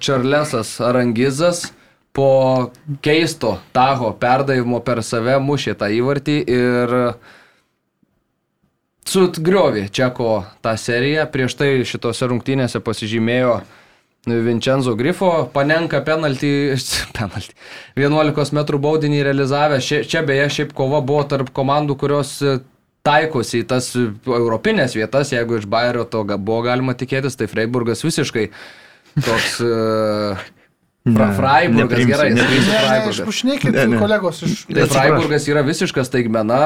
Čarlesas Arangizas po keisto taho perdavimo per save mušė tą įvartį ir sutgriovė Čeko tą seriją. Prieš tai šitose rungtynėse pasižymėjo Vincenzo Grifo, panenka penaltį, penaltį 11 m baudinį realizavę. Šia, čia beje šiaip kova buvo tarp komandų, kurios taikosi į tas europinės vietas, jeigu iš Bayerio to buvo galima tikėtis, tai Freiburgas visiškai toks... Uh, Fra, Freiburgas, neprimsiu, gerai, neprimsiu. Ne, ne, Freiburgas. ne. kolegos iš... Tai. Freiburgas yra visiškas staigmena,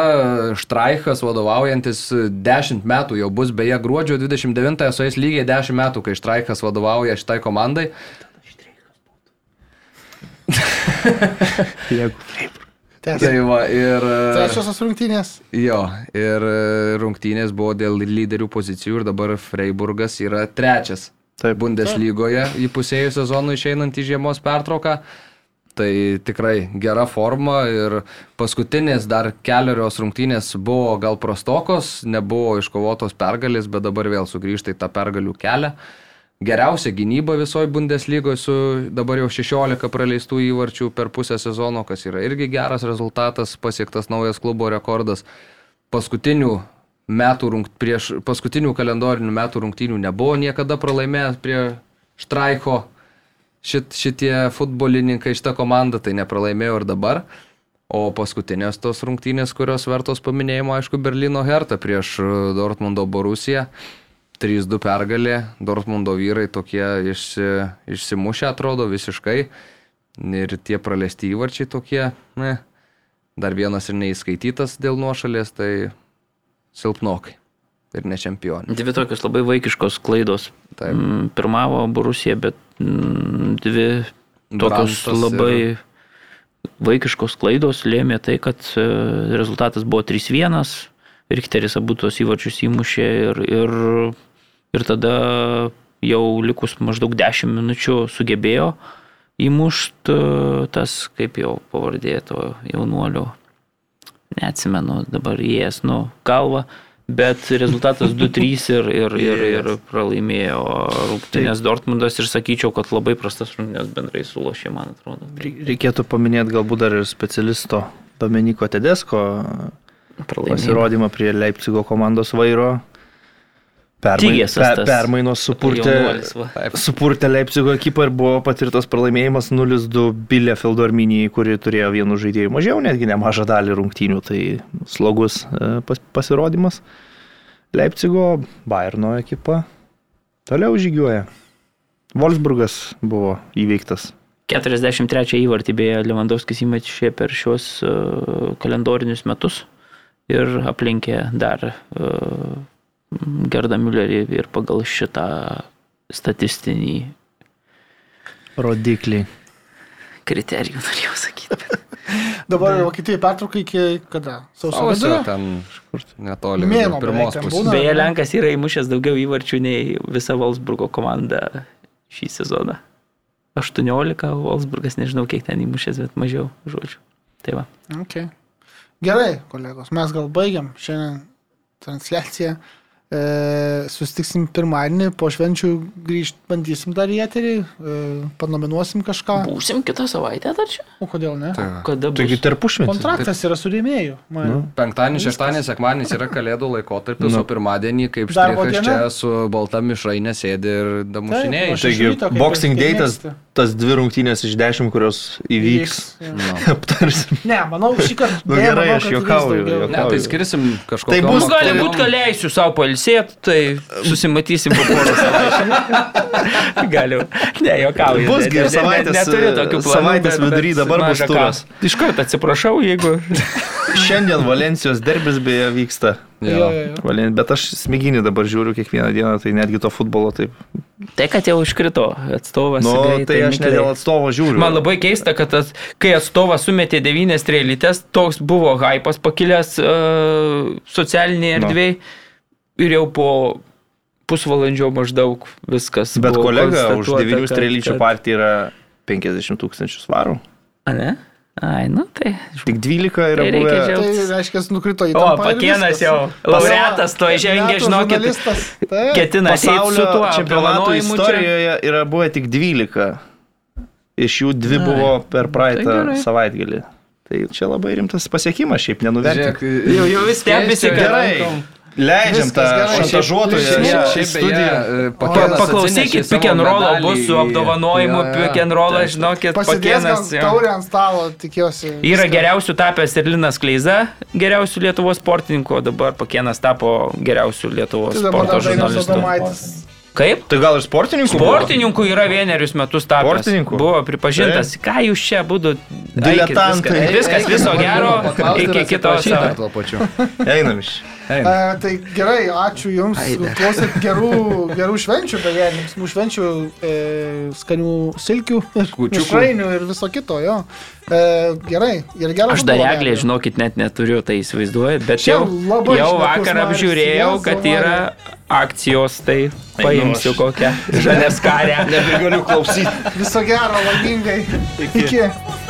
Štraichas vadovaujantis 10 metų, jau bus beje gruodžio 29-ąją suės lygiai 10 metų, kai Štraichas vadovauja šitai komandai. Tęsiam. Tai va, ir... Trečiosios rungtynės. Jo, ir e, rungtynės buvo dėl lyderių pozicijų ir dabar Freiburgas yra trečias. Taip. Bundeslygoje įpusėjus sezonui išeinant į žiemos pertrauką. Tai tikrai gera forma ir paskutinės dar keliarios rungtynės buvo gal prastokos, nebuvo iškovotos pergalės, bet dabar vėl sugrįžta į tą pergalių kelią. Geriausia gynyba visoje Bundeslygoje su dabar jau 16 praleistų įvarčių per pusę sezono, kas yra irgi geras rezultatas, pasiektas naujas klubo rekordas. Paskutinių metų rungt, prieš paskutinių kalendorinių metų rungtynių nebuvo niekada pralaimėjęs prie Štraiko šit, šitie futbolininkai, šitą komandą, tai nepralaimėjo ir dabar. O paskutinės tos rungtynės, kurios vertos paminėjimo, aišku, Berlyno Hertha prieš e, Dortmundo Borusiją. 3-2 pergalė, Dortmundo vyrai tokie išsi, išsimušę atrodo visiškai. Ir tie praleisti įvarčiai tokie, ne. Dar vienas ir neįskaitytas dėl nuošalės, tai silpnokai. Ir ne čempionai. Dvi tokios labai vaikiškos klaidos. Taip. Mm, Pirmavo Borusija, bet mm, dvi tokios Brantas labai ir- vaikiškos klaidos lėmė tai, kad e, rezultatas buvo 3-1, Richteris abu tos įvarčius įmušė ir, ir, ir tada jau likus maždaug 10 minučių sugebėjo įmušti tas, kaip jau pavardė to jaunuolio, neatsimenu dabar jės, nu, galva. Bet rezultatas 2-3 ir, ir, ir, ir pralaimėjo rungtynės Dortmundas ir sakyčiau, kad labai prastas rungtynės bendrai sulošė, man atrodo. Reikėtų paminėti galbūt dar ir specialisto Dominiko Tedesko Pralaimėjo. pasirodymą prie Leipzigo komandos vairo. Tygėsas per, permainos supurtė, supurtė Leipzigo ekipą ir buvo patirtas pralaimėjimas 0-2 Bielefeldo Arminijai, kuri turėjo vienu žaidėju mažiau, netgi nemažą dalį rungtynių. Tai slogus e, pas, pasirodymas. Leipzigo Bayerno ekipa toliau žygiuoja. Wolfsburgas buvo įveiktas. 43 įvartį beje Lewandowskis įmetė per šios uh, kalendorinius metus ir aplinkė dar uh, Gerda Müllerį ir pagal šitą statistinį Rodikliai. kriterijų norėjau sakyti. Dabar Vokietijoje pertrauka iki kada? Sausio Sausio vidurio? ten netoli Mėnuo vidur- pirmos pusės. būna. Beje, Lenkas yra įmušęs daugiau įvarčių nei visa Wolfsburgo komanda šį sezoną. 18, Wolfsburgas nežinau kiek ten įmušęs, bet mažiau žodžių. Tai va. Okay. Gerai, kolegos, mes gal baigiam šiandien transliaciją. E, sustiksim pirmadienį, po švenčių grįžt, bandysim dar į eterį, e, panominuosim kažką. Būsim kitą savaitę dar čia? O kodėl ne? Va. Kada bus? Taigi tarpušmetis. Kontraktas yra su rėmėjų. Nu. Penktadienį, šeštadienį, sekmadienis yra kalėdų laikotarpis, Nu. o pirmadienį, kaip štrichas čia su balta mišrainė sėdi ir damušinėjai. Taigi, Boxing mėgsti. Tas dvi rungtynės iš dešimt, kurios įvyks. Nu. aptarsim. Ne, manau, šį kartą. Nu, beje, gerai, manau, aš įvyks juokauju. Ne, tai skirsim kažkokią. Tai bus- Gali būti, kad leisiu savo palsėti, tai susimatysim po porą savaičių. Galiu. Ne, juokauju. Bus Ne, gi ne, ne, savaitės, Neturiu tokių planų. savaitės vidury dabar bus turas. Iš karto atsiprašau, jeigu... Šiandien Valencijos derbis beje vyksta. Jo, jo, jo. Valen... Bet aš smiginį dabar žiūriu kiekvieną dieną, tai netgi to futbolo taip. Tai, kad jau iškrito atstovas. Nu, greitai, tai aš ne dėl atstovo žiūriu. Man labai keista, kad tas, kai atstovas sumetė devynės strėlytės, toks buvo hypas pakilęs uh, socialinėje Nu. erdvėje ir jau po pusvalandžio maždaug viskas. Bet kolega už devinių strėlyčių kad- partiją yra 50 tūkstančių svarų. A, ne? Ai, nu tai. Tik 12 yra Tai reikia buvę. Tai reiškia, nukrito į O, pakienas jau. Laureatas to žengė, žinokit. Ketina ateiti su Pasaulio tuo čempionato istorijoje yra buvę tik 12. Iš jų dvi Ai, buvo per praeitą gerai. savaitgalį. Tai čia labai rimtas pasiekimas, šiaip nenuvertink. Jau, jau vis stebisi, Gerai. Leidžiam tą šantažuotoją Šiaip, studiją. Pakėnas paklausykit, pick and roll bus su apdovanojimu, pick and roll, žinokit, gal pakienas. jo. taurę ant stalo, tikiuosi. Yra viską. geriausių tapęs ir Linas Kleiza, geriausių Lietuvos sportininkų, o dabar Pakienas tapo geriausių Lietuvos Tai sporto žurnalistų. Kaip? Tai gal ir sportininkų? buvo? Sportininkų yra vienerius metus tapęs. Sportininkų? Buvo pripažintas. Ką jūs čia būdu? Diletantai. Viskas, viskas viso gero. Iki kito. Einam iš. A, tai gerai, ačiū Jums. Klausėt gerų, gerų švenčių, beje, linksmų švenčių, e, skanių silkių, kučių ir viso kito, jo. E, gerai, ir gerai. Aš dar eglė, žinokit, net neturiu, tai įsivaizduoju, bet jau, jau vakar apžiūrėjau, kad yra akcijos, tai paimsiu kokią žalės karę. Nebegaliu klausyti. Viso gero, laimingai. Iki. Iki.